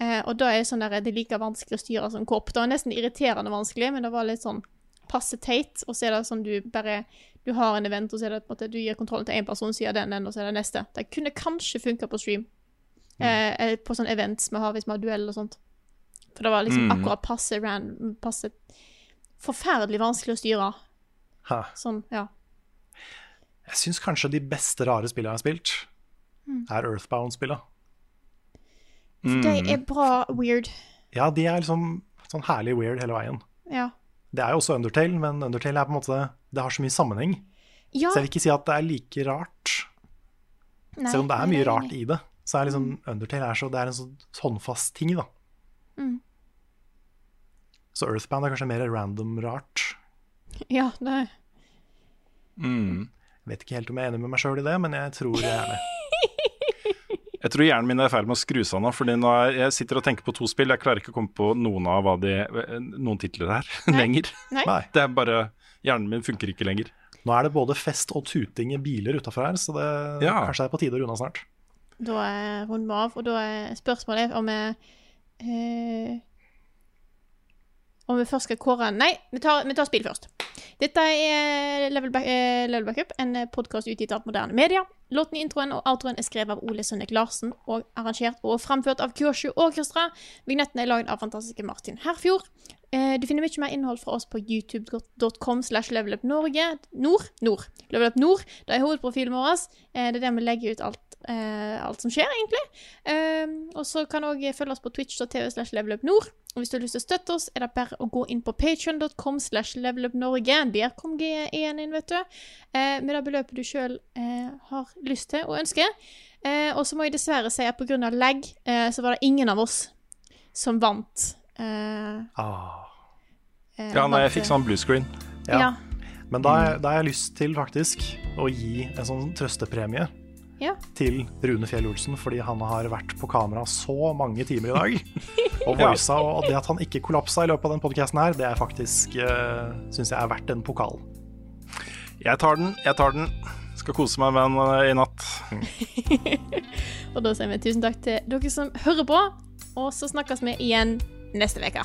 [SPEAKER 1] Eh, og da er det sånn der, det er like vanskelig å styre som kopp. Det var nesten irriterende vanskelig, men det var litt sånn passe teit. Og så er det sånn du bare Du har en event, og så er det på en måte du gir kontrollen til én person, sier den, den, og så er det neste. Det kunne kanskje funka på stream. Eh, eller på sånne events vi har hvis vi har duell og sånt. For det var liksom
[SPEAKER 2] Mm.
[SPEAKER 1] akkurat passe ran, Passe Forferdelig vanskelig å styre.
[SPEAKER 3] Ha.
[SPEAKER 1] Sånn, ja.
[SPEAKER 3] Jeg syns kanskje de beste rare spillene jeg har spilt,
[SPEAKER 1] Mm.
[SPEAKER 3] er Earthbound-spillene.
[SPEAKER 1] Mm. de er bra weird.
[SPEAKER 3] Ja, de er liksom sånn herlig weird hele veien.
[SPEAKER 1] Ja.
[SPEAKER 3] Det er jo også Undertale, men Undertale er på en måte Det har så mye sammenheng.
[SPEAKER 1] ja.
[SPEAKER 3] Så jeg vil ikke si at det er like rart.
[SPEAKER 1] Nei,
[SPEAKER 3] Selv om det er
[SPEAKER 1] nei,
[SPEAKER 3] mye
[SPEAKER 1] nei,
[SPEAKER 3] rart i det, så er liksom Undertale er, så, det er en sånn håndfast ting, da.
[SPEAKER 1] Mm.
[SPEAKER 3] Så Earthbound er kanskje mer random rart.
[SPEAKER 1] Ja, det er
[SPEAKER 2] Mm.
[SPEAKER 3] Vet ikke helt om jeg er enig med meg sjøl i det, men jeg tror jeg er det.
[SPEAKER 2] Jeg tror hjernen min er i ferd med å skru seg nå, fordi nå er, jeg sitter og tenker på to spill. Jeg klarer ikke å komme på noen av hva de, noen titler her lenger.
[SPEAKER 1] Nei.
[SPEAKER 2] Det er bare Hjernen min funker ikke lenger.
[SPEAKER 3] Nå er det både fest og tuting i biler utafor her, så det
[SPEAKER 2] Ja.
[SPEAKER 3] kanskje er på tide å runde av snart.
[SPEAKER 1] Da er runden vi av, og da er spørsmålet om jeg, eh, Om vi først skal kåre Nei, vi tar, vi tar spill først. Dette er Level, Back, eh, Level Backup, en podkast utgitt av moderne media. Låten i introen og outroen er skrevet av Ole Sønnek Larsen og arrangert og framført av Kyoshu Orkestra. Vignetten er lagd av fantastiske Martin Herfjord. Eh, du finner mye mer innhold fra oss på youtube.com slash levelupnorge. Nord. Nord. Levelup Nord. Det er hovedprofilen vår. Eh, det er der vi legger ut alt, eh, alt som skjer, egentlig. Eh, og så kan du òg følge oss på twitch.tv slash levelupnord. Og hvis du har lyst til å støtte oss, er det bare å gå inn på patreon.com slash levelupnorge. Der kom GE1 inn, vet du. Eh, med det beløpet du sjøl eh, har lyst til og ønsker. Eh, og så må jeg dessverre si at pga. lag, eh, så var det ingen av oss som vant. Eh,
[SPEAKER 3] Ah.
[SPEAKER 1] eh,
[SPEAKER 2] Ja, nei, jeg fikk sånn blue screen.
[SPEAKER 3] Ja.
[SPEAKER 1] Ja.
[SPEAKER 3] Men da har jeg lyst til faktisk å gi en sånn trøstepremie
[SPEAKER 1] Ja.
[SPEAKER 3] til Rune Fjell Olsen, fordi han har vært på kamera så mange timer i dag. Og voisa, og det at han ikke kollapsa i løpet av den podkasten her, det er faktisk uh, syns jeg er verdt en pokal.
[SPEAKER 2] Jeg tar den, jeg tar den. Skal kose meg med den eh, i natt.
[SPEAKER 1] Og da sier vi tusen takk til dere som hører på, og så snakkes vi igjen neste uke.